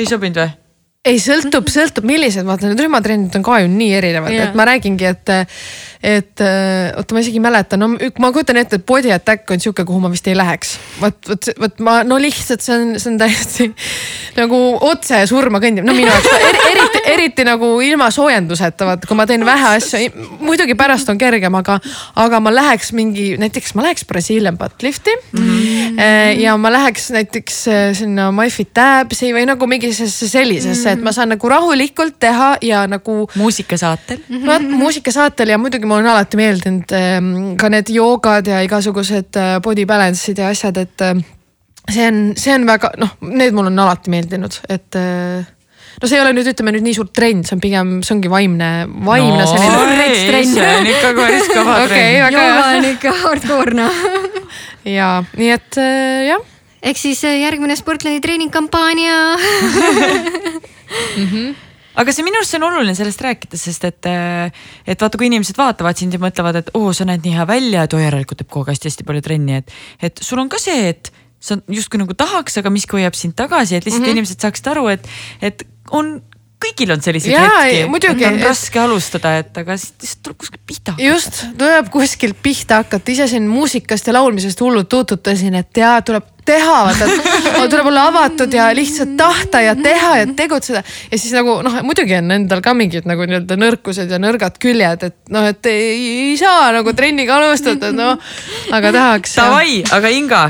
ei sobinud või? Ei, sõltub, sõltub, millised, vaata need rühmatrennid on ka ju nii erinevad yeah., et ma räägingi, et et oota, ma isegi mäletan, no ma kujutan ette, et body attack on sihuke, kuhu ma vist ei läheks. vot, vot, vot ma no lihtsalt see on, see on täiesti nagu otse surma kõndib, no minu jaoks er, eriti, eriti nagu ilma soojenduseta, vaata kui ma teen vähe asju, muidugi pärast on kergem, aga, aga ma läheks mingi, näiteks ma läheks Brazilian butt lift'i mm. -hmm. ja ma läheks näiteks äh, sinna My Fit Abs'i või nagu mingisugusesse sellisesse, et ma saan nagu rahulikult teha ja nagu. muusikasaatel. vot muusikasaatel ja muidugi mulle on alati meeldinud ehm, ka need joogad ja igasugused äh, body balance'id ja asjad, et see on, see on väga noh, need mulle on alati meeldinud, et no see ei ole nüüd ütleme nüüd nii suur trend, see on pigem, see ongi vaimne, vaimne no, selline. see on ikka päris kõva okay, trend. jooga on ikka hardcore'na ja nii et jah. eks siis järgmine Sportlandi treeningkampaania mm. -hmm aga see minu arust see on oluline sellest rääkida, sest et, äh, et vaata, kui inimesed vaatavad sind ja mõtlevad, et oo, sa näed nii hea välja, et oo järelikult teeb kogu aeg hästi-hästi palju trenni, et, et sul on ka see, et sa justkui nagu tahaks, aga miski hoiab sind tagasi, et lihtsalt mm -hmm. inimesed saaksid aru, et, et on kõigil on selliseid Jaa, hetki, on raske alustada, et aga siis tuleb kuskilt pihta hakata. just, tuleb kuskilt pihta hakata, ise siin muusikast ja laulmisest hullult tuututasin, et jaa, tuleb teha, vaata tuleb olla avatud ja lihtsalt tahta ja teha ja tegutseda. ja siis nagu noh, muidugi on endal ka mingid nagu nii-öelda nõrkused ja nõrgad küljed, et noh, et ei, ei saa nagu trenniga alustada, noh. aga tahaks. Davai, aga Inga,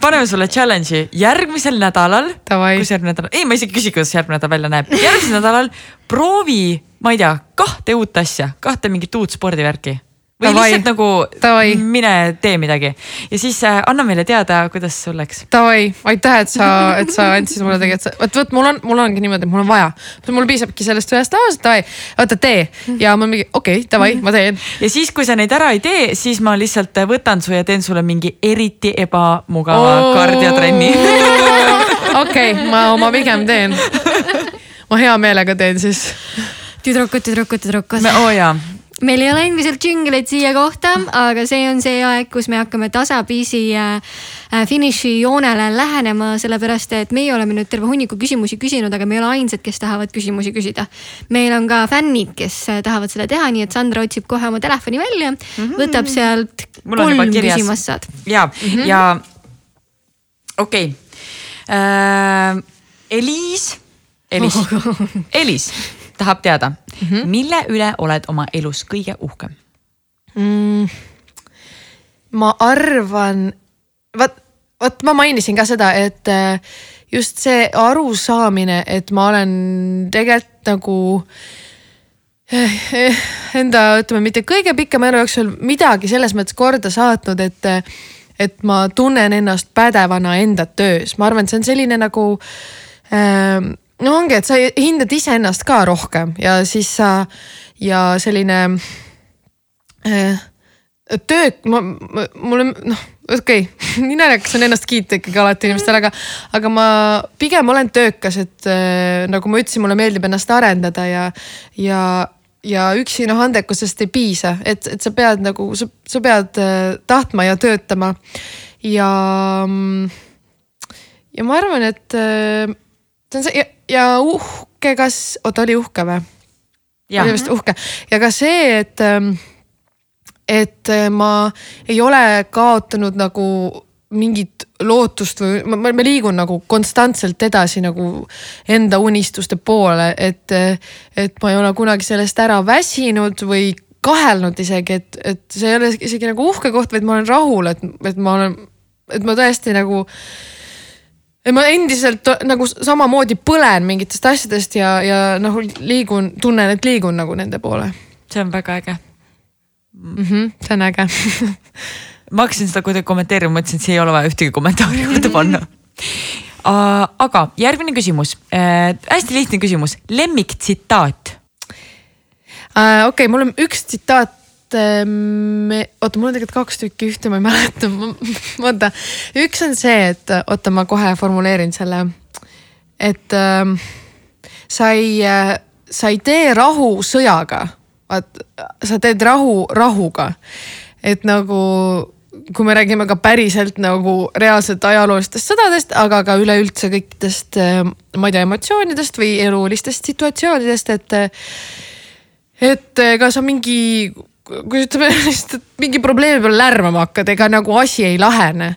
paneme sulle challenge'i järgmisel nädalal. kus järgmine nädal, ei, ma isegi ei küsi, kuidas järgmine nädal välja näeb. järgmisel nädalal proovi, ma ei tea, kahte uut asja, kahte mingit uut spordivärki või Tavai. lihtsalt nagu Tavai. mine tee midagi ja siis äh, anna meile teada, kuidas sul läks. Davai, aitäh, et sa, et sa andsid mulle tegelikult, vot, vot mul on, mul ongi niimoodi, et mul on vaja. mul piisabki sellest ühest lausest, davai, vaata tee ja ma mingi okei okay,, davai, ma teen. ja siis, kui sa neid ära ei tee, siis ma lihtsalt võtan su ja teen sulle mingi eriti ebamugava oh. kardiotrenni. okei, ma oma pigem teen. ma hea meelega teen siis tüdrukud, tüdrukud, tüdrukud. oo oh, jaa meil ei ole endiselt džingleid siia kohta, aga see on see aeg, kus me hakkame tasapisi äh, äh, finišijoonele lähenema, sellepärast et meie oleme nüüd terve hunniku küsimusi küsinud, aga me ei ole ainsad, kes tahavad küsimusi küsida. meil on ka fännid, kes äh, tahavad seda teha, nii et Sandra otsib kohe oma telefoni välja mm, -hmm. võtab sealt kolm küsimust saad. ja mm, -hmm. ja okei okay. äh, Eliis, Elis, Elis tahab teada mm, -hmm. mille üle oled oma elus kõige uhkem mm,? ma arvan, vot, vot ma mainisin ka seda, et äh, just see arusaamine, et ma olen tegelikult nagu eh, enda, ütleme mitte kõige pikema elu jooksul midagi selles mõttes korda saatnud, et, et ma tunnen ennast pädevana enda töös, ma arvan, et see on selline nagu ähm, no ongi, et sa hindad iseennast ka rohkem ja siis sa ja selline äh, töö, ma, ma, mulle noh, okei okay. nii naljakas on ennast kiita ikkagi alati inimestele, aga, aga ma pigem olen töökas, et äh, nagu ma ütlesin, mulle meeldib ennast arendada ja, ja, ja üksi noh andekusest ei piisa, et, et sa pead nagu, sa, sa pead äh, tahtma ja töötama ja, ja ma arvan, et äh, see on see ja, ja uhke, kas, oota oli uhke või? oli vist uhke ja ka see, et, ähm, et äh, ma ei ole kaotanud nagu mingit lootust või ma, ma liigun nagu konstantselt edasi nagu enda unistuste poole, et, et ma ei ole kunagi sellest ära väsinud või kahelnud isegi, et, et see ei ole isegi nagu uhke koht, vaid ma olen rahul, et, et ma olen, et ma tõesti nagu ma endiselt nagu samamoodi põlen mingitest asjadest ja, ja noh, liigun, tunnen, et liigun nagu nende poole. see on väga äge mm. -hmm, see on äge ma hakkasin seda kuidagi kommenteerima, mõtlesin, et siia ei ole vaja ühtegi kommentaari juurde panna aga järgmine küsimus uh,, hästi lihtne küsimus, lemmiktsitaat uh,. okei okay,, mul on üks tsitaat me, oota, mul on tegelikult kaks tükki, ühte ma ei mäleta, oota. üks on see, et oota, ma kohe formuleerin selle. et äh, sa ei äh,, sa ei tee rahu sõjaga, vaat sa teed rahu rahuga. et nagu kui me räägime ka päriselt nagu reaalselt ajaloolistest sõdadest, aga ka üleüldse kõikidest, äh, ma ei tea, emotsioonidest või elulistest situatsioonidest, et et ega sa mingi kui ütleme lihtsalt mingi probleemi peale lärmama hakkad, ega nagu asi ei lahene.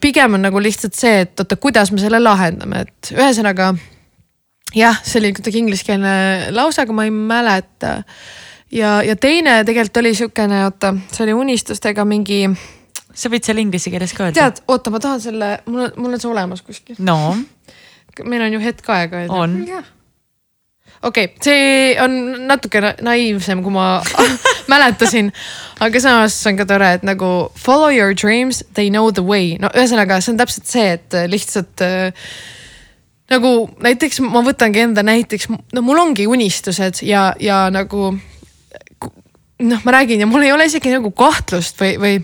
pigem on nagu lihtsalt see, et oota, kuidas me selle lahendame, et ühesõnaga jah, see oli kuidagi ingliskeelne lause, aga ma ei mäleta. ja, ja teine tegelikult oli sihukene, oota, see oli unistustega mingi. sa võid seal inglise keeles ka öelda. tead, oota, ma tahan selle, mul on, mul on see olemas kuskil. no. meil on ju hetk aega. on okei okay,, see on natuke naiivsem, kui ma mäletasin. aga samas on ka tore, et nagu follow your dreams, they know the way. no ühesõnaga, see on täpselt see, et lihtsalt äh, nagu näiteks ma võtangi enda näiteks, no mul ongi unistused ja, ja nagu noh, ma räägin ja mul ei ole isegi nagu kahtlust või, või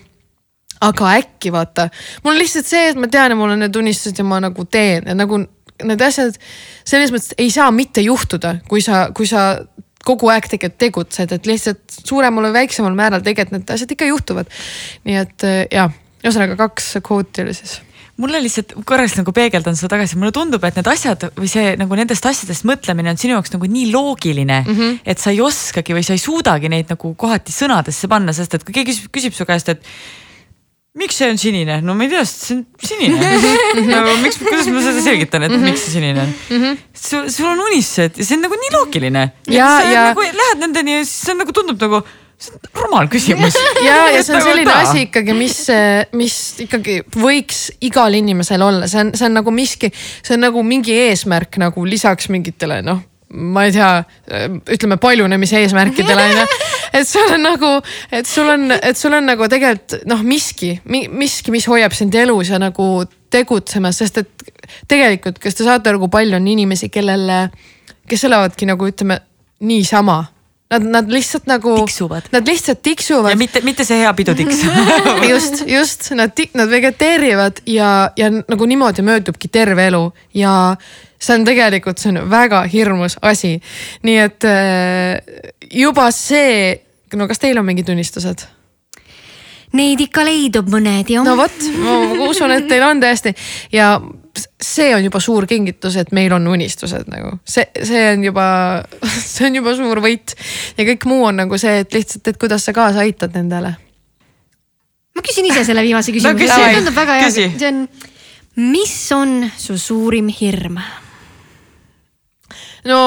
aga äkki vaata, mul on lihtsalt see, et ma tean ja mul on need unistused ja ma nagu teen nagu need asjad selles mõttes ei saa mitte juhtuda, kui sa, kui sa kogu aeg tegelikult tegutsed, et lihtsalt suuremal või väiksemal määral tegelikult need asjad ikka juhtuvad. nii et äh, ja, ühesõnaga kaks kvooti oli siis mulle lihtsalt korraks nagu peegeldan seda tagasi, mulle tundub, et need asjad või see nagu nendest asjadest mõtlemine on sinu jaoks nagu nii loogiline mm, -hmm. et sa ei oskagi või sa ei suudagi neid nagu kohati sõnadesse panna, sest et kui keegi küsib, küsib su käest, et miks see on sinine, no ma ei tea, see on sinine no miks, kuidas ma seda selgitan, et mm -hmm. miks see sinine on mm? -hmm. sul, sul on unistused ja see on nagu nii loogiline. ja, ja. Nagu, lähed nendeni ja siis see on nagu tundub nagu see on rumal küsimus. ja, ja see on nagu selline asi ikkagi, mis, mis ikkagi võiks igal inimesel olla, see on, see on nagu miski, see on nagu mingi eesmärk nagu lisaks mingitele noh ma ei tea, ütleme paljunemise eesmärkidele onju. Et sul on nagu, et sul on, et sul on nagu tegelikult noh, miski, miski, mis hoiab sind elus ja nagu tegutsemas, sest et tegelikult, kas te saate aru, kui palju on inimesi, kellele, kes elavadki nagu ütleme niisama Nad, nad lihtsalt nagu. tiksuvad. Nad lihtsalt tiksuvad. ja mitte, mitte see hea pidutiks just, just nad, nad vegeteerivad ja, ja nagu niimoodi möödubki terve elu ja see on tegelikult, see on väga hirmus asi. nii et äh, juba see, no kas teil on mingid unistused? Neid ikka leidub mõned jah. no vot, ma usun, et teil on tõesti ja see on juba suur kingitus, et meil on unistused nagu see, see on juba, see on juba suur võit ja kõik muu on nagu see, et lihtsalt, et kuidas sa kaasa aitad nendele. ma küsin ise selle viimase küsimuse no,, see tundub väga hea, see on mis on su suurim hirm? No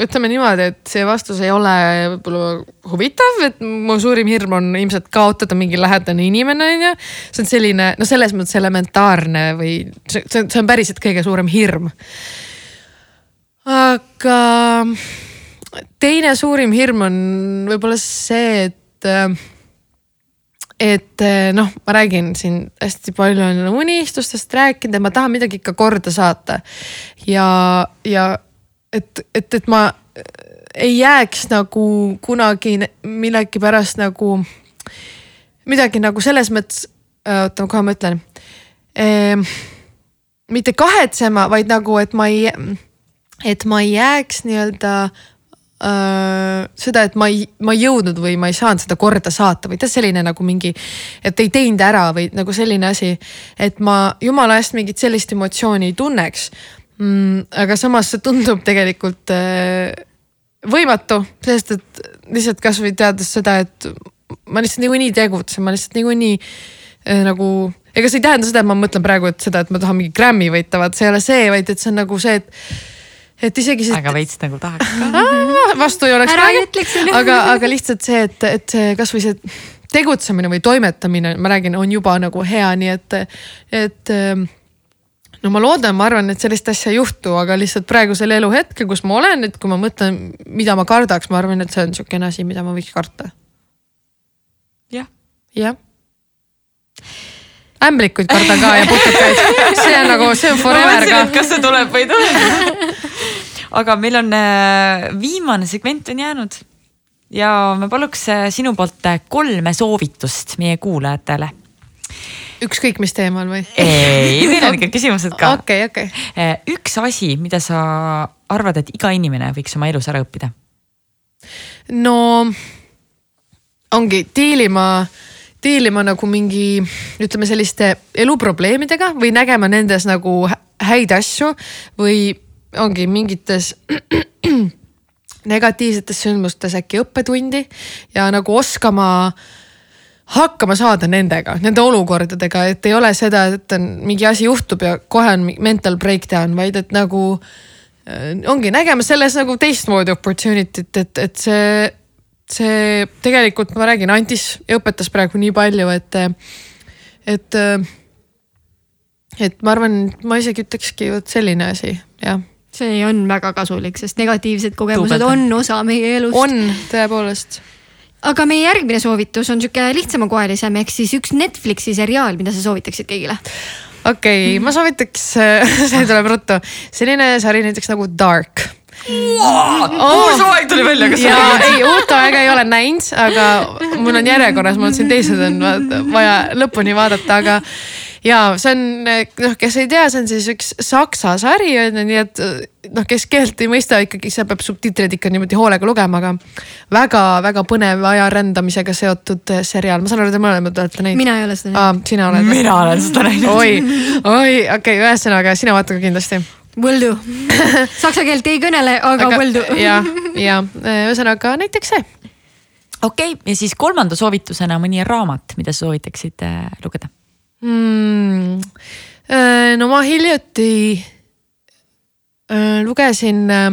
ütleme niimoodi, et see vastus ei ole võib-olla huvitav, et mu suurim hirm on ilmselt kaotada mingi lähedane inimene, on ju. see on selline, no selles mõttes elementaarne või see, see on, päriselt kõige suurem hirm. aga teine suurim hirm on võib-olla see, et et noh, ma räägin siin hästi palju on unistustest rääkinud ja ma tahan midagi ikka korda saata. ja, ja et, et, et ma ei jääks nagu kunagi millegipärast nagu midagi nagu selles mõttes, oota, kohe ma ütlen ehm,. mitte kahetsema, vaid nagu, et ma ei, et ma ei jääks nii-öelda äh, seda, et ma ei, ma ei jõudnud või ma ei saanud seda korda saata või tead selline nagu mingi, et ei teinud ära või nagu selline asi, et ma jumala eest mingit sellist emotsiooni ei tunneks mm,. aga samas see tundub tegelikult äh, võimatu, sest et lihtsalt kasvõi teades seda, et ma lihtsalt niikuinii tegutsen, ma lihtsalt niikuinii äh, nagu ega see ei tähenda seda, et ma mõtlen praegu, et seda, et ma tahan mingi Grammy võita, vaat see ei ole see, vaid et see on nagu see, et et isegi see. aga veits nagu tahaks ka. vastu ei oleks praegu, aga, aga lihtsalt see, et, et see kasvõi see tegutsemine või toimetamine, ma räägin, on juba nagu hea, nii et, et no ma loodan, ma arvan, et sellist asja ei juhtu, aga lihtsalt praegusel eluhetkel, kus ma olen, et kui ma mõtlen, mida ma kardaks, ma arvan, et see on sihukene asi, mida ma võiks karta. jah. jah. ämblikuid kardan ka ja putakaid, see on nagu, see on forever ka. kas see tuleb või ei tule aga meil on äh, viimane segment on jäänud ja me paluks äh, sinu poolt äh, kolme soovitust meie kuulajatele ükskõik mis teemal või? ei, meil on ikka küsimused ka. okei, okei. Üks asi, mida sa arvad, et iga inimene võiks oma elus ära õppida? no ongi diilima, diilima nagu mingi ütleme selliste eluprobleemidega või nägema nendes nagu häid asju või ongi mingites negatiivsetes sündmustes äkki õppetundi ja nagu oskama äh, hakkama saada nendega, nende olukordadega, et ei ole seda, et on mingi asi juhtub ja kohe on mental breakdown, vaid et nagu äh, ongi nägema selles nagu teistmoodi opportunity't, et, et see, see tegelikult ma räägin, andis ja õpetas praegu nii palju, et, et, et ma arvan, ma isegi ütlekski vot selline asi, jah see on väga kasulik, sest negatiivsed kogemused Tuubed. on osa meie elust. on tõepoolest aga meie järgmine soovitus on sihuke lihtsamakoelisem, ehk siis üks Netflixi seriaal, mida sa soovitaksid kõigile okei okay, mm, -hmm. ma soovitaks see tuleb ruttu, selline sari näiteks nagu Dark wow, oh. uus hooaeg tuli välja, kas sa nägid? ei, uut aega ei ole näinud, aga mul on järjekorras, ma mõtlesin, teised on vaja lõpuni vaadata, aga ja see on noh, kes ei tea, see on siis üks saksa sari on ju, nii et noh, kes keelt ei mõista, ikkagi seal peab subtiitreid ikka niimoodi hoolega lugema, aga väga-väga põnev aja rändamisega seotud seriaal, ma saan aru, te mõlemad olete näinud. mina ei ole seda näinud. sina oled? mina olen seda näinud. oi, oi, okei okay,, ühesõnaga sina vaata ka kindlasti. Will do saksa keelt ei kõnele, aga, will do. ja, ja ühesõnaga näiteks see. okei okay,, ja siis kolmanda soovitusena mõni raamat, mida sa soovitaksid äh, lugeda mm,? no ma hiljuti äh, lugesin äh,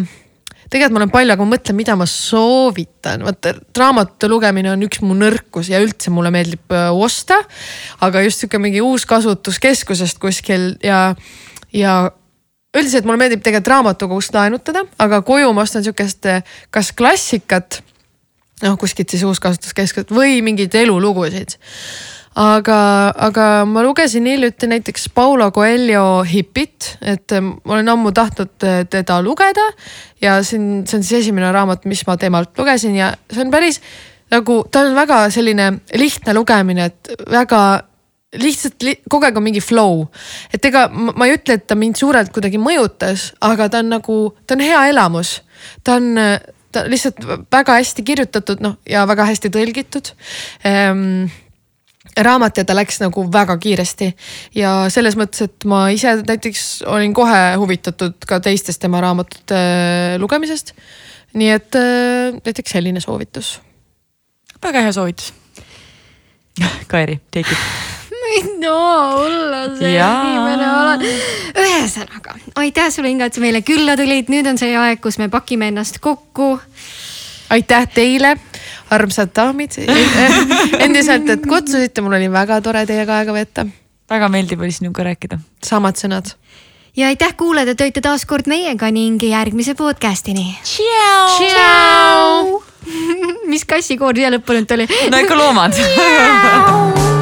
tegelikult ma olen palju, aga ma mõtlen, mida ma soovitan, vaata raamatu lugemine on üks mu nõrkus ja üldse mulle meeldib osta. aga just sihuke mingi uus kasutuskeskusest kuskil ja, ja üldiselt mulle meeldib tegelikult raamatukogust laenutada, aga koju ma ostan sihukest kas klassikat. noh, kuskilt siis uuskasutuskeskust või mingeid elulugusid aga, aga ma lugesin hiljuti näiteks Paulo Coelho Hipit, et ähm, ma olen ammu tahtnud äh, teda lugeda ja siin, see on siis esimene raamat, mis ma temalt lugesin ja see on päris nagu, ta on väga selline lihtne lugemine, et väga lihtsalt li kogu aeg on mingi flow. et ega ma, ma ei ütle, et ta mind suurelt kuidagi mõjutas, aga ta on nagu, ta on hea elamus. ta on, ta lihtsalt väga hästi kirjutatud, noh ja väga hästi tõlgitud ehm, raamat ja ta läks nagu väga kiiresti ja selles mõttes, et ma ise näiteks olin kohe huvitatud ka teistest tema raamatute äh, lugemisest. nii et äh, näiteks selline soovitus. väga hea soovitus. Kairi, take it. ma ei taha olla see Jaa. inimene alati. ühesõnaga, aitäh sulle, Inga, et sa meile külla tulid, nüüd on see aeg, kus me pakime ennast kokku. aitäh teile, armsad daamid, endiselt, et kutsusite, mul oli väga tore teiega aega veeta. väga meeldib oli sinuga rääkida. samad sõnad. ja aitäh kuulajad, et olite taas kord meiega ning järgmise podcast'ini. mis kassikoor siia lõppu nüüd tuli? no ikka loomad.